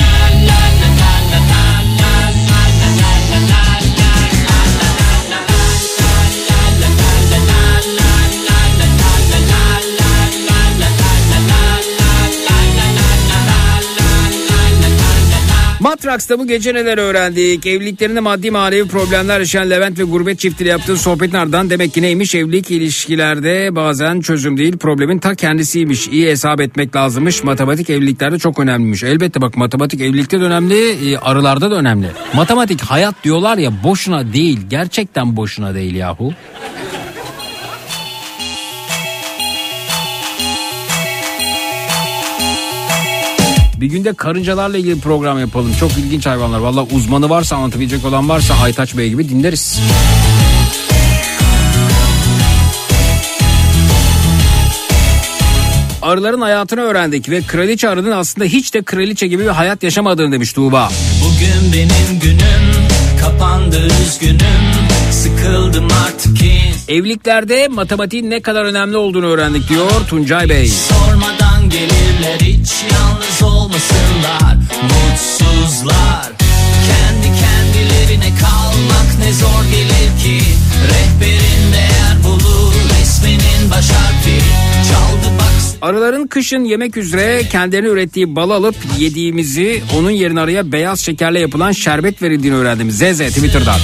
Matraks'ta bu gece neler öğrendik? Evliliklerinde maddi manevi problemler yaşayan Levent ve gurbet çiftiyle yaptığı sohbetin ardından demek ki neymiş? Evlilik ilişkilerde bazen çözüm değil problemin ta kendisiymiş. İyi hesap etmek lazımmış. Matematik evliliklerde çok önemliymiş. Elbette bak matematik evlilikte de önemli, e, arılarda da önemli. Matematik hayat diyorlar ya boşuna değil. Gerçekten boşuna değil yahu. Bir günde karıncalarla ilgili program yapalım. Çok ilginç hayvanlar. Valla uzmanı varsa anlatabilecek olan varsa Aytaç Bey gibi dinleriz. Arıların hayatını öğrendik ve kraliçe arının aslında hiç de kraliçe gibi bir hayat yaşamadığını demiş Tuğba. Bugün benim günüm kapandı üzgünüm Sıkıldım artık Evliliklerde matematiğin ne kadar önemli olduğunu öğrendik diyor Tuncay Bey. sormadan gelirler hiç yalnız olmasınlar Mutsuzlar kendi kendilerine kalmak ne zor gelir ki Rehberin değer bulur resminin baş harfi Çaldı bak Arıların kışın yemek üzere kendilerine ürettiği bal alıp yediğimizi onun yerine araya beyaz şekerle yapılan şerbet verildiğini öğrendim. Zeze Twitter'dan.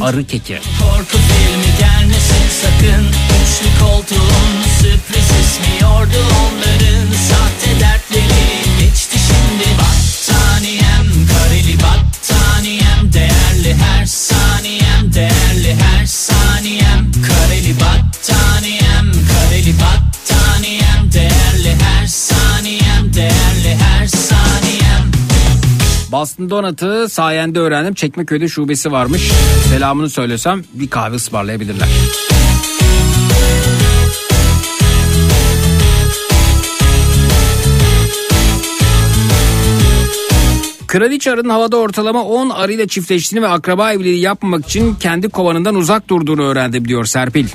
Arı keki. Korku filmi gelmesin sakın Üçlü koltuğun sürpriz ismiyordu onların Sahte dertleri geçti şimdi Battaniyem kareli battaniyem Değerli her saniyem değerli her saniyem Kareli battaniyem kareli battaniyem Değerli her saniyem değerli her saniyem Boston Donut'ı sayende öğrendim. Çekmeköy'de şubesi varmış. Selamını söylesem bir kahve ısmarlayabilirler. Kraliçe arının havada ortalama 10 arıyla çiftleştiğini ve akraba evliliği yapmamak için kendi kovanından uzak durduğunu öğrendim diyor Serpil.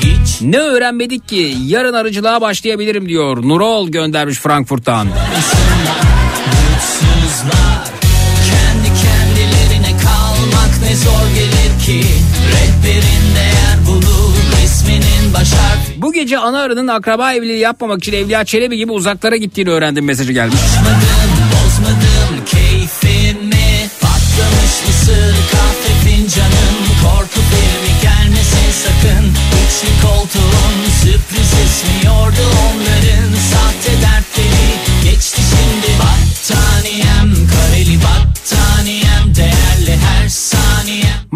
Hiç Ne öğrenmedik ki yarın arıcılığa başlayabilirim diyor. Nurol göndermiş Frankfurt'tan. mutsuzlar Kendi kendilerine kalmak ne zor gelir ki gece ana arının akraba evliliği yapmamak için Evliya Çelebi gibi uzaklara gittiğini öğrendim mesajı gelmiş. Bozmadım bozmadım keyfimi. Patlamış mısır kahve fincanın Korku filmi gelmesin sakın. Üçlü koltuğun sürpriz ismiyordu onların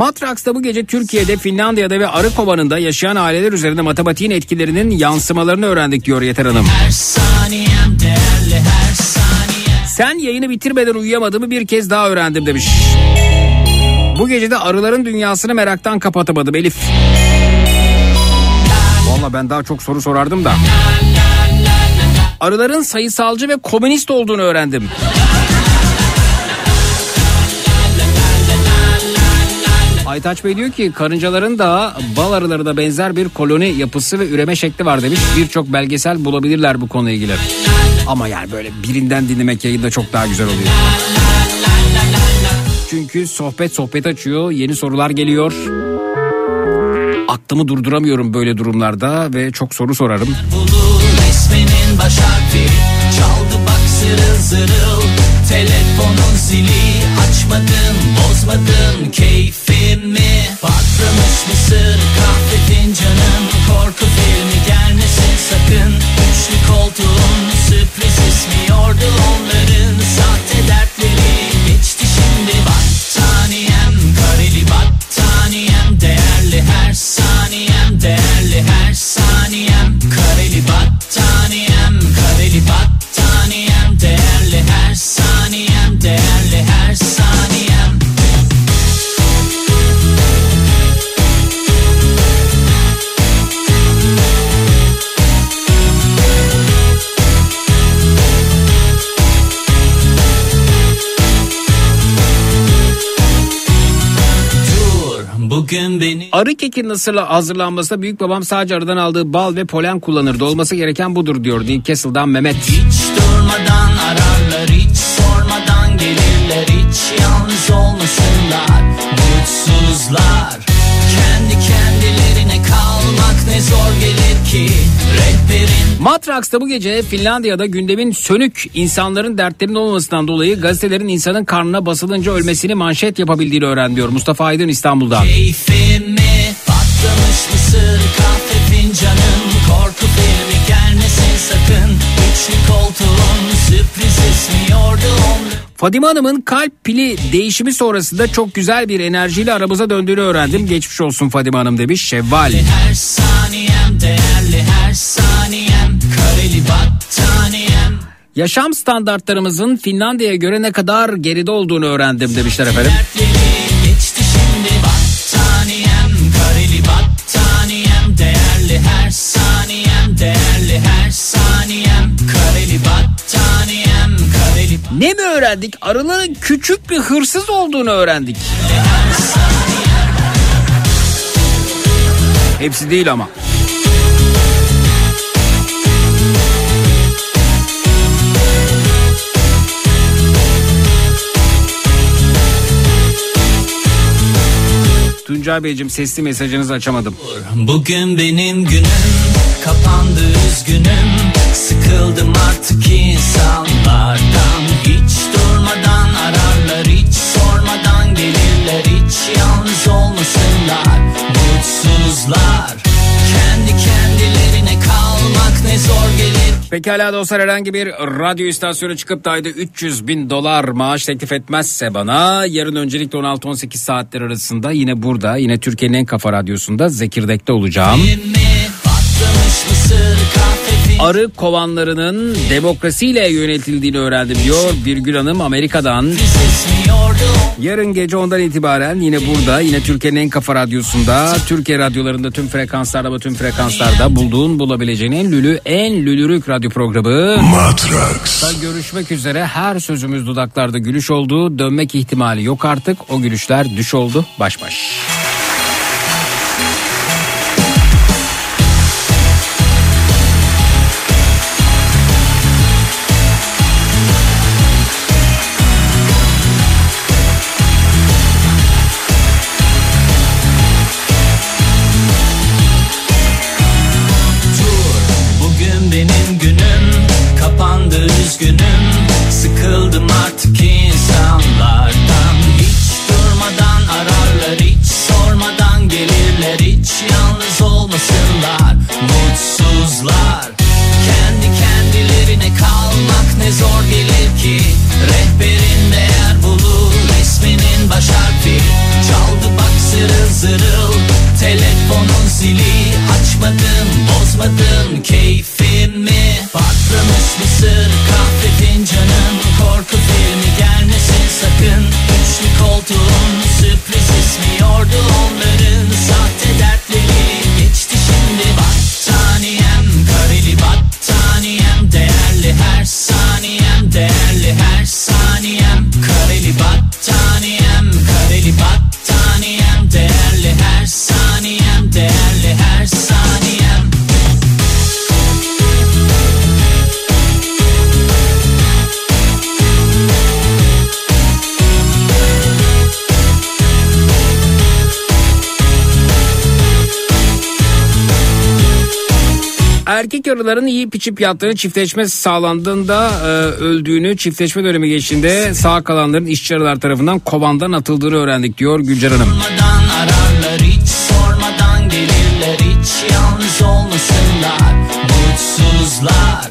Matraks'ta bu gece Türkiye'de, Finlandiya'da ve arı kovanında yaşayan aileler üzerinde matematiğin etkilerinin yansımalarını öğrendik diyor Yeter Hanım. Her saniyem değerli her saniyem Sen yayını bitirmeden uyuyamadığımı bir kez daha öğrendim demiş. Bu gece de arıların dünyasını meraktan kapatamadım Elif. Valla ben daha çok soru sorardım da. Arıların sayısalcı ve komünist olduğunu öğrendim. Aytaç Bey diyor ki karıncaların da bal arıları da benzer bir koloni yapısı ve üreme şekli var demiş. Birçok belgesel bulabilirler bu konuyla ilgili. Ama yani böyle birinden dinlemek yayında çok daha güzel oluyor. Çünkü sohbet sohbet açıyor, yeni sorular geliyor. Aklımı durduramıyorum böyle durumlarda ve çok soru sorarım. baş harfi Çaldı bak zırıl zırıl Telefonun zili açmadım bozmadım keyfimi Patlamış mısır kahve fincanın Korku filmi gelmesin sakın. Üçlü koltuğun sürpriz ismiyordu onların Sahte dertleri. Geçti şimdi Battaniyem kareli battaniyem. Değerli her saniyem değerli her saniyem. Kareli battaniyem bugün beni Arı keki nasıl hazırlanmasında büyük babam sadece arıdan aldığı bal ve polen kullanırdı. Olması gereken budur diyor Newcastle'dan Mehmet. Hiç durmadan ararlar hiç sormadan gelirler hiç yalnız olmasınlar mutsuzlar kendi kendilerine kalmak ne zor gelir Matraks'ta bu gece Finlandiya'da gündemin sönük insanların dertlerinin olmasından dolayı gazetelerin insanın karnına basılınca ölmesini manşet yapabildiğini öğren diyor Mustafa Aydın İstanbul'dan. keyfimi patlamış mısır kahve fincanın korku filmi gelmesin sakın üçlü koltuğun sürpriz ismiyordu onları Fadime Hanım'ın kalp pili değişimi sonrasında çok güzel bir enerjiyle aramıza döndüğünü öğrendim. Geçmiş olsun Fadime Hanım demiş Şevval. Her saniyem değerli her saniyem Kareli battaniyem Yaşam standartlarımızın Finlandiya'ya göre ne kadar geride olduğunu öğrendim demişler efendim. Geçti şimdi battaniyem Kareli battaniyem değerli her saniyem Değerli her saniyem Kareli battaniyem Ne mi öğrendik? Arıların küçük bir hırsız olduğunu öğrendik. Hepsi değil ama. Tuncay Beyciğim sesli mesajınızı açamadım. Bugün benim günüm kapandı üzgünüm Sıkıldım artık insanlardan. Hiç durmadan ararlar hiç sormadan gelirler. Hiç yalnız olmasınlar mutsuzlar. Kendi kendilerine kalmak ne zor gelir. Pekala dostlar herhangi bir radyo istasyonu çıkıp da ayda 300 bin dolar maaş teklif etmezse bana yarın öncelikle 16-18 saatler arasında yine burada yine Türkiye'nin en kafa radyosunda Zekirdek'te olacağım. Benim Arı kovanlarının demokrasiyle yönetildiğini öğrendim diyor Birgül Hanım Amerika'dan. Yarın gece ondan itibaren yine burada yine Türkiye'nin en kafa radyosunda Türkiye radyolarında tüm frekanslarda ve tüm frekanslarda bulduğun bulabileceğin en lülü en lülürük radyo programı Matrax. Da görüşmek üzere her sözümüz dudaklarda gülüş oldu dönmek ihtimali yok artık o gülüşler düş oldu baş baş. Erkek arıların yiyip içip yattığını çiftleşme sağlandığında e, öldüğünü çiftleşme dönemi geçtiğinde sağ kalanların işçi arılar tarafından kovandan atıldığını öğrendik diyor Gülcer Hanım. Sormadan ararlar hiç sormadan gelirler hiç yalnız olmasınlar mutsuzlar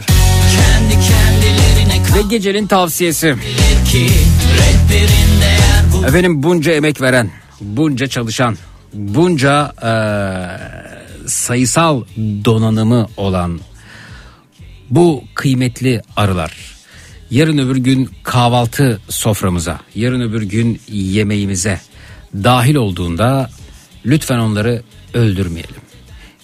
kendi kendilerine Ve gecenin tavsiyesi. ki bu Efendim bunca emek veren, bunca çalışan, bunca e, sayısal donanımı olan bu kıymetli arılar yarın öbür gün kahvaltı soframıza, yarın öbür gün yemeğimize dahil olduğunda lütfen onları öldürmeyelim.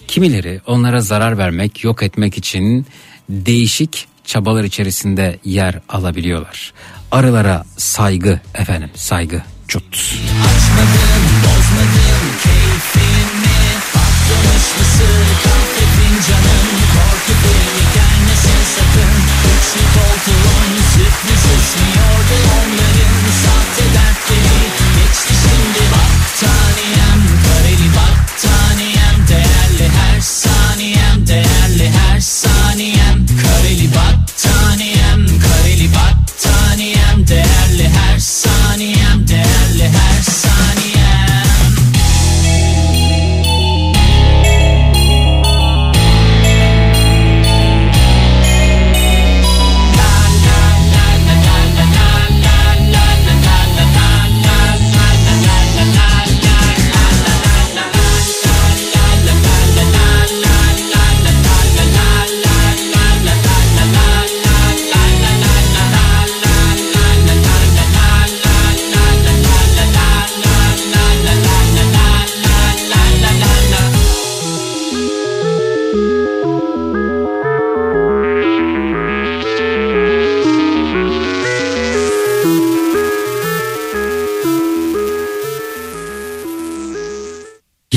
Kimileri onlara zarar vermek, yok etmek için değişik çabalar içerisinde yer alabiliyorlar. Arılara saygı efendim, saygı. Çut. Açmadın Üçlü koltuğun sürpriz esmiyordu onların Sahte dertleri geçti şimdi Battaniyem kareli battaniyem Değerli her saniyem değerli her saniyem Kareli battaniyem